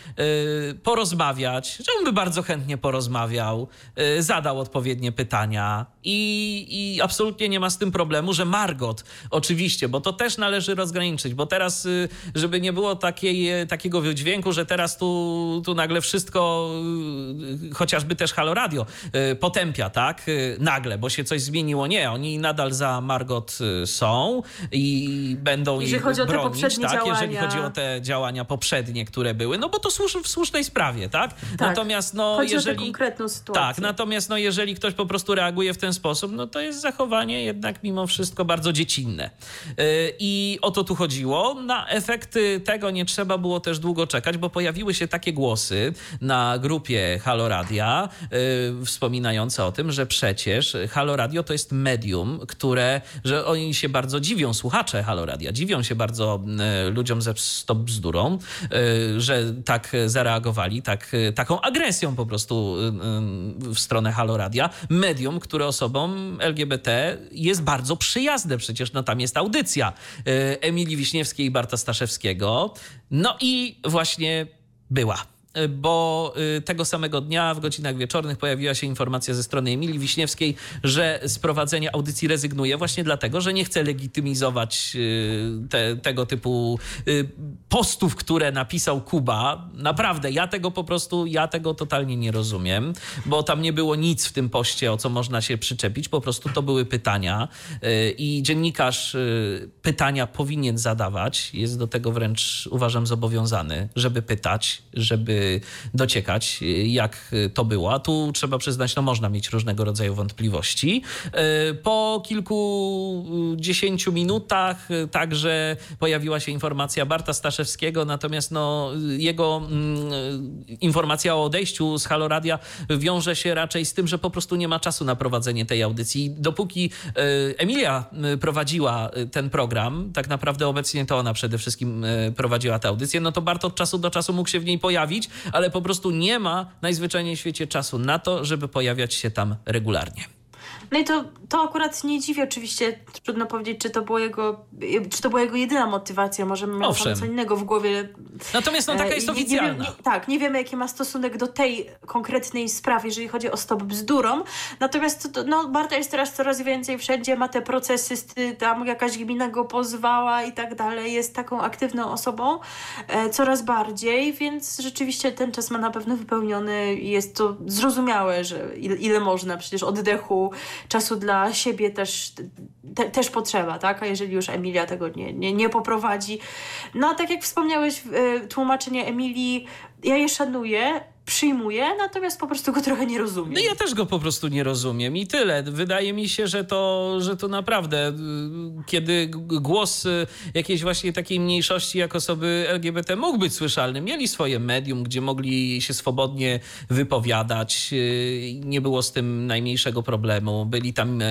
y, porozmawiać, że on by bardzo chętnie porozmawiał, y, zadał odpowiednie pytania i, i absolutnie nie ma z tym problemu, że Margot, oczywiście, bo to też należy rozgraniczyć, bo teraz, y, żeby nie było takiej, takiego wydźwięku, że teraz tu, tu nagle wszystko, chociażby też Halo Radio, potępia, tak? Nagle, bo się coś zmieniło. Nie, oni nadal za Margot są i będą jeżeli chodzi bronić, o te poprzednie tak? Działania. Jeżeli chodzi o te działania poprzednie, które były, no bo to służ, w słusznej sprawie, tak? tak. Natomiast no Chodzi jeżeli... O konkretną sytuację. Tak, natomiast no jeżeli ktoś po prostu reaguje w ten sposób, no to jest zachowanie jednak mimo wszystko bardzo dziecinne. Yy, I o to tu chodziło. Na efekty tego nie trzeba było też długo czekać, bo pojawiły się takie głosy na grupie Halo Radia, yy, wspominające o tym, że przecież Halo Radio to jest medium, które, że oni się bardzo dziwią, słuchacze Halo Radia, dziwią się bardzo yy, ludziom ze Stop Bzdurą, że tak zareagowali, tak, taką agresją po prostu y, y, w stronę Haloradia. Medium, które osobom LGBT jest bardzo przyjazne. Przecież no, tam jest audycja y, Emilii Wiśniewskiej i Barta Staszewskiego. No i właśnie była bo y, tego samego dnia w godzinach wieczornych pojawiła się informacja ze strony Emilii Wiśniewskiej, że z prowadzenia audycji rezygnuje właśnie dlatego, że nie chce legitymizować y, te, tego typu y, postów, które napisał Kuba. Naprawdę, ja tego po prostu, ja tego totalnie nie rozumiem, bo tam nie było nic w tym poście, o co można się przyczepić, po prostu to były pytania i dziennikarz pytania powinien zadawać, jest do tego wręcz uważam zobowiązany, żeby pytać, żeby dociekać, jak to było. Tu trzeba przyznać, no można mieć różnego rodzaju wątpliwości. Po kilkudziesięciu minutach także pojawiła się informacja Barta Staszewskiego, natomiast no, jego mm, informacja o odejściu z Haloradia wiąże się raczej z tym, że po prostu nie ma czasu na prowadzenie tej audycji. Dopóki Emilia prowadziła ten program, tak naprawdę obecnie to ona przede wszystkim prowadziła tę audycję, no to Bart od czasu do czasu mógł się w niej pojawić, ale po prostu nie ma najzwyczajniej w świecie czasu na to, żeby pojawiać się tam regularnie. No i to, to akurat nie dziwi oczywiście, trudno powiedzieć, czy to, było jego, czy to była jego jedyna motywacja, może miał co innego w głowie. Natomiast no taka jest oficjalna. Nie, nie, nie, tak, nie wiemy jaki ma stosunek do tej konkretnej sprawy, jeżeli chodzi o stop bzdurom. Natomiast to, no, Barta jest teraz coraz więcej wszędzie, ma te procesy, tam jakaś gmina go pozwała i tak dalej, jest taką aktywną osobą e, coraz bardziej, więc rzeczywiście ten czas ma na pewno wypełniony i jest to zrozumiałe, że ile, ile można przecież oddechu, czasu dla siebie też, te, też potrzeba, tak? A jeżeli już Emilia tego nie, nie, nie poprowadzi. No a tak jak wspomniałeś, y, tłumaczenie Emilii, ja je szanuję, przyjmuję, natomiast po prostu go trochę nie rozumiem. No ja też go po prostu nie rozumiem i tyle. Wydaje mi się, że to, że to naprawdę, y, kiedy głos y, jakiejś właśnie takiej mniejszości jak osoby LGBT mógł być słyszalny, mieli swoje medium, gdzie mogli się swobodnie wypowiadać, y, nie było z tym najmniejszego problemu, byli tam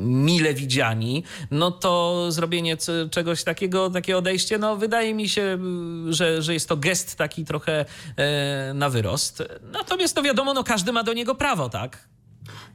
mile widziani, no to zrobienie czegoś takiego, takie odejście, no wydaje mi się, że, że jest to gest taki trochę na wyrost. Natomiast to wiadomo, no każdy ma do niego prawo, tak?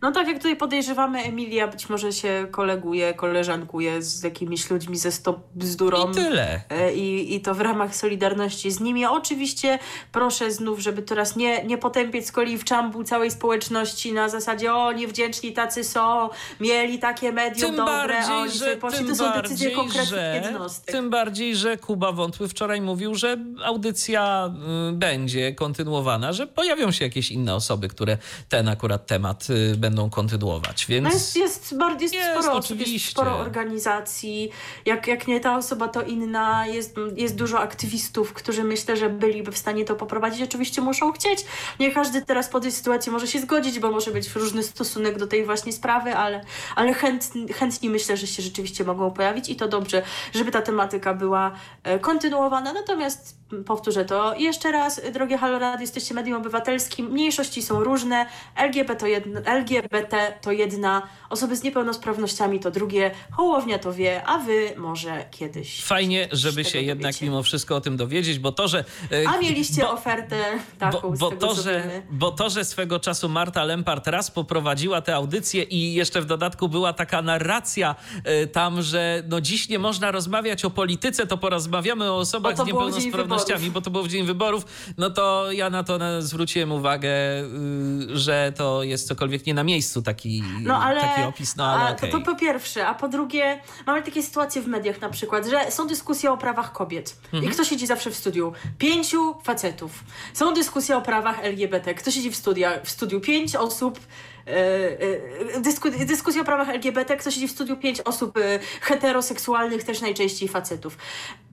No tak jak tutaj podejrzewamy, Emilia być może się koleguje, koleżankuje z jakimiś ludźmi ze Stop Bzdurą. I tyle. E, I, I to w ramach solidarności z nimi. Oczywiście proszę znów, żeby teraz nie, nie potępiać z kolei w czambu całej społeczności na zasadzie o, niewdzięczni tacy są, mieli takie medium tym dobre, bardziej, oni że, poszli. To są decyzje konkretnych że, jednostek. Tym bardziej, że Kuba Wątły wczoraj mówił, że audycja y, będzie kontynuowana, że pojawią się jakieś inne osoby, które ten akurat temat y, będą kontynuować. Więc... No jest, jest, bardzo, jest, jest sporo oczywiście. jest sporo organizacji. Jak, jak nie ta osoba, to inna. Jest, jest dużo aktywistów, którzy myślę, że byliby w stanie to poprowadzić. Oczywiście muszą chcieć. Nie każdy teraz po tej sytuacji może się zgodzić, bo może być różny stosunek do tej właśnie sprawy, ale, ale chętni, chętni myślę, że się rzeczywiście mogą pojawić i to dobrze, żeby ta tematyka była e, kontynuowana. Natomiast powtórzę to jeszcze raz, drogie Halo jesteście medium obywatelskim, mniejszości są różne, LGBT to, jedna, LGBT to jedna, osoby z niepełnosprawnościami to drugie, Hołownia to wie, a wy może kiedyś. Fajnie, żeby się jednak mimo wszystko o tym dowiedzieć, bo to, że... E, a mieliście bo, ofertę taką, bo, bo to, że, bo to, że swego czasu Marta Lempart raz poprowadziła tę audycję i jeszcze w dodatku była taka narracja y, tam, że no dziś nie można rozmawiać o polityce, to porozmawiamy o osobach z niepełnosprawnościami bo to było w dzień wyborów, no to ja na to zwróciłem uwagę, y, że to jest cokolwiek nie na miejscu taki, no, ale, taki opis. No, ale okay. to, to po pierwsze, a po drugie, mamy takie sytuacje w mediach na przykład, że są dyskusje o prawach kobiet mhm. i kto siedzi zawsze w studiu? Pięciu facetów. Są dyskusje o prawach LGBT. Kto siedzi w, studia, w studiu? Pięć osób E, e, dysku, dyskusja o prawach LGBT, kto siedzi w studiu, pięć osób e, heteroseksualnych, też najczęściej facetów.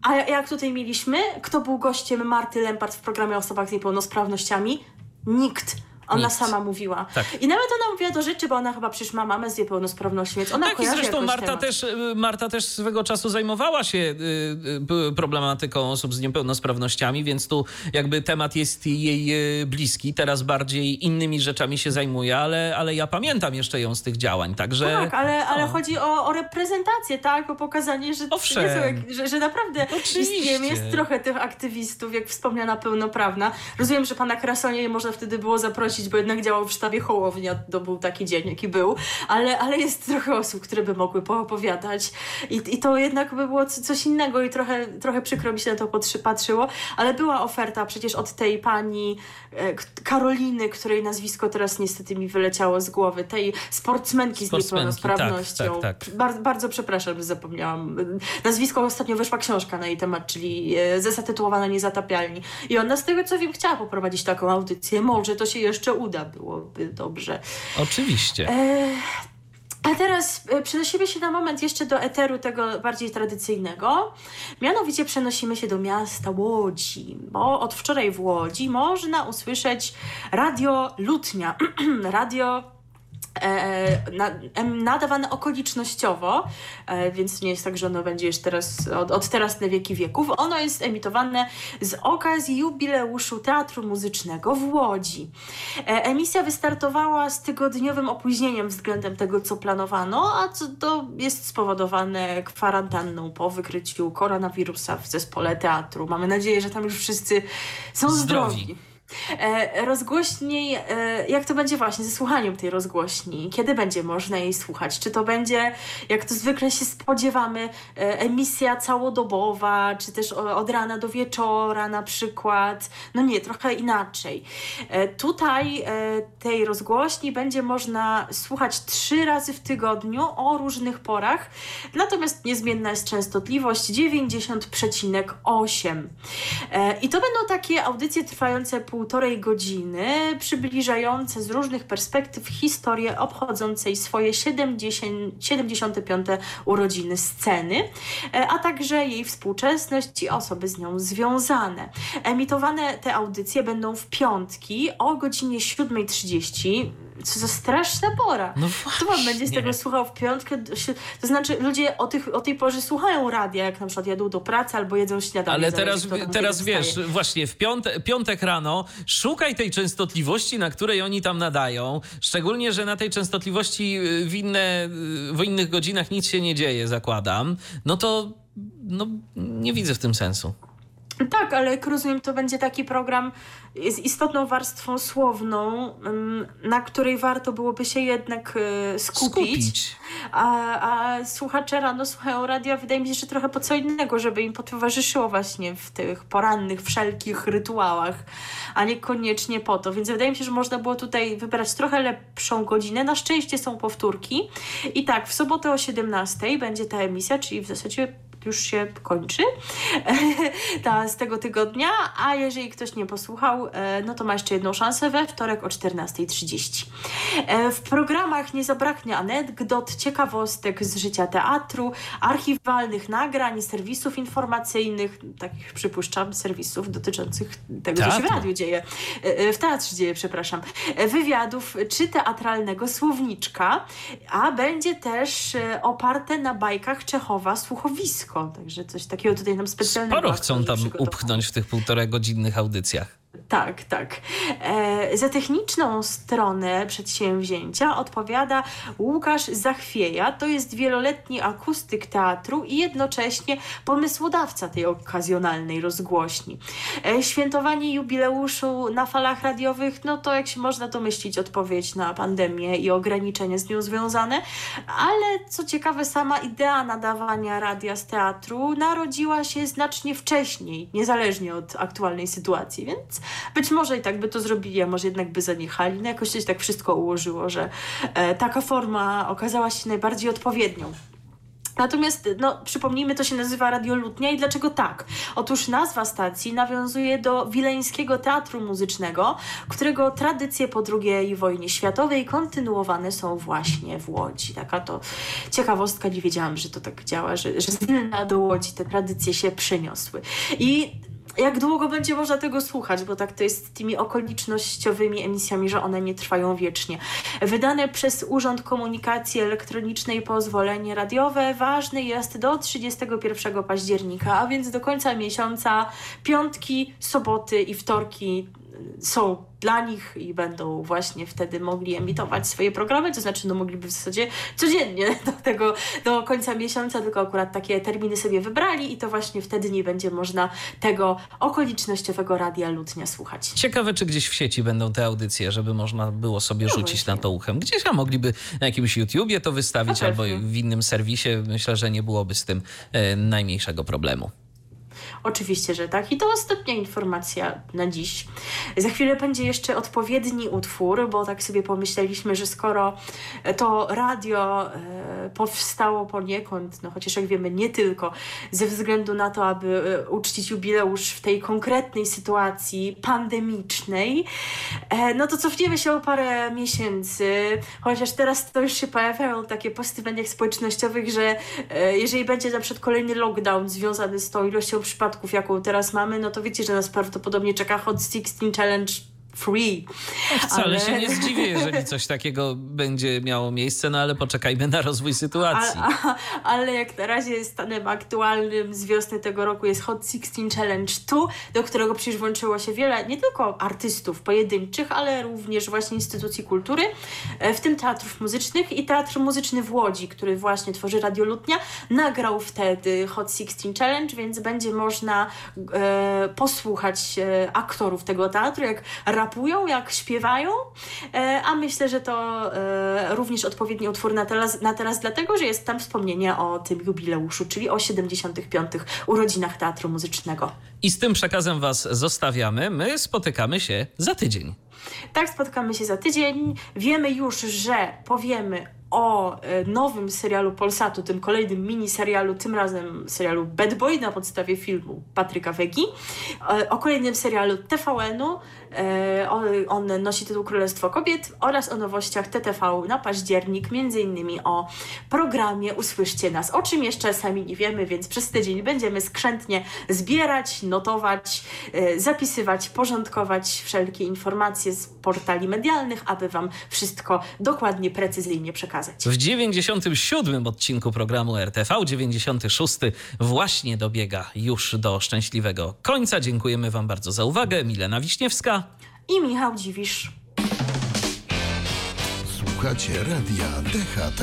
A jak tutaj mieliśmy, kto był gościem Marty Lempart w programie o osobach z niepełnosprawnościami? Nikt. Ona Nic. sama mówiła. Tak. I nawet ona mówiła do rzeczy, bo ona chyba przecież ma mamę z niepełnosprawnością, więc ona Tak i zresztą Marta też, y, Marta też swego czasu zajmowała się y, y, problematyką osób z niepełnosprawnościami, więc tu jakby temat jest jej bliski. Teraz bardziej innymi rzeczami się zajmuje, ale, ale ja pamiętam jeszcze ją z tych działań, także... Tak, ale, ale chodzi o, o reprezentację, tak? O pokazanie, że, Owszem. Są, że, że naprawdę Oczywiście. jest trochę tych aktywistów, jak wspomniana pełnoprawna. Rozumiem, że pana Krasonie można wtedy było zaprosić bo jednak działał w sztabie Hołownia, to był taki dzień, jaki był, ale, ale jest trochę osób, które by mogły poopowiadać i, i to jednak by było coś innego i trochę, trochę przykro mi się na to patrzyło, ale była oferta przecież od tej pani e, Karoliny, której nazwisko teraz niestety mi wyleciało z głowy, tej sportsmenki z niepełnosprawnością. Tak, tak, tak. Bar bardzo przepraszam, że zapomniałam. Nazwisko ostatnio wyszła książka na jej temat, czyli e, Zatytułowana Niezatapialni. I ona z tego co wiem chciała poprowadzić taką audycję. Może to się jeszcze uda, byłoby dobrze. Oczywiście. E A teraz e, przenosimy się na moment jeszcze do eteru tego bardziej tradycyjnego. Mianowicie przenosimy się do miasta Łodzi, bo od wczoraj w Łodzi można usłyszeć radio Lutnia. radio nadawane okolicznościowo, e, więc nie jest tak, że ono będzie już teraz od, od teraz na wieki wieków. Ono jest emitowane z okazji jubileuszu Teatru Muzycznego w Łodzi. E, emisja wystartowała z tygodniowym opóźnieniem względem tego, co planowano, a co to jest spowodowane kwarantanną po wykryciu koronawirusa w zespole teatru. Mamy nadzieję, że tam już wszyscy są zdrowi. zdrowi. E, rozgłośni, e, jak to będzie właśnie ze słuchaniem tej rozgłośni? Kiedy będzie można jej słuchać? Czy to będzie, jak to zwykle się spodziewamy, e, emisja całodobowa, czy też od rana do wieczora na przykład? No nie, trochę inaczej. Tutaj tej rozgłośni będzie można słuchać trzy razy w tygodniu o różnych porach, natomiast niezmienna jest częstotliwość 90,8. I to będą takie audycje trwające pół półtorej godziny, przybliżające z różnych perspektyw historię obchodzącej swoje 70, 75. urodziny sceny, e, a także jej współczesność i osoby z nią związane. Emitowane te audycje będą w piątki o godzinie 7.30 co za straszna pora. No. Kto będzie z tego słuchał w piątkę? To znaczy, ludzie o, tych, o tej porze słuchają radia, jak na przykład jadą do pracy albo jedzą śniadanie. Ale teraz, teraz wiesz, właśnie w piątek, piątek rano szukaj tej częstotliwości, na której oni tam nadają. Szczególnie, że na tej częstotliwości y, w, inne, y, w innych godzinach nic się nie dzieje, zakładam. No to no, nie widzę w tym sensu. Tak, ale jak rozumiem, to będzie taki program z istotną warstwą słowną, na której warto byłoby się jednak e, skupić. skupić. A, a słuchacze rano słuchają radia, wydaje mi się, że trochę po co innego, żeby im towarzyszyło właśnie w tych porannych, wszelkich rytuałach, a niekoniecznie po to. Więc wydaje mi się, że można było tutaj wybrać trochę lepszą godzinę. Na szczęście są powtórki. I tak, w sobotę o 17 będzie ta emisja, czyli w zasadzie już się kończy ta, z tego tygodnia, a jeżeli ktoś nie posłuchał, e, no to ma jeszcze jedną szansę we wtorek o 14.30. E, w programach nie zabraknie anegdot, ciekawostek z życia teatru, archiwalnych nagrań, serwisów informacyjnych, takich przypuszczam, serwisów dotyczących tego, Teatru. co się w radiu dzieje, e, w teatrze dzieje, przepraszam, wywiadów czy teatralnego słowniczka, a będzie też oparte na bajkach Czechowa słuchowisko blisko, także coś takiego tutaj nam specjalnego. Sporo chcą tam upchnąć w tych półtora godzinnych audycjach. Tak, tak. E, za techniczną stronę przedsięwzięcia odpowiada Łukasz Zachwieja. To jest wieloletni akustyk teatru i jednocześnie pomysłodawca tej okazjonalnej rozgłośni. E, świętowanie jubileuszu na falach radiowych, no to jak się można domyślić, odpowiedź na pandemię i ograniczenia z nią związane, ale co ciekawe, sama idea nadawania radia z teatru narodziła się znacznie wcześniej, niezależnie od aktualnej sytuacji, więc być może i tak by to zrobili, a może jednak by zaniechali. No jakoś się tak wszystko ułożyło, że e, taka forma okazała się najbardziej odpowiednią. Natomiast, no, przypomnijmy, to się nazywa Radio Lutnia i dlaczego tak? Otóż nazwa stacji nawiązuje do Wileńskiego Teatru Muzycznego, którego tradycje po II wojnie światowej kontynuowane są właśnie w Łodzi. Taka to ciekawostka, nie wiedziałam, że to tak działa, że, że z Wilna do Łodzi te tradycje się przyniosły. I jak długo będzie można tego słuchać, bo tak to jest z tymi okolicznościowymi emisjami, że one nie trwają wiecznie. Wydane przez Urząd Komunikacji Elektronicznej pozwolenie radiowe ważne jest do 31 października, a więc do końca miesiąca piątki, soboty i wtorki są dla nich i będą właśnie wtedy mogli emitować swoje programy, to znaczy no mogliby w zasadzie codziennie do tego, do końca miesiąca, tylko akurat takie terminy sobie wybrali i to właśnie wtedy nie będzie można tego okolicznościowego radia Lutnia słuchać. Ciekawe, czy gdzieś w sieci będą te audycje, żeby można było sobie no rzucić właśnie. na to uchem. Gdzieś a mogliby na jakimś YouTubie to wystawić albo w innym serwisie. Myślę, że nie byłoby z tym e, najmniejszego problemu. Oczywiście, że tak. I to ostatnia informacja na dziś. Za chwilę będzie jeszcze odpowiedni utwór, bo tak sobie pomyśleliśmy, że skoro to radio e, powstało poniekąd, no chociaż jak wiemy, nie tylko ze względu na to, aby e, uczcić jubileusz w tej konkretnej sytuacji pandemicznej, e, no to cofniemy się o parę miesięcy, chociaż teraz to już się pojawiają takie posty w mediach społecznościowych, że jeżeli będzie na przykład kolejny lockdown związany z tą ilością przypadków, jaką teraz mamy, no to wiecie, że nas prawdopodobnie czeka Hot 16 Challenge free. Wcale Ale- się nie zdziwię, jeżeli coś takiego będzie miało miejsce, no ale poczekajmy na rozwój sytuacji. A, a, ale jak na razie stanem aktualnym z wiosny tego roku jest Hot 16 Challenge 2, do którego przecież włączyło się wiele nie tylko artystów pojedynczych, ale również właśnie instytucji kultury, e, w tym teatrów muzycznych i Teatr Muzyczny w Łodzi, który właśnie tworzy Radio Lutnia, nagrał wtedy Hot 16 Challenge, więc będzie można e, posłuchać e, aktorów tego teatru, jak rapują, jak śpiewają, e, a myślę, że to e, również odpowiedni utwór na teraz, na teraz, dlatego że jest tam wspomnienie o tym jubileuszu, czyli o 75. urodzinach Teatru Muzycznego. I z tym przekazem was zostawiamy. My spotykamy się za tydzień. Tak, spotkamy się za tydzień. Wiemy już, że powiemy o e, nowym serialu Polsatu, tym kolejnym miniserialu, tym razem serialu Bad Boy na podstawie filmu Patryka Wegi, e, o kolejnym serialu TVN-u, e, on, nosi tytuł Królestwo Kobiet oraz o nowościach TTV na październik, między innymi o programie Usłyszcie Nas, o czym jeszcze sami nie wiemy, więc przez tydzień będziemy skrzętnie zbierać, notować, zapisywać, porządkować wszelkie informacje z portali medialnych, aby Wam wszystko dokładnie, precyzyjnie przekazać. W 97 odcinku programu RTV, 96 właśnie dobiega już do szczęśliwego końca. Dziękujemy Wam bardzo za uwagę. Milena Wiśniewska. I Michał Dziwisz. Słuchacie radia DHT.